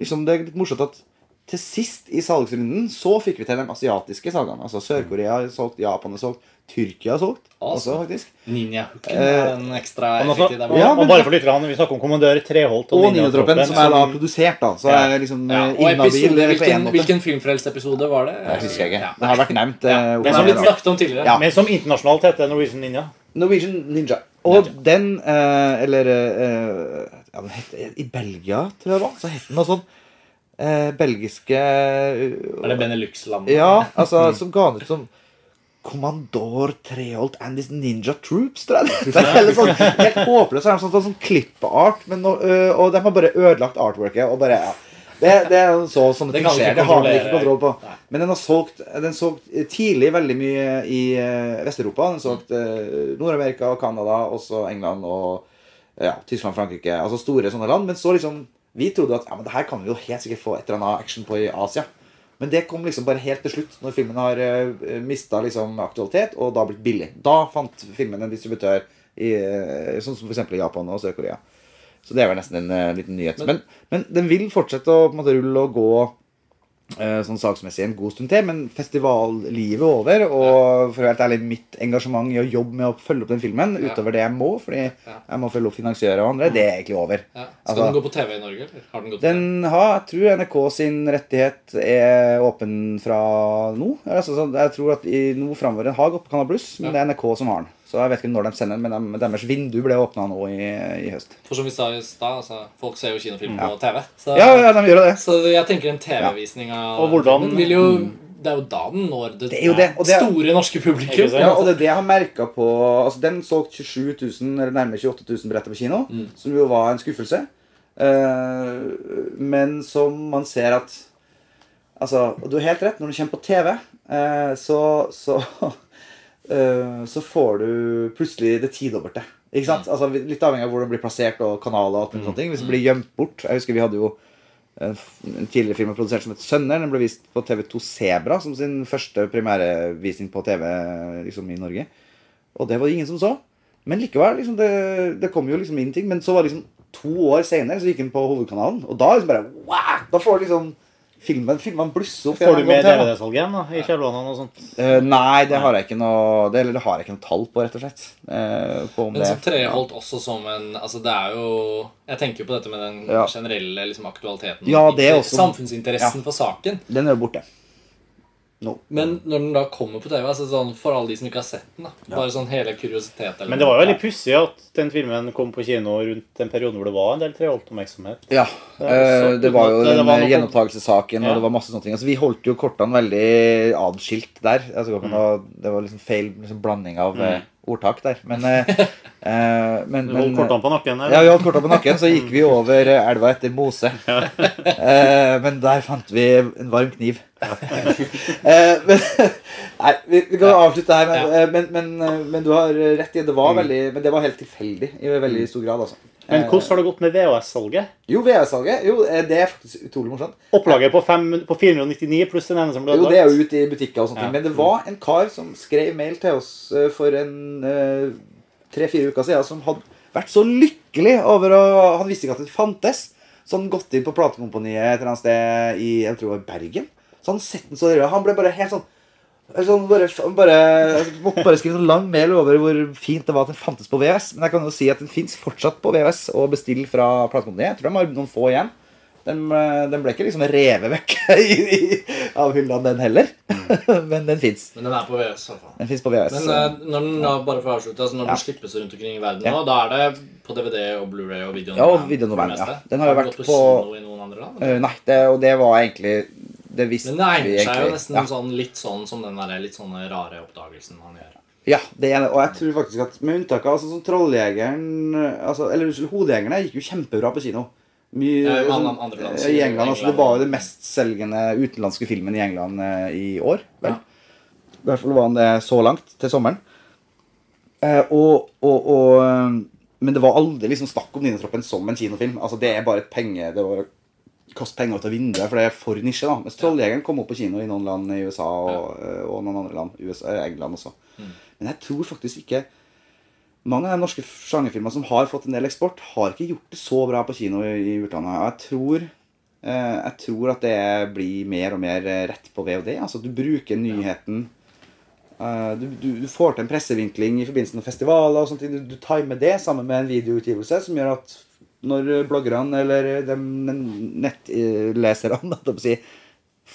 Speaker 2: liksom Det er litt morsomt at til sist i salgsrunden så fikk vi til de asiatiske salgene. Altså Sør-Korea har solgt, Japan har solgt, Tyrkia har solgt. Også,
Speaker 3: Awesome.
Speaker 2: faktisk.
Speaker 3: Ninja-hooken er en ekstra
Speaker 1: eh, også,
Speaker 3: effektiv der.
Speaker 2: men,
Speaker 1: og bare for lytterne, vi snakker om kommandør Treholt
Speaker 2: Og Ninjatroppen, som er da produsert, da. Så
Speaker 1: Ja.
Speaker 2: er liksom
Speaker 3: ja,
Speaker 2: eh,
Speaker 3: og episode, hvilken,
Speaker 2: en
Speaker 3: hvilken Filmfrelst-episode var det?
Speaker 2: Jeg husker jeg ikke.
Speaker 3: Ja.
Speaker 2: Det har vært nevnt. eh,
Speaker 3: men,
Speaker 2: som
Speaker 3: har blitt
Speaker 2: ned,
Speaker 3: snakket om tidligere.
Speaker 2: Ja.
Speaker 1: Men som internasjonalt heter Norwegian Ninja.
Speaker 2: Norwegian Ninja. Og
Speaker 3: Ninja.
Speaker 2: den, eh, eller eh, ja, den het, I Belgia, tror jeg det var, så het den noe sånn eh, belgiske
Speaker 3: Er det Benelux-landet?
Speaker 2: Ja, altså, som ga han ut som Kommandor Treholt and his Ninja Troops, tror jeg. Det er helt, sånn, helt håpløst. Så er de sånn, sånn, sånn klippart, men nå, øh, og de har bare ødelagt artworket. Og bare, ja. Det, det er så sånne
Speaker 3: Det
Speaker 2: ting skjer. Det har de ikke kontroll på.
Speaker 3: Nei.
Speaker 2: Men den har solgt, den solgt tidlig veldig mye i eh, Vest-Europa. Den har solgt eh, Nord-Amerika og Canada, også England og ja, Tyskland, Frankrike. Altså store sånne land. Men så liksom Vi trodde at ja, men det her kan vi jo helt sikkert få et eller annet action på i Asia. Men det kom liksom bare helt til slutt, når filmen har uh, mista liksom aktualitet og da blitt billig. Da fant filmen en distributør, i, eh, sånn som f.eks. i Japan og Sør-Korea. Så det er vel nesten en eh, liten nyhet. Men, men, den vil fortsette å på en måte, rulle og gå eh, sånn saksmessig en god stund til. Men festivallivet er over. Og for å være helt ærlig, mitt engasjement i å jobbe med å følge opp den filmen
Speaker 3: Ja.
Speaker 2: utover det jeg må, fordi
Speaker 3: Ja.
Speaker 2: jeg må følge opp finansiører og andre, det er egentlig over.
Speaker 3: Ja. Skal
Speaker 2: Altså,
Speaker 3: den gå på TV i Norge, eller? Har den gått på TV?
Speaker 2: den har, jeg tror NRK sin rettighet er åpen fra nå. Altså, så jeg tror at i nå framover Den har gått på Canal Pluss, men det er NRK som har den. Så jeg vet ikke når de sender den, men de, deres vindu ble åpna nå i, i høst.
Speaker 3: For som vi sa i stad, altså, folk ser jo kinofilm på TV. Så,
Speaker 2: Ja, ja, de gjør det.
Speaker 3: så jeg tenker en TV-visning av
Speaker 1: Og hvordan-
Speaker 3: Den vil jo Det er jo da den når det,
Speaker 2: Det det, det er-
Speaker 3: store norske publikum.
Speaker 2: Ja, og det er det jeg har merka på Altså, Den solgte 27 000, eller nærmere 28 000 billetter på kino, som jo var en skuffelse. Uh, men som man ser at Altså, og du har helt rett. Når du kommer på TV, uh, så så, eh, så får du plutselig det tidobbelte. Ikke sant? Altså, litt avhengig av hvor det blir plassert og kanaler. og alt mulig sånne ting. Hvis det blir gjemt bort Jeg husker vi hadde jo en tidligere film produsert som het Sønner. Den ble vist på TV2 Sebra som sin første premierevisning på TV liksom, i Norge. Og det var det ingen som så. Men likevel, liksom, det, det kom jo liksom inn ting. Men så var det liksom to år senere så gikk den på hovedkanalen. Og da liksom bare wow! Da får du liksom filmen, filmen blusser opp.
Speaker 1: Får du med. DVD-salget igjen da, i og sånt?
Speaker 2: Eh, nei, det har jeg ikke noe det, eller det har jeg ikke noe tall på, rett og slett. Uh, på om
Speaker 3: Men
Speaker 2: det
Speaker 3: så treholdt også som en Altså det er jo Jeg tenker jo på dette med den
Speaker 2: Ja.
Speaker 3: generelle liksom, aktualiteten.
Speaker 2: Ja, det er også-
Speaker 3: Samfunnsinteressen for saken.
Speaker 2: Den er jo borte. Nå.
Speaker 3: Men når den da kommer på TV, altså sånn, for alle de som ikke har sett den da, Bare sånn hele kuriositet eller
Speaker 1: Men det var jo veldig pussig at den filmen kom på kino rundt den perioden hvor det var en del treholdt-oppmerksomhet.
Speaker 2: Ja.
Speaker 1: Det
Speaker 2: eh, det var jo den
Speaker 1: var
Speaker 2: gjenopptakelsessaken,
Speaker 1: Ja.
Speaker 2: og det var masse sånne ting. Altså, vi holdt jo kortene veldig adskilt der. Altså, det var det var liksom feil liksom, blanding av eh, ordtak der. Men, eh, eh, men,
Speaker 1: Du holdt kortene på nakken
Speaker 2: Ja,
Speaker 1: der.
Speaker 2: vi holdt kortene på nakken, så gikk vi over eh, elva etter mose. Eh, men der fant vi en varm kniv. Eh, men, nei, vi, vi kan avslutte her, men,
Speaker 3: Ja.
Speaker 2: men, men, eh, men du har rett i det var veldig Men det var helt tilfeldig i veldig stor grad, altså.
Speaker 1: Men
Speaker 2: Eh,
Speaker 1: hvordan har det gått med VHS-salget?
Speaker 2: Jo, VHS-salget. Jo, eh, det er faktisk utrolig morsomt.
Speaker 1: Opplaget på, fem, på 499 pluss den ene som ble
Speaker 2: Jo, det er jo ute i butikker og sånne
Speaker 1: Ja.
Speaker 2: ting. Men det var en kar som skrev mail til oss for en tre-fire uker siden, som hadde vært så lykkelig over å Han visste ikke at det fantes. Så han gått inn på platekomponiet et eller annet sted i jeg tror det var Bergen. Så han sett den så. Han ble bare helt sånn Sånn, bare, bare, måtte bare skrive en lang mail over hvor fint det var at den fantes på VVS. Men jeg kan jo si at den fins fortsatt på VVS og bestill fra platekompaniet. Jeg tror de har noen få igjen. Den, eh, den ble ikke liksom revet vekk i, i, av hylla, den heller. Men den fins.
Speaker 3: Men den er på VS i.
Speaker 2: Den på VHS.
Speaker 3: Men så. når den da, bare for å avslutte, altså når
Speaker 2: Ja.
Speaker 3: den slippes rundt omkring i verden
Speaker 2: Ja.
Speaker 3: nå, da er det på DVD og Blu-ray og video
Speaker 2: Ja, video
Speaker 3: det
Speaker 2: demand, ja. Den har jo vært
Speaker 3: gått
Speaker 2: på-
Speaker 3: kino i noen andre land?
Speaker 2: Uh, nei, det, og det var egentlig Det visste
Speaker 3: Men det egner seg jo nesten
Speaker 2: Ja.
Speaker 3: sånn, litt sånn som den der litt sånne rare oppdagelsen han gjør.
Speaker 2: Ja, det er det. Og jeg tror faktisk at med unntak av altså, sånn Trolljegeren altså, Eller unnskyld, Hodejegerne gikk jo kjempebra på kino. Mye,
Speaker 3: Ja,
Speaker 2: sånn,
Speaker 3: andre- land,
Speaker 2: I England. Altså, det var jo det mestselgende utenlandske filmen i England eh, i år. Vel?
Speaker 3: Ja.
Speaker 2: I hvert fall var han det så langt til sommeren. Eh, og, og, og eh, Men det var aldri liksom snakk om Ninotroppen som en kinofilm. Altså, det er bare et penge Det var kaste penger ut av vinduet, for det er for nisje. da Mens Trolljegeren kom opp på kino i noen land i USA og, eh, og noen andre land. USA, England også. Men jeg tror faktisk ikke mange av de norske sjangerfilmene som har fått en del eksport, har ikke gjort det så bra på kino i, utlandet. Og jeg tror, eh, jeg tror at det blir mer og mer eh, rett på VOD. Altså du bruker nyheten eh, du, du, du får til en pressevinkling i forbindelse med festivaler og sånt. Du, du timer det sammen med en videoutgivelse som gjør at når bloggerne eller de nettleserne å si,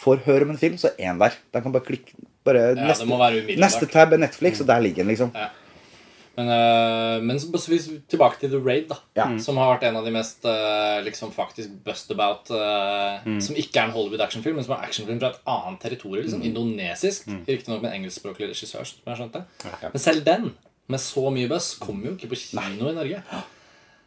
Speaker 2: får høre om en film, så er den der. De kan bare klikke bare
Speaker 3: Ja,
Speaker 2: neste,
Speaker 3: det må være umiddelbart.
Speaker 2: neste tab er Netflix, og der ligger den, liksom.
Speaker 3: Ja. Men, øh, men så, så hvis tilbake til The Raid, da.
Speaker 2: Ja.
Speaker 3: Som har vært en av de mest øh, liksom faktisk bust about eh, Som ikke er en Hollywood actionfilm, men som er actionfilm fra et annet territorium. Liksom, Indonesisk. Riktignok med en engelskspråklig regissør. Som jeg skjønte. Men selv den, med så mye buzz, kommer jo ikke på kino i Norge.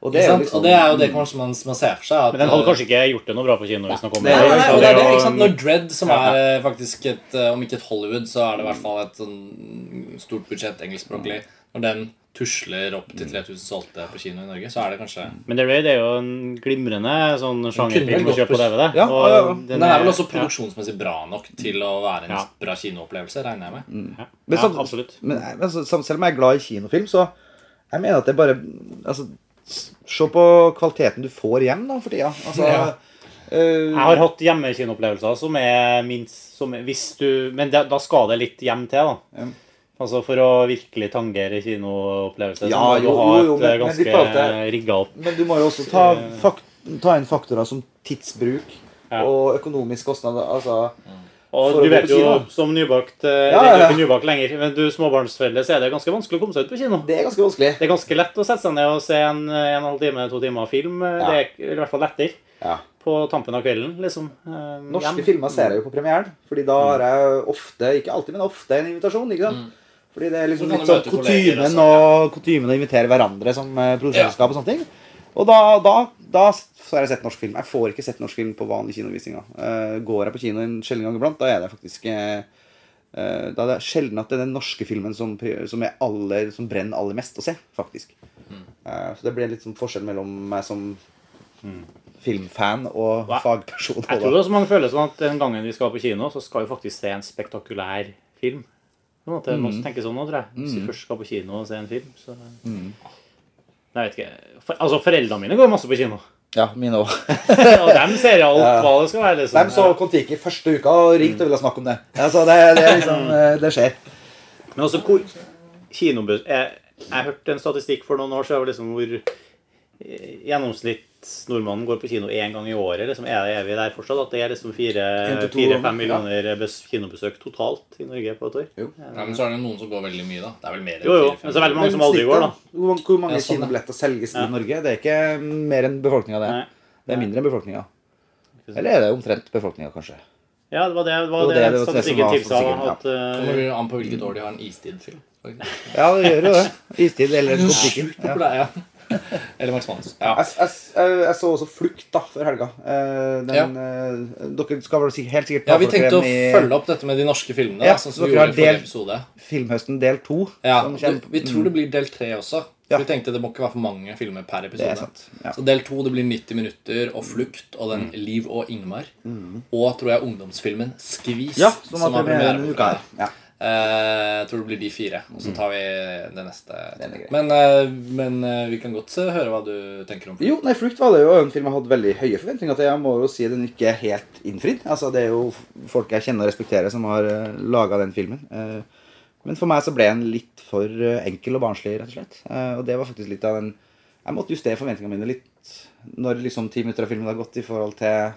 Speaker 2: Og
Speaker 3: Det er,
Speaker 2: jo liksom
Speaker 3: og det er jo det kanskje man, man ser for seg. At,
Speaker 1: Men den hadde kanskje ikke gjort det noe bra på kino hvis den kom.
Speaker 2: det er-
Speaker 3: Nei, nei, det det, ikke sant? Når Dread, som er eh, faktisk et eh, Om ikke et Hollywood, så er det i hvert fall et sånn stort budsjett engelskspråklig. Når den tusler opp til 3000 solgte på kino i Norge, så er det kanskje
Speaker 1: Men The Raid er jo en glimrende sånn sjangerfilm å kjøpe på DVD.
Speaker 2: Ja,
Speaker 1: og
Speaker 2: ja, ja.
Speaker 3: Den er vel også produksjonsmessig bra nok til å være en
Speaker 1: Ja.
Speaker 3: bra kinoopplevelse, regner jeg med.
Speaker 1: Ja,
Speaker 2: Men
Speaker 1: ja,
Speaker 2: sånn-
Speaker 1: absolutt.
Speaker 2: Men jeg- altså, selv om jeg er glad i kinofilm, så jeg mener at det bare altså, Se på kvaliteten du får hjem da, for tida. Altså,
Speaker 3: Ja.
Speaker 2: uh,
Speaker 1: Jeg har hatt hjemmekinopplevelser som er minst som er, hvis du, Men da, da skal det litt hjem til, da.
Speaker 2: Ja.
Speaker 1: Altså For å virkelig tangere kinoopplevelse,
Speaker 2: Ja,
Speaker 1: så må du
Speaker 2: jo,
Speaker 1: ha
Speaker 2: jo, jo, men- men det-
Speaker 1: rigga opp
Speaker 2: Men du må jo også ta, fakt, ta inn faktorer som tidsbruk
Speaker 1: Ja.
Speaker 2: og økonomisk kostnad. Altså,
Speaker 1: Og du vet jo, som nybakt eh,
Speaker 2: Ja,
Speaker 1: er
Speaker 2: ja,
Speaker 1: nybakt lenger, men du småbarnsforeldre, så er det ganske vanskelig å komme seg ut på kino.
Speaker 2: det er ganske vanskelig.
Speaker 1: Det er ganske lett å sette seg ned og se en, en en halv time, to timer film. Eh,
Speaker 2: Ja.
Speaker 1: Det er i hvert fall lettere
Speaker 2: Ja.
Speaker 1: på tampen av kvelden, liksom. Eh,
Speaker 2: Norske
Speaker 1: hjem.
Speaker 2: filmer ser jeg jo på premieren, Fordi da har jeg ofte, ikke alltid, men ofte en invitasjon. ikke sant? Fordi det er liksom litt sånn kutymen, og, kutymen å invitere hverandre som produsentskap og sånne ting. Og da, da, da så har jeg sett norsk film. Jeg får ikke sett norsk film på vanlige kinovisninger. Uh, går jeg på kino en sjelden gang iblant, da er det faktisk eh, eh, Da er det sjelden at det er den norske filmen som, som, er aller, som brenner aller mest å se, faktisk. Eh, så det blir litt sånn forskjell mellom meg som filmfan og
Speaker 1: Hva?
Speaker 2: fagperson.
Speaker 1: Jeg tror også mange føler sånn at den gangen vi skal på kino, så skal vi faktisk se en spektakulær film. Noen mm. tenker sånn nå, tror jeg. Hvis vi først skal på kino og se en film, så Nei, Jeg vet ikke. For, altså, foreldrene mine går masse på kino.
Speaker 2: Ja, mine òg.
Speaker 1: Og dem ser alt hva det skal være. liksom.
Speaker 2: De så Kon-Tiki første uka og ringte og ville snakke om det. Altså, det, det, liksom, eh, det skjer.
Speaker 1: Men altså, hvor kinobuss Jeg, jeg hørte en statistikk for noen år siden liksom hvor eh, gjennomsnittsnordmannen går på kino én gang i året. Liksom, er, er vi der fortsatt? At det er liksom fire-fem millioner ja. kinobesøk totalt i Norge på et år?
Speaker 2: Jo.
Speaker 3: Ja, men så er det noen som går veldig mye, da. Det er vel mer enn
Speaker 1: Jo, jo.
Speaker 3: fire-fem
Speaker 1: Men så er det veldig mange som aldri går, da.
Speaker 2: Hvor, mange-
Speaker 3: Ja, sånn,
Speaker 2: kinobilletter selges
Speaker 1: Ja.
Speaker 2: i Norge? Det er ikke mer enn befolkninga, det.
Speaker 1: Nei.
Speaker 2: Det er mindre enn befolkninga. Eller er det omtrent befolkninga, kanskje?
Speaker 1: Ja, det var det, det, var
Speaker 2: Det
Speaker 1: det,
Speaker 2: det- det var det som
Speaker 1: statistikken
Speaker 2: var
Speaker 1: tilsa. At, eh,
Speaker 3: Kommer an på hvilket år de har en istid-film.
Speaker 2: Ja, det gjør jo det. Istid eller Kon-Tiki. Ja.
Speaker 3: Eller Max Manus. Ja.
Speaker 2: Jeg, jeg, jeg, så også Flukt da, før helga. Eh, Den, ja. dere skal vel helt sikkert
Speaker 3: ja, vi tenkte å følge opp dette med de norske filmene.
Speaker 2: Ja,
Speaker 3: da, sånn som
Speaker 2: dere
Speaker 3: vi
Speaker 2: har del,
Speaker 3: episode.
Speaker 2: Filmhøsten del to.
Speaker 3: Ja, vi, tror det blir del tre også.
Speaker 2: Ja.
Speaker 3: Så vi tenkte det må ikke være for mange filmer per
Speaker 2: Det
Speaker 3: episode.
Speaker 2: er sant. Ja.
Speaker 3: Så del to det blir 90 minutter og Flukt og den Liv og Ingmar. Og tror jeg ungdomsfilmen Skvis.
Speaker 2: ja, som har premiere denne uka. her. Ja.
Speaker 3: Eh, jeg tror det blir de fire. Og så tar vi det neste. Men, eh, men eh, vi kan godt høre hva du tenker om
Speaker 2: Jo, nei, Flukt var det jo en film jeg hadde veldig høye forventninger til. Jeg må jo si den ikke er helt innfridd. Altså, Det er jo folk jeg kjenner og respekterer, som har uh, laga den filmen. Men for meg så ble den litt for enkel og barnslig, rett og slett. Og det var faktisk litt av den Jeg måtte justere forventningene mine litt når liksom ti minutter av filmen har gått i forhold til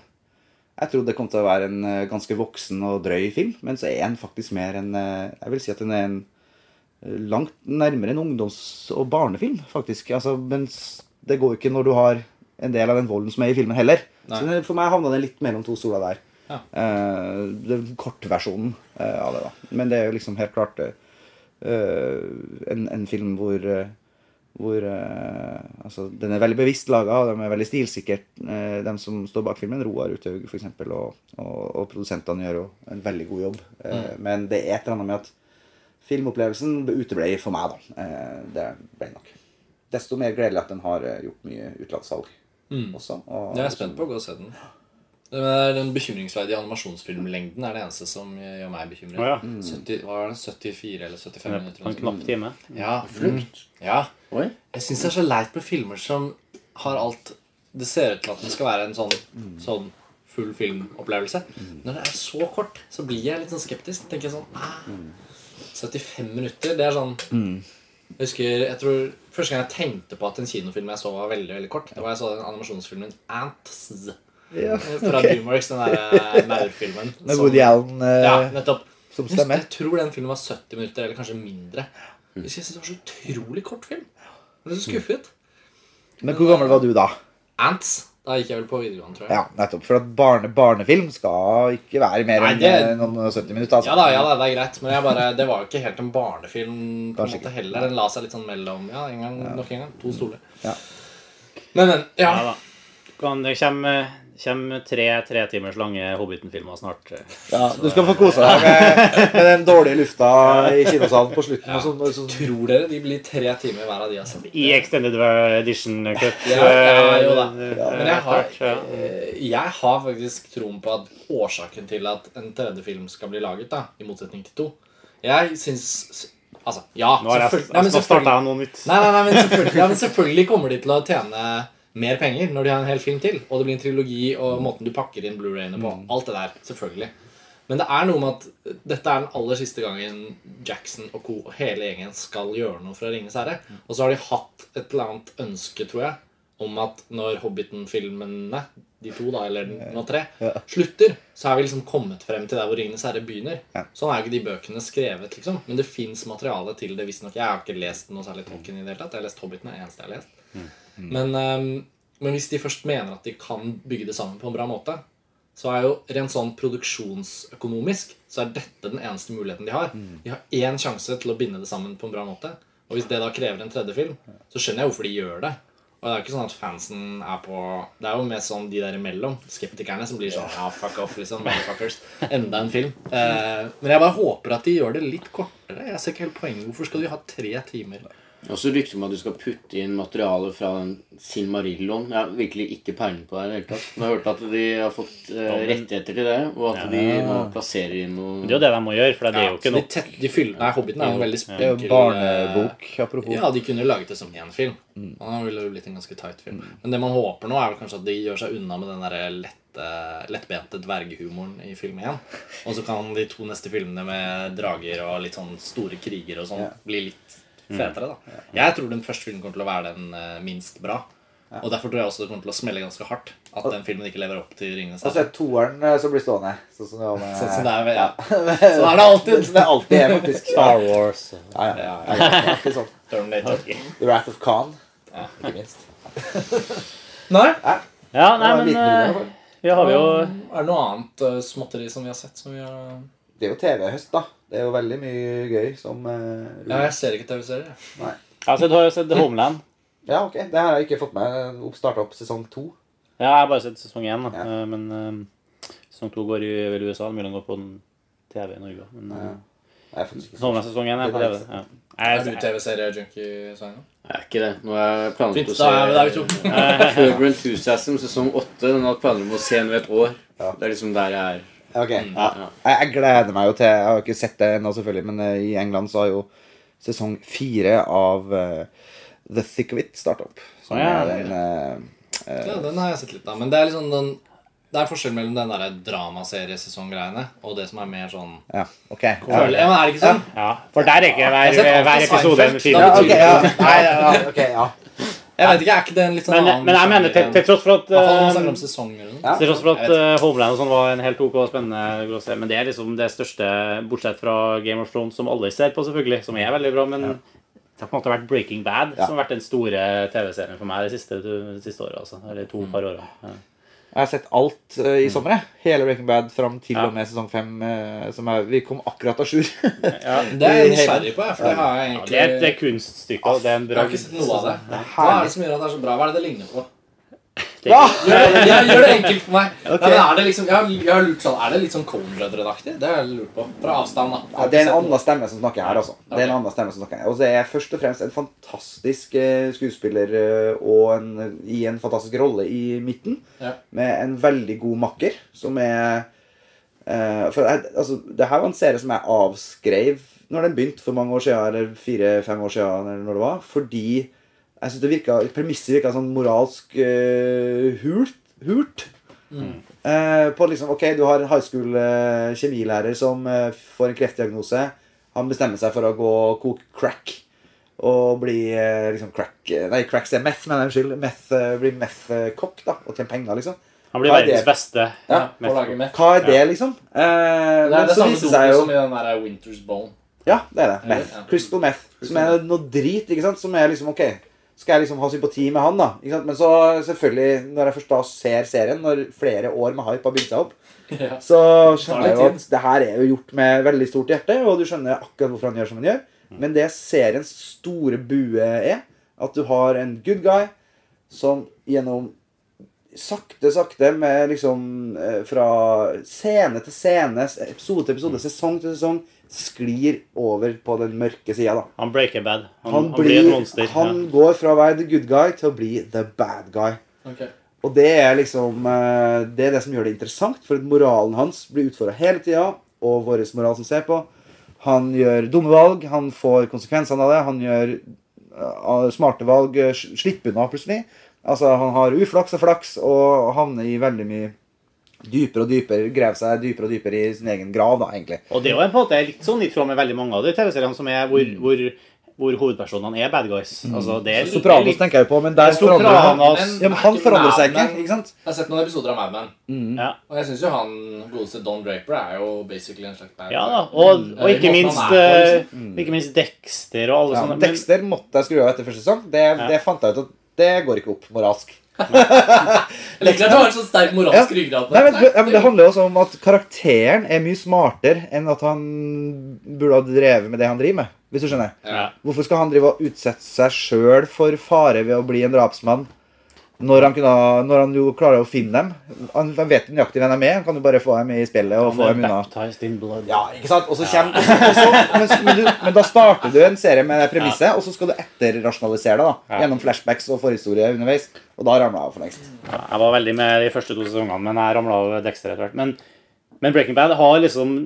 Speaker 2: Jeg trodde det kom til å være en eh, ganske voksen og drøy film, men så er den faktisk mer en eh, Jeg vil si at den er en eh, langt nærmere en ungdoms- og barnefilm, faktisk. Altså, men det går ikke når du har en del av den volden som er i filmen, heller.
Speaker 3: Nei.
Speaker 2: Så for meg havna den litt mellom to stoler der.
Speaker 3: Ja.
Speaker 2: Uh, den kortversjonen uh, av det, da. Men det er jo liksom helt klart eh, en, en film hvor eh, hvor eh, altså, Den er veldig bevisst laga, og de er veldig stilsikkert, uh, de som står bak filmen. Roar Uthaug, f.eks., og, og, og produsentene gjør jo en veldig god jobb. Eh, Men det er et eller annet med at filmopplevelsen uteble for meg, da. Eh, det ble nok. Desto mer gledelig at den har eh, gjort mye utlandssalg også. Og,
Speaker 3: Jeg er spent på å gå og se den. Den, er- den bekymringsverdige animasjonsfilmlengden er det eneste som gjør meg bekymret.
Speaker 1: Oh, ja.
Speaker 3: 70, hva var det? 74 eller 75 minutter?
Speaker 1: På en knapp time.
Speaker 3: Ja, flukt. Ja. Jeg syns det er så leit med filmer som har alt Det ser ut til at den skal være en sånn, sånn full filmopplevelse. Når det er så kort, så blir jeg litt sånn skeptisk. Tenker jeg sånn ah, 75 minutter, det er sånn Jeg husker, jeg tror Første gang jeg tenkte på at en kinofilm jeg så var veldig veldig kort, det var jeg så den animasjonsfilmen Ants
Speaker 2: Ja,
Speaker 3: fra
Speaker 2: ok.
Speaker 3: Dreamworks. Den der maurfilmen.
Speaker 2: Med
Speaker 3: som-
Speaker 2: Woody Allen uh,
Speaker 3: Ja, nettopp.
Speaker 2: som stemmer.
Speaker 3: jeg tror den filmen var 70 minutter, eller kanskje mindre. Jeg synes det var så utrolig kort film. Jeg ble så skuffet.
Speaker 2: Men hvor gammel var du da?
Speaker 3: Ants. Da gikk jeg vel på videregående, tror jeg.
Speaker 2: Ja, nettopp. For at barne, barnefilm skal ikke være mer enn
Speaker 3: det-
Speaker 2: eh, noen 70 minutter. Altså.
Speaker 3: Ja da, ja da, det er greit, men jeg bare, det var jo ikke helt en barnefilm på en måte heller. Den la seg litt sånn mellom Ja, en gang, nok en gang. To stoler.
Speaker 2: Ja.
Speaker 3: Men, men, ja.
Speaker 1: Ja da. Kan, det kommer, kommer tre tre timers lange Hobbiten-filmer snart.
Speaker 2: Ja, du skal få kose deg med, med den dårlige lufta i kinosalen på slutten. Og sånn, sånn.
Speaker 3: Tror dere de blir tre timer hver av de? Altså?
Speaker 1: I Extended Edition Cut.
Speaker 3: Ja, ja, jo da.
Speaker 1: eh,
Speaker 3: Men jeg har,
Speaker 1: klart, ja.
Speaker 3: eh, jeg har faktisk troen på at årsaken til at en tredje film skal bli laget, da, i motsetning til to Jeg syns Altså, ja,
Speaker 1: Nå har jeg,
Speaker 3: jeg,
Speaker 1: jeg, starta jeg noe nytt.
Speaker 3: Nei, nei, nei, men selvfølgelig, ja, men selvfølgelig kommer de til å tjene mer penger når de har en hel film til. Og det blir en trilogi, og måten du pakker inn Blu-rayene på. Alt det der. Selvfølgelig. Men det er noe med at dette er den aller siste gangen Jackson og co. og hele gjengen skal gjøre noe fra Ringenes herre. Og så har de hatt et eller annet ønske, tror jeg, om at når Hobbiten-filmene, de to da, eller nå tre, slutter, så er vi liksom kommet frem til der hvor Ringenes herre begynner. Sånn er jo ikke de bøkene skrevet, liksom. Men det fins materiale til det, visstnok. Jeg har ikke lest noe særlig Tolkien i det hele tatt. Jeg har lest Hobbiten, det eneste jeg har lest. Men, ehm, men hvis de først mener at de kan bygge det sammen på en bra måte, så er jo rent sånn produksjonsøkonomisk så er dette den eneste muligheten de har. De har én sjanse til å binde det sammen på en bra måte. Og hvis det da krever en tredje film, så skjønner jeg hvorfor de gjør det. Og det er jo ikke sånn at fansen er på Det er jo mer sånn de der imellom, skeptikerne, som blir sånn Ja, fuck off, liksom. Motherfuckers. Enda en film. Eh, men jeg bare håper at de gjør det litt kortere. Jeg ser ikke helt poenget. Hvorfor skal de ha tre timer?
Speaker 4: Også rykter om at du skal putte inn materiale fra den Silmarillion. Jeg har virkelig ikke peiling på det i det hele tatt. Men jeg har hørt at de har fått eh, rettigheter til det, og at de nå plasserer inn noe
Speaker 1: Det er jo det de må gjøre, for det er jo ikke
Speaker 3: Så de,
Speaker 1: noe
Speaker 3: de fyller, nei, Hobbiten er jo en veldig
Speaker 2: Det er jo
Speaker 3: spinkel
Speaker 2: barnebok, apropos.
Speaker 3: Ja, de kunne laget det som én film. Og da ville det jo blitt en ganske tight film. Men det man håper nå, er vel kanskje at de gjør seg unna med den der lette, lettbente dvergehumoren i film igjen. Og så kan de to neste filmene med drager og litt sånn store kriger og sånn bli litt fetere, da. Jeg tror den første filmen kommer til å være den eh, minst bra. Og derfor tror jeg også det kommer til å smelle ganske hardt at den filmen ikke lever opp til Ringenes
Speaker 2: Og så
Speaker 3: herre.
Speaker 2: er toeren eh, som blir stående. Sånn som det var med
Speaker 3: Sånn som det er, ja. Sånn er det alltid.
Speaker 2: Sånn det alltid er, faktisk.
Speaker 1: Star Wars.
Speaker 2: Ja, ja.
Speaker 3: Ja,
Speaker 2: ja, er sånn.
Speaker 3: Terminator.
Speaker 2: The Wrath of Khan,
Speaker 3: Ja.
Speaker 2: ikke minst.
Speaker 3: Nei.
Speaker 1: Ja, nei, men eh, vi har jo
Speaker 3: Er det noe annet uh, småtteri som vi har sett? Som vi har...
Speaker 2: Det er jo TV-høst, da. Det er jo veldig mye gøy som uh,
Speaker 3: Ja, jeg ser ikke TV-serier.
Speaker 2: Nei.
Speaker 1: Jeg har sett, har sett Homeland.
Speaker 2: Ja, ok. Det har jeg ikke fått med. Starta opp sesong to.
Speaker 1: Ja, jeg har bare sett sesong én, da.
Speaker 2: Ja.
Speaker 1: Eh, men uh, sesong to går i vel USA. Mulig den går på TV i Norge òg. Men
Speaker 2: Ja. Jeg er
Speaker 1: sesong én er på
Speaker 2: er
Speaker 1: TV. Ja.
Speaker 3: Er du TV-serie-junkie, Svein?
Speaker 4: Jeg er ikke det. Nå har jeg planlagt
Speaker 3: Fint,
Speaker 4: å
Speaker 3: da er vi der, vi
Speaker 4: se
Speaker 3: to.
Speaker 4: Curb Enthusiasm sesong åtte. Den har jeg planer om å se den ved et år.
Speaker 2: Ja.
Speaker 4: Det er liksom der jeg er.
Speaker 2: Ok, ja.
Speaker 4: ja.
Speaker 2: Jeg, jeg gleder meg jo til Jeg har ikke sett det ennå, selvfølgelig, men eh, i England så har jo sesong fire av eh, The Thick of It starta opp. Som
Speaker 1: Å, ja.
Speaker 2: er den eh,
Speaker 3: Ja, den har jeg sett litt av. Men det er liksom den det er forskjell mellom den der dramaseriesesonggreiene og det som er mer sånn
Speaker 2: Ja, ok. Ja,
Speaker 3: Føler, ja, men er det ikke sånn?
Speaker 1: ja, for der er ikke
Speaker 3: Jeg
Speaker 1: hver,
Speaker 3: sett alt av
Speaker 1: hver episode en
Speaker 3: Seinfeld.
Speaker 1: film.
Speaker 2: ja, ok, ja. Nei, ja, ok, ja.
Speaker 3: Jeg vet ikke, er ikke det en litt sånn
Speaker 1: Men,
Speaker 3: annen
Speaker 1: men jeg mener, til, til tross for at
Speaker 3: sesonger sånn.
Speaker 2: Ja.
Speaker 1: Til tross for at eh, Homeland og sånn var en helt ok og spennende grosse, Men det er liksom det største, bortsett fra Game of Thrones, som alle ser på, selvfølgelig, som er veldig bra. Men det har på en måte vært Breaking Bad
Speaker 2: Ja.
Speaker 1: som har vært den store TV-serien for meg de siste, de siste året. Altså. Eller to par årene. Ja.
Speaker 2: Jeg har sett alt uh, i sommer. jeg. Hele Breaking Bad fram til
Speaker 1: Ja.
Speaker 2: og med sesong fem. Uh, som er, vi kom akkurat à jour.
Speaker 1: Ja.
Speaker 3: Det er jeg nysgjerrig på, for det har jeg
Speaker 1: Ja, det er et kunststykke, det er en
Speaker 3: Jeg har ikke sett noe av det.
Speaker 2: Det
Speaker 3: Hva er det som gjør at det er så bra? Hva er det det ligner på?
Speaker 2: Hva?
Speaker 3: Gjør det, jeg, gjør det enkelt for meg.
Speaker 2: Okay.
Speaker 3: Ja, men er det liksom, jeg, jeg har lurt sånn, er det litt sånn Coen Brødre-aktig? Det har jeg lurt på. Fra avstand, da.
Speaker 2: Ja, det er en annen stemme som snakker her, altså. Det er en annen stemme som snakker her. Og så er først og fremst en fantastisk eh, skuespiller eh, og en, i en fantastisk rolle i midten.
Speaker 3: Ja.
Speaker 2: Med en veldig god makker som er uh, For jeg, altså, det her var en serie som jeg avskrev når den begynte for mange år siden, eller fire-fem år siden, eller når det var, fordi jeg synes det virka, Premisset virka sånn moralsk uh, hult. hult. Eh, på liksom, ok, Du har en high school uh, kjemilærer som får en kreftdiagnose. Han bestemmer seg for å gå og koke crack. Og bli liksom crack Nei, crack er meth, men unnskyld. Meth, eh, bli meth-kokk da, og tjene penger, liksom.
Speaker 1: Han blir
Speaker 2: er
Speaker 1: verdens beste.
Speaker 3: Ja,
Speaker 1: på
Speaker 3: å lage meth.
Speaker 2: Hva er det, liksom? Eh,
Speaker 3: Det er det samme dopet
Speaker 2: jo
Speaker 3: som i den der Winters Bone.
Speaker 2: Ja, det er det. Meth. Crystal meth. Som er noe drit, ikke sant? Som er liksom ok Skal jeg liksom ha sympati med han, da? Ikke sant? Men så selvfølgelig, når jeg først da ser serien, når flere år med hype har bygd seg opp,
Speaker 3: Ja.
Speaker 2: så skjønner jeg jo at det her er jo gjort med veldig stort hjerte, og du skjønner akkurat hvorfor han gjør som han gjør. Men det seriens store bue er, at du har en good guy som gjennom sakte, sakte med liksom eh, Fra scene til scene, episode til episode, sesong til sesong, sklir over på den mørke sida, Han
Speaker 1: Han breaker bad. Han,
Speaker 2: Han,
Speaker 1: han blir, et monster.
Speaker 2: han går fra å være the good guy til å bli the bad guy. Og det er liksom eh, Det er det som gjør det interessant, for moralen hans blir utfordra hele tida, og vår moral som ser på. Han gjør dumme valg, han får konsekvensene av det. Han gjør eh, smarte valg, eh, slipper unna plutselig. Altså, han har uflaks og flaks og havner i veldig mye dypere og dypere grev seg dypere og dypere i sin egen grav, da, egentlig.
Speaker 1: Og det er jo på en måte litt sånn i tråd med veldig mange av de TV-seriene som er hvor, hvor, hvor hovedpersonene er bad guys. Altså, det er,
Speaker 2: Sopranos
Speaker 1: det er litt,
Speaker 2: tenker jeg på, men der forandrer han
Speaker 1: Men-
Speaker 2: ja, men Han forandrer seg ikke, ikke sant?
Speaker 3: Jeg har sett noen episoder av Mad Men.
Speaker 1: ja.
Speaker 3: Og jeg syns jo han godeste Don Draper er jo basically en slags bad
Speaker 1: ja
Speaker 3: guy.
Speaker 1: da. Og, og ikke minst
Speaker 3: på, liksom. mm.
Speaker 1: Ikke minst Dexter og alle
Speaker 2: Ja,
Speaker 1: sånne.
Speaker 2: Dexter måtte jeg skru av etter første sesong. Det, det fant jeg ut at det går ikke opp moralsk.
Speaker 3: Jeg liker at du har en sånn sterk moralsk ryggrad. på
Speaker 2: Nei, men, ja, men Det handler også om at karakteren er mye smartere enn at han burde ha drevet med det han driver med. Hvis du skjønner.
Speaker 1: ja.
Speaker 2: Hvorfor skal han drive og utsette seg sjøl for fare ved å bli en drapsmann? Når han, kunne, når han jo klarer å finne dem. Han han vet nøyaktig hvem de er. Han kan jo bare få dem i spillet og få dem unna.
Speaker 1: In blood.
Speaker 2: Ja, ikke sant? Og så kommer, og så, men, men, du, men da starter du en serie med det premisset, og så skal du etterrasjonalisere det da,
Speaker 1: Ja.
Speaker 2: gjennom flashbacks og forhistorie underveis. Og da ramla jeg av for lengst.
Speaker 1: Ja, Jeg var veldig med de første to sesongene, men jeg ramla av Dexter etter hvert. Men, men Breaking Bad har liksom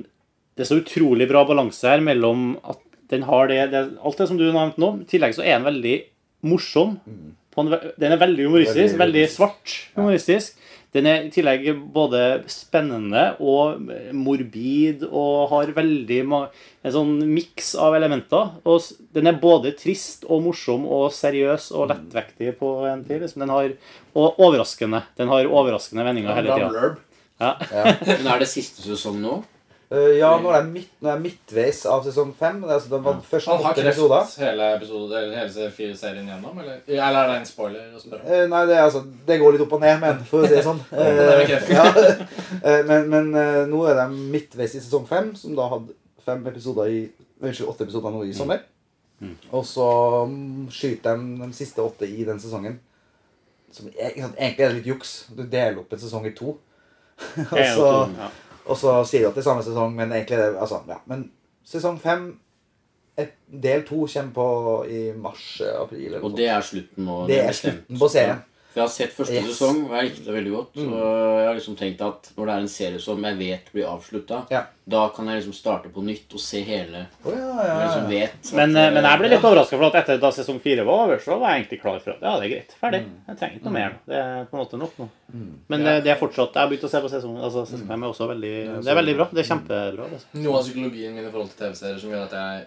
Speaker 1: Det er så utrolig bra balanse her mellom at den har det, det Alt det som du nevnte nå. I tillegg så er den veldig morsom. På en, den er veldig humoristisk.
Speaker 2: Veldig
Speaker 1: Veldig svart humoristisk. Den er i tillegg både spennende og morbid og har veldig en sånn miks av elementer. Og den er både trist og morsom og seriøs og lettvektig på en tid. Liksom. Den har, og overraskende. Den har overraskende vendinger hele tida.
Speaker 3: Ja.
Speaker 1: Ja.
Speaker 4: Men er det siste sesong nå?
Speaker 2: Eh, ja, nå er, det midt, nå er jeg midtveis av sesong fem. Det altså det var første
Speaker 3: Han har lest hele, episode, hele fire serien gjennom? Eller, eller er det en spoiler? Uh.
Speaker 2: Eh, nei, det, er altså, det går litt opp og ned, men for å si det sånn.
Speaker 3: bekreftet.
Speaker 2: ja. Eh, men men nå er de midtveis i sesong fem, som da hadde fem episoder i Unnskyld, åtte episoder nå i sommer. Og så mm, skyter de de siste åtte i den sesongen. Som, sant, egentlig er det litt juks. Du deler opp en sesong i to. og, så,
Speaker 1: ja.
Speaker 2: Og så sier de at det er samme sesong, men egentlig det altså, ja. Men sesong fem et- Del to kommer på i mars-april.
Speaker 4: Og det er slutten nå?
Speaker 2: Det er slutten på serien.
Speaker 4: For jeg har sett første
Speaker 2: Yes. Mm.
Speaker 4: sesong, og jeg likte det veldig godt. Og jeg har liksom tenkt at når det er en serie som jeg vet blir avslutta,
Speaker 2: Ja.
Speaker 4: da kan jeg liksom starte på nytt og se hele.
Speaker 2: Oh, ja, ja, ja.
Speaker 4: liksom vet at,
Speaker 1: Men, eh, men jeg ble litt
Speaker 4: ja.
Speaker 1: overraska, for at etter da sesong fire var over, så var jeg egentlig klar for at ja, det er greit. Ferdig. Jeg trenger ikke noe mer. nå. Det er på en måte nok nå. Men eh, det er fortsatt Jeg har begynt å se på sesong altså, sesong fem. er også veldig Det er veldig bra. Det er kjempebra. Liksom.
Speaker 3: Noe av psykologien min i forhold til TV-serier som gjør at jeg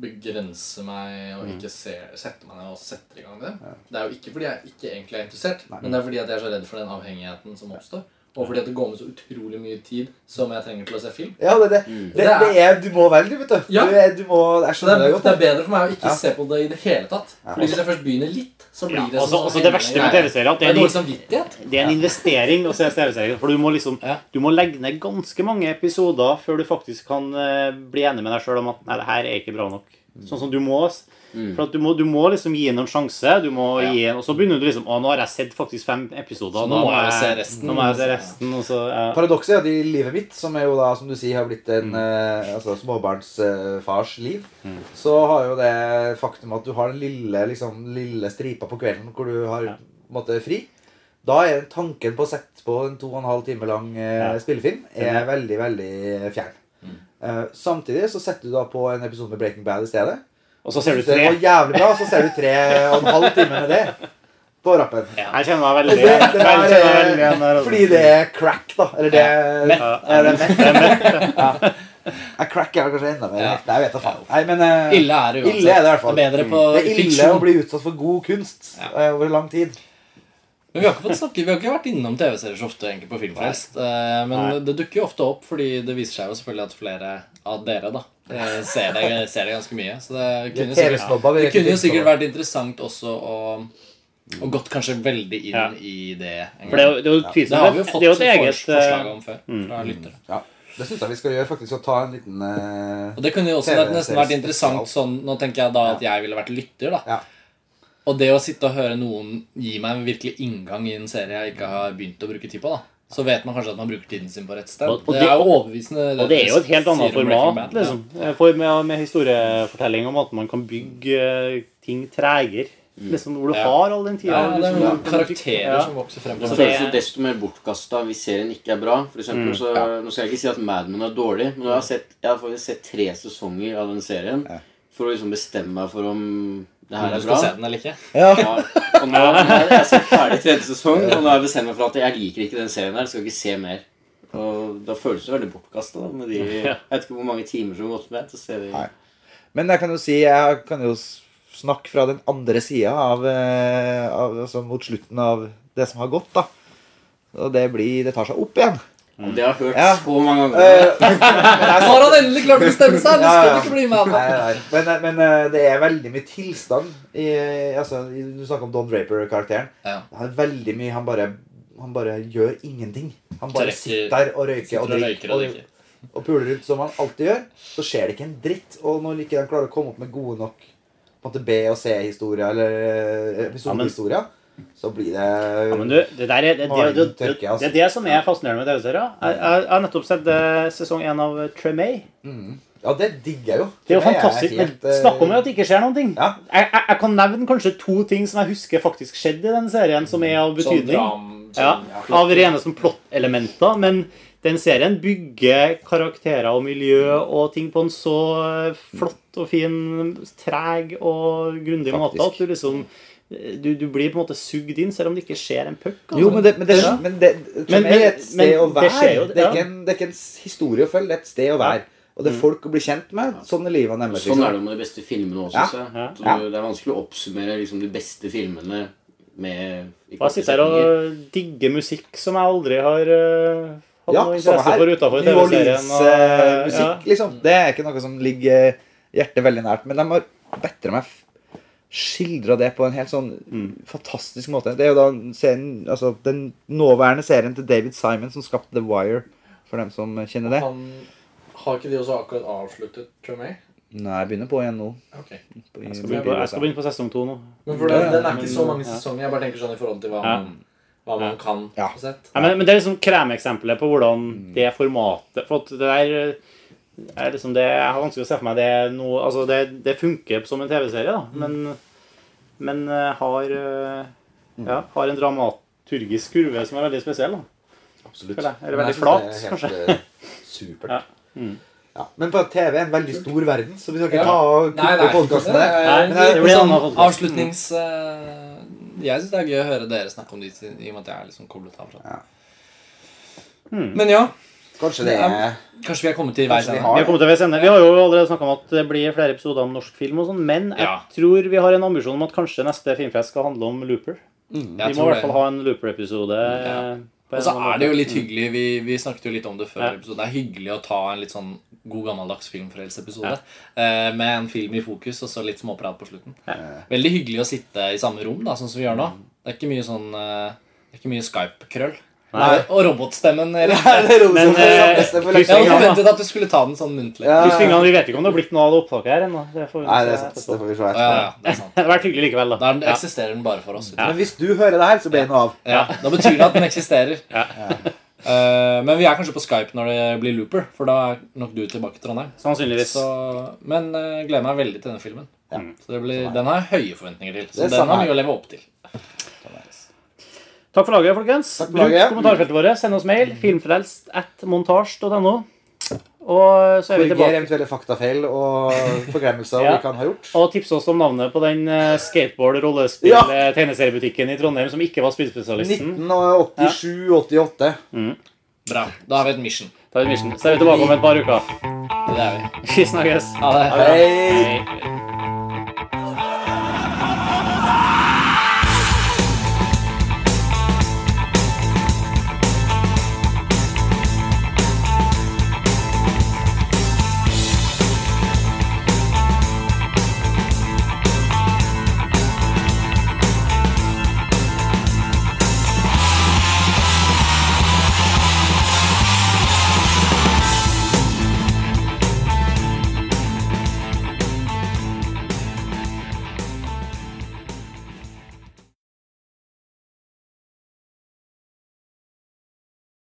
Speaker 3: begrenser meg og ikke se, sette meg ned og setter i gang det. Det er jo ikke fordi jeg ikke egentlig er interessert, men det er fordi at jeg er så redd for den avhengigheten som oppstår. Og fordi at det går med så utrolig mye tid som jeg trenger til å se film.
Speaker 2: Ja, det, det, det, det er Du må velge, vet du.
Speaker 3: Ja.
Speaker 2: du, du må, jeg
Speaker 3: skjønner det er,
Speaker 2: det godt.
Speaker 3: det er bedre for meg å ikke
Speaker 2: Ja.
Speaker 3: se på det i det hele tatt. Fordi hvis jeg først begynner litt, så blir
Speaker 1: Ja,
Speaker 3: det
Speaker 1: også-
Speaker 3: sånn
Speaker 1: også det verste med TV-serier, at det
Speaker 3: Det
Speaker 1: er
Speaker 3: samvittighet.
Speaker 1: Det er en investering å se TV-serier. For du må liksom Du må legge ned ganske mange episoder før du faktisk kan eh, bli enig med deg sjøl om at nei, det her er ikke bra nok. Sånn som du må. For at du må, du må liksom gi en sjanse. Du må
Speaker 3: Ja.
Speaker 1: gi en, og så begynner du liksom Å, nå har jeg sett faktisk fem episoder.
Speaker 3: Så nå
Speaker 1: da
Speaker 3: må jeg se resten.
Speaker 1: Nå må jeg se resten. Og så, ja.
Speaker 2: Paradokset er at i livet mitt, som er jo da, som du sier, har blitt
Speaker 1: Mm.
Speaker 2: en eh, altså, småbarnsfars liv, så har jo det faktum at du har den lille, liksom, lille stripa på kvelden hvor du har
Speaker 1: Ja.
Speaker 2: måtte, fri. Da er tanken på å sette på en to og en halv time lang eh,
Speaker 1: Ja.
Speaker 2: spillefilm er veldig, veldig fjern. Eh, samtidig så setter du da på en episode med Breaking Bad i stedet.
Speaker 1: Og så ser du
Speaker 2: tre. det var jævlig bra, så ser du tre og en halv time med det på rappen.
Speaker 1: Jeg kjenner meg
Speaker 2: Og
Speaker 1: veldig
Speaker 2: det, det
Speaker 1: jeg kjenner meg
Speaker 2: er,
Speaker 1: veldig igjen der, altså.
Speaker 2: fordi det er crack, da. Eller det
Speaker 1: Ja.
Speaker 2: er det mett?
Speaker 1: Det.
Speaker 2: Ja, crack er kanskje enda mer
Speaker 3: Ja.
Speaker 2: Nei, jeg vet da faen. Nei, men uh,
Speaker 3: Ille er det uansett.
Speaker 2: Ille er det i hvert fall.
Speaker 3: Det er
Speaker 2: Det er ille
Speaker 3: fiksjon.
Speaker 2: å bli utsatt for god kunst eh, over lang tid.
Speaker 3: Men vi har ikke fått snakke, vi har ikke vært innom TV-serier så ofte egentlig på Filmfest. Eh, Men
Speaker 1: Nei.
Speaker 3: det dukker jo ofte opp, fordi det viser seg jo selvfølgelig at flere av dere da eh, ser det, ser det ganske mye. Så det kunne,
Speaker 2: er
Speaker 3: sikkert,
Speaker 2: er
Speaker 3: det kunne jo sikkert vært interessant også å og gått kanskje veldig inn
Speaker 1: Ja.
Speaker 3: i det.
Speaker 1: For det det,
Speaker 3: det
Speaker 1: det
Speaker 3: har vi jo fått
Speaker 1: det eget
Speaker 3: forslag
Speaker 1: eh,
Speaker 3: om før fra lyttere.
Speaker 2: Ja, Det syns jeg vi skal gjøre, faktisk. Å ta en liten uh,
Speaker 3: Og det kunne jo også nesten vært interessant sånn Nå tenker jeg da at jeg ville vært lytter, da.
Speaker 2: Ja.
Speaker 3: Og det å sitte og høre noen gi meg en virkelig inngang i en serie jeg ikke har begynt å bruke tid på, da så vet man kanskje at man bruker tiden sin på rett sted.
Speaker 1: Og- og
Speaker 3: det,
Speaker 1: det-
Speaker 3: er jo overbevisende.
Speaker 1: Og det er jo et helt annet format,
Speaker 3: Band,
Speaker 1: liksom. For med, med historiefortelling om at man kan bygge eh, ting tregere. Liksom, hvor du
Speaker 3: Ja.
Speaker 1: har all den tida.
Speaker 3: Ja, det er
Speaker 1: liksom,
Speaker 3: noen karakterer
Speaker 1: ja.
Speaker 3: som vokser frem.
Speaker 1: Så
Speaker 4: føles
Speaker 1: det-
Speaker 4: jo desto mer bortkasta hvis serien ikke er bra. For eksempel, så, Nå skal jeg ikke si at Mad Men er dårlig, men jeg har, sett, jeg har faktisk sett tre sesonger av den serien for å liksom bestemme meg for om det her
Speaker 3: Du
Speaker 4: er
Speaker 3: skal
Speaker 4: bra.
Speaker 3: se den eller ikke?
Speaker 2: Ja.
Speaker 4: Ja, og nå nå har jeg sett ferdig tredje sesong, og nå har jeg bestemt meg for at jeg liker ikke den serien her. Skal ikke se mer. Og da føles det veldig bortkasta. Jeg vet ikke hvor mange timer som har gått med Så ser vi.
Speaker 2: Nei. Men jeg kan jo si Jeg kan jo snakke fra den andre sida av, eh, av Altså mot slutten av det som har gått, da. Og det blir Det tar seg opp igjen.
Speaker 4: Og det har jeg hørt
Speaker 2: Ja.
Speaker 4: så mange ganger.
Speaker 2: Nå
Speaker 3: Har han endelig klart å bestemme seg? Det
Speaker 2: Ja,
Speaker 3: skal
Speaker 2: ja.
Speaker 3: ikke bli med
Speaker 2: Nei, nei. Men, eh, men eh, det er veldig mye tilstand i altså, Du snakker om Don Draper-karakteren.
Speaker 3: Ja.
Speaker 2: Han er veldig mye Han bare, han bare gjør ingenting. Han bare
Speaker 3: Trekker-
Speaker 2: sitter der og røyker og
Speaker 3: og
Speaker 2: drikker
Speaker 3: røyker og
Speaker 2: og, og puler rundt som han alltid gjør. Så skjer det ikke en dritt. Og når ikke de klarer å komme opp med gode nok på en måte B- og C-historier eller eh, episodehistorier, så blir det
Speaker 1: Ja, men du, det der er det, det, det,
Speaker 2: altså.
Speaker 1: det er det som er fascinerende med TV-serier. Jeg, jeg, jeg har nettopp sett eh, sesong én av Tremay.
Speaker 2: Ja, det digger jeg jo.
Speaker 1: Det er jo fantastisk.
Speaker 2: Helt, eh,
Speaker 1: snakk om at det ikke skjer noen ting.
Speaker 2: Ja.
Speaker 1: Jeg, jeg, jeg kan nevne kanskje to ting som jeg husker faktisk skjedde i den serien, som er av
Speaker 3: Sånn
Speaker 1: betydning. Ja,
Speaker 3: sånn,
Speaker 1: av rene som plottelementer. Men den serien bygger karakterer og miljø og ting på en så flott og fin, treg og grundig måte at du liksom du, du blir på en måte sugd inn, selv om det ikke skjer en puck. altså.
Speaker 2: Jo, men det, men det,
Speaker 1: Ja.
Speaker 2: men det
Speaker 1: Men-
Speaker 2: er et sted
Speaker 1: men
Speaker 2: å
Speaker 1: det
Speaker 2: være.
Speaker 1: skjer jo,
Speaker 2: det, er ikke en, det er ikke en historie å følge, det er et sted å være. Og det er folk å bli kjent med. Sånn er livet deres.
Speaker 4: Sånn er det med de beste filmene også.
Speaker 2: Ja.
Speaker 1: Ja.
Speaker 4: Så Det er vanskelig å oppsummere liksom, de beste filmene med
Speaker 1: jeg sitter her og digger musikk som jeg aldri har uh, hatt
Speaker 2: Ja,
Speaker 1: noe interesse for utenfor TV-serien. ja.
Speaker 2: Orleans-musikk, liksom. Det er ikke noe som ligger hjertet veldig nært. Men de har bedre meg skildra det på en helt sånn fantastisk måte. Det er jo da serien, altså, den nåværende serien til David Simon som skapte The Wire, for dem som kjenner det.
Speaker 3: Han, har ikke de også akkurat avsluttet Tremay?
Speaker 2: Nei, jeg begynner på igjen nå.
Speaker 3: Okay.
Speaker 2: På,
Speaker 1: Jeg skal på, jeg skal begynne på sesong to nå.
Speaker 3: Men for den, den er ikke så mange sesonger. Jeg bare tenker sånn i forhold til hva
Speaker 1: Ja.
Speaker 3: man, hva man kan
Speaker 2: Ja.
Speaker 1: Ja, men, men det er liksom kremeksempelet på hvordan det formatet For at det der er liksom det, Jeg har vanskelig å se for meg det noe Altså, det, det funker som en TV-serie, da, men, men eh, har eh, Ja, har en dramaturgisk kurve som er veldig spesiell, da.
Speaker 2: Absolutt.
Speaker 1: Eller veldig
Speaker 2: jeg
Speaker 1: flat,
Speaker 2: er
Speaker 1: kanskje.
Speaker 2: helt, eh, Supert.
Speaker 1: Ja.
Speaker 2: Ja. Men på TV er en veldig stor verden, så vi skal ikke ta og kutte podkasten der.
Speaker 1: Nei, det blir
Speaker 3: sånn avslutnings... jeg syns det er gøy å høre dere snakke om det, i og med at jeg er liksom koblet av.
Speaker 2: Ja. Mm.
Speaker 3: Men ja,
Speaker 2: Kanskje det er
Speaker 3: kanskje vi er kommet til veis
Speaker 2: Kanskje vi
Speaker 3: ende.
Speaker 2: har-
Speaker 1: Vi har kommet til veis ende. Vi har jo allerede snakka om at det blir flere episoder om norsk film og sånn, men jeg
Speaker 3: Ja.
Speaker 1: tror vi har en ambisjon om at kanskje neste filmfest skal handle om Looper.
Speaker 3: Mm,
Speaker 1: Vi må i hvert fall ha en Looper-episode.
Speaker 3: Ja. Og så er det jo litt hyggelig Vi, vi snakket jo litt om det før
Speaker 1: Ja.
Speaker 3: episoden. Det er hyggelig å ta en litt sånn god gammeldags filmfrelseepisode eh, med en film i fokus og så litt småprat på slutten. Veldig hyggelig å sitte i samme rom, da, sånn som vi gjør nå. Det er ikke mye sånn eh, Det er ikke mye Skype-krøll.
Speaker 1: Nei.
Speaker 3: Og robotstemmen.
Speaker 1: Men, eh,
Speaker 3: Jeg hadde forventet at du skulle ta den sånn muntlig.
Speaker 2: Ja.
Speaker 1: ja, ja. vi vet ikke om det har blitt noe av det opptaket her ennå. Det får vi
Speaker 2: Nei, det er sant. Det får vi se etterpå.
Speaker 3: ja, ja, det sant.
Speaker 1: Det har vært hyggelig likevel, da.
Speaker 3: Da er den- eksisterer den bare for oss.
Speaker 2: Men hvis du hører det her, så blir den av.
Speaker 3: Ja, Da betyr det at den eksisterer.
Speaker 1: Ja.
Speaker 3: Eh, men vi er kanskje på Skype når det blir Looper, for da er nok du tilbake til Trondheim.
Speaker 1: Sannsynligvis.
Speaker 3: Så, men uh, gleder meg veldig til denne filmen. Så det blir, Den har jeg høye forventninger til. Så den har mye å leve opp til.
Speaker 1: Takk for laget, folkens.
Speaker 2: Takk for
Speaker 1: Bruk
Speaker 2: laget.
Speaker 1: kommentarfeltet vårt. Send oss mail. Filmfrelst at montasj.no. Og så er vi
Speaker 2: Korriger
Speaker 1: tilbake.
Speaker 2: eventuelle faktafeil og forglemmelser
Speaker 1: Ja.
Speaker 2: vi kan ha gjort.
Speaker 1: Og tips oss om navnet på den eh, skateboard-rollespill
Speaker 2: Ja.
Speaker 1: eh, i Trondheim som ikke var spillspesialisten.
Speaker 2: 1987-88.
Speaker 3: Bra. Da har vi et mission.
Speaker 1: vi et mission. Så er vi tilbake om et par uker.
Speaker 3: Det er vi.
Speaker 1: Vi snakkes.
Speaker 3: Ha det.
Speaker 2: Hei!
Speaker 1: Hei.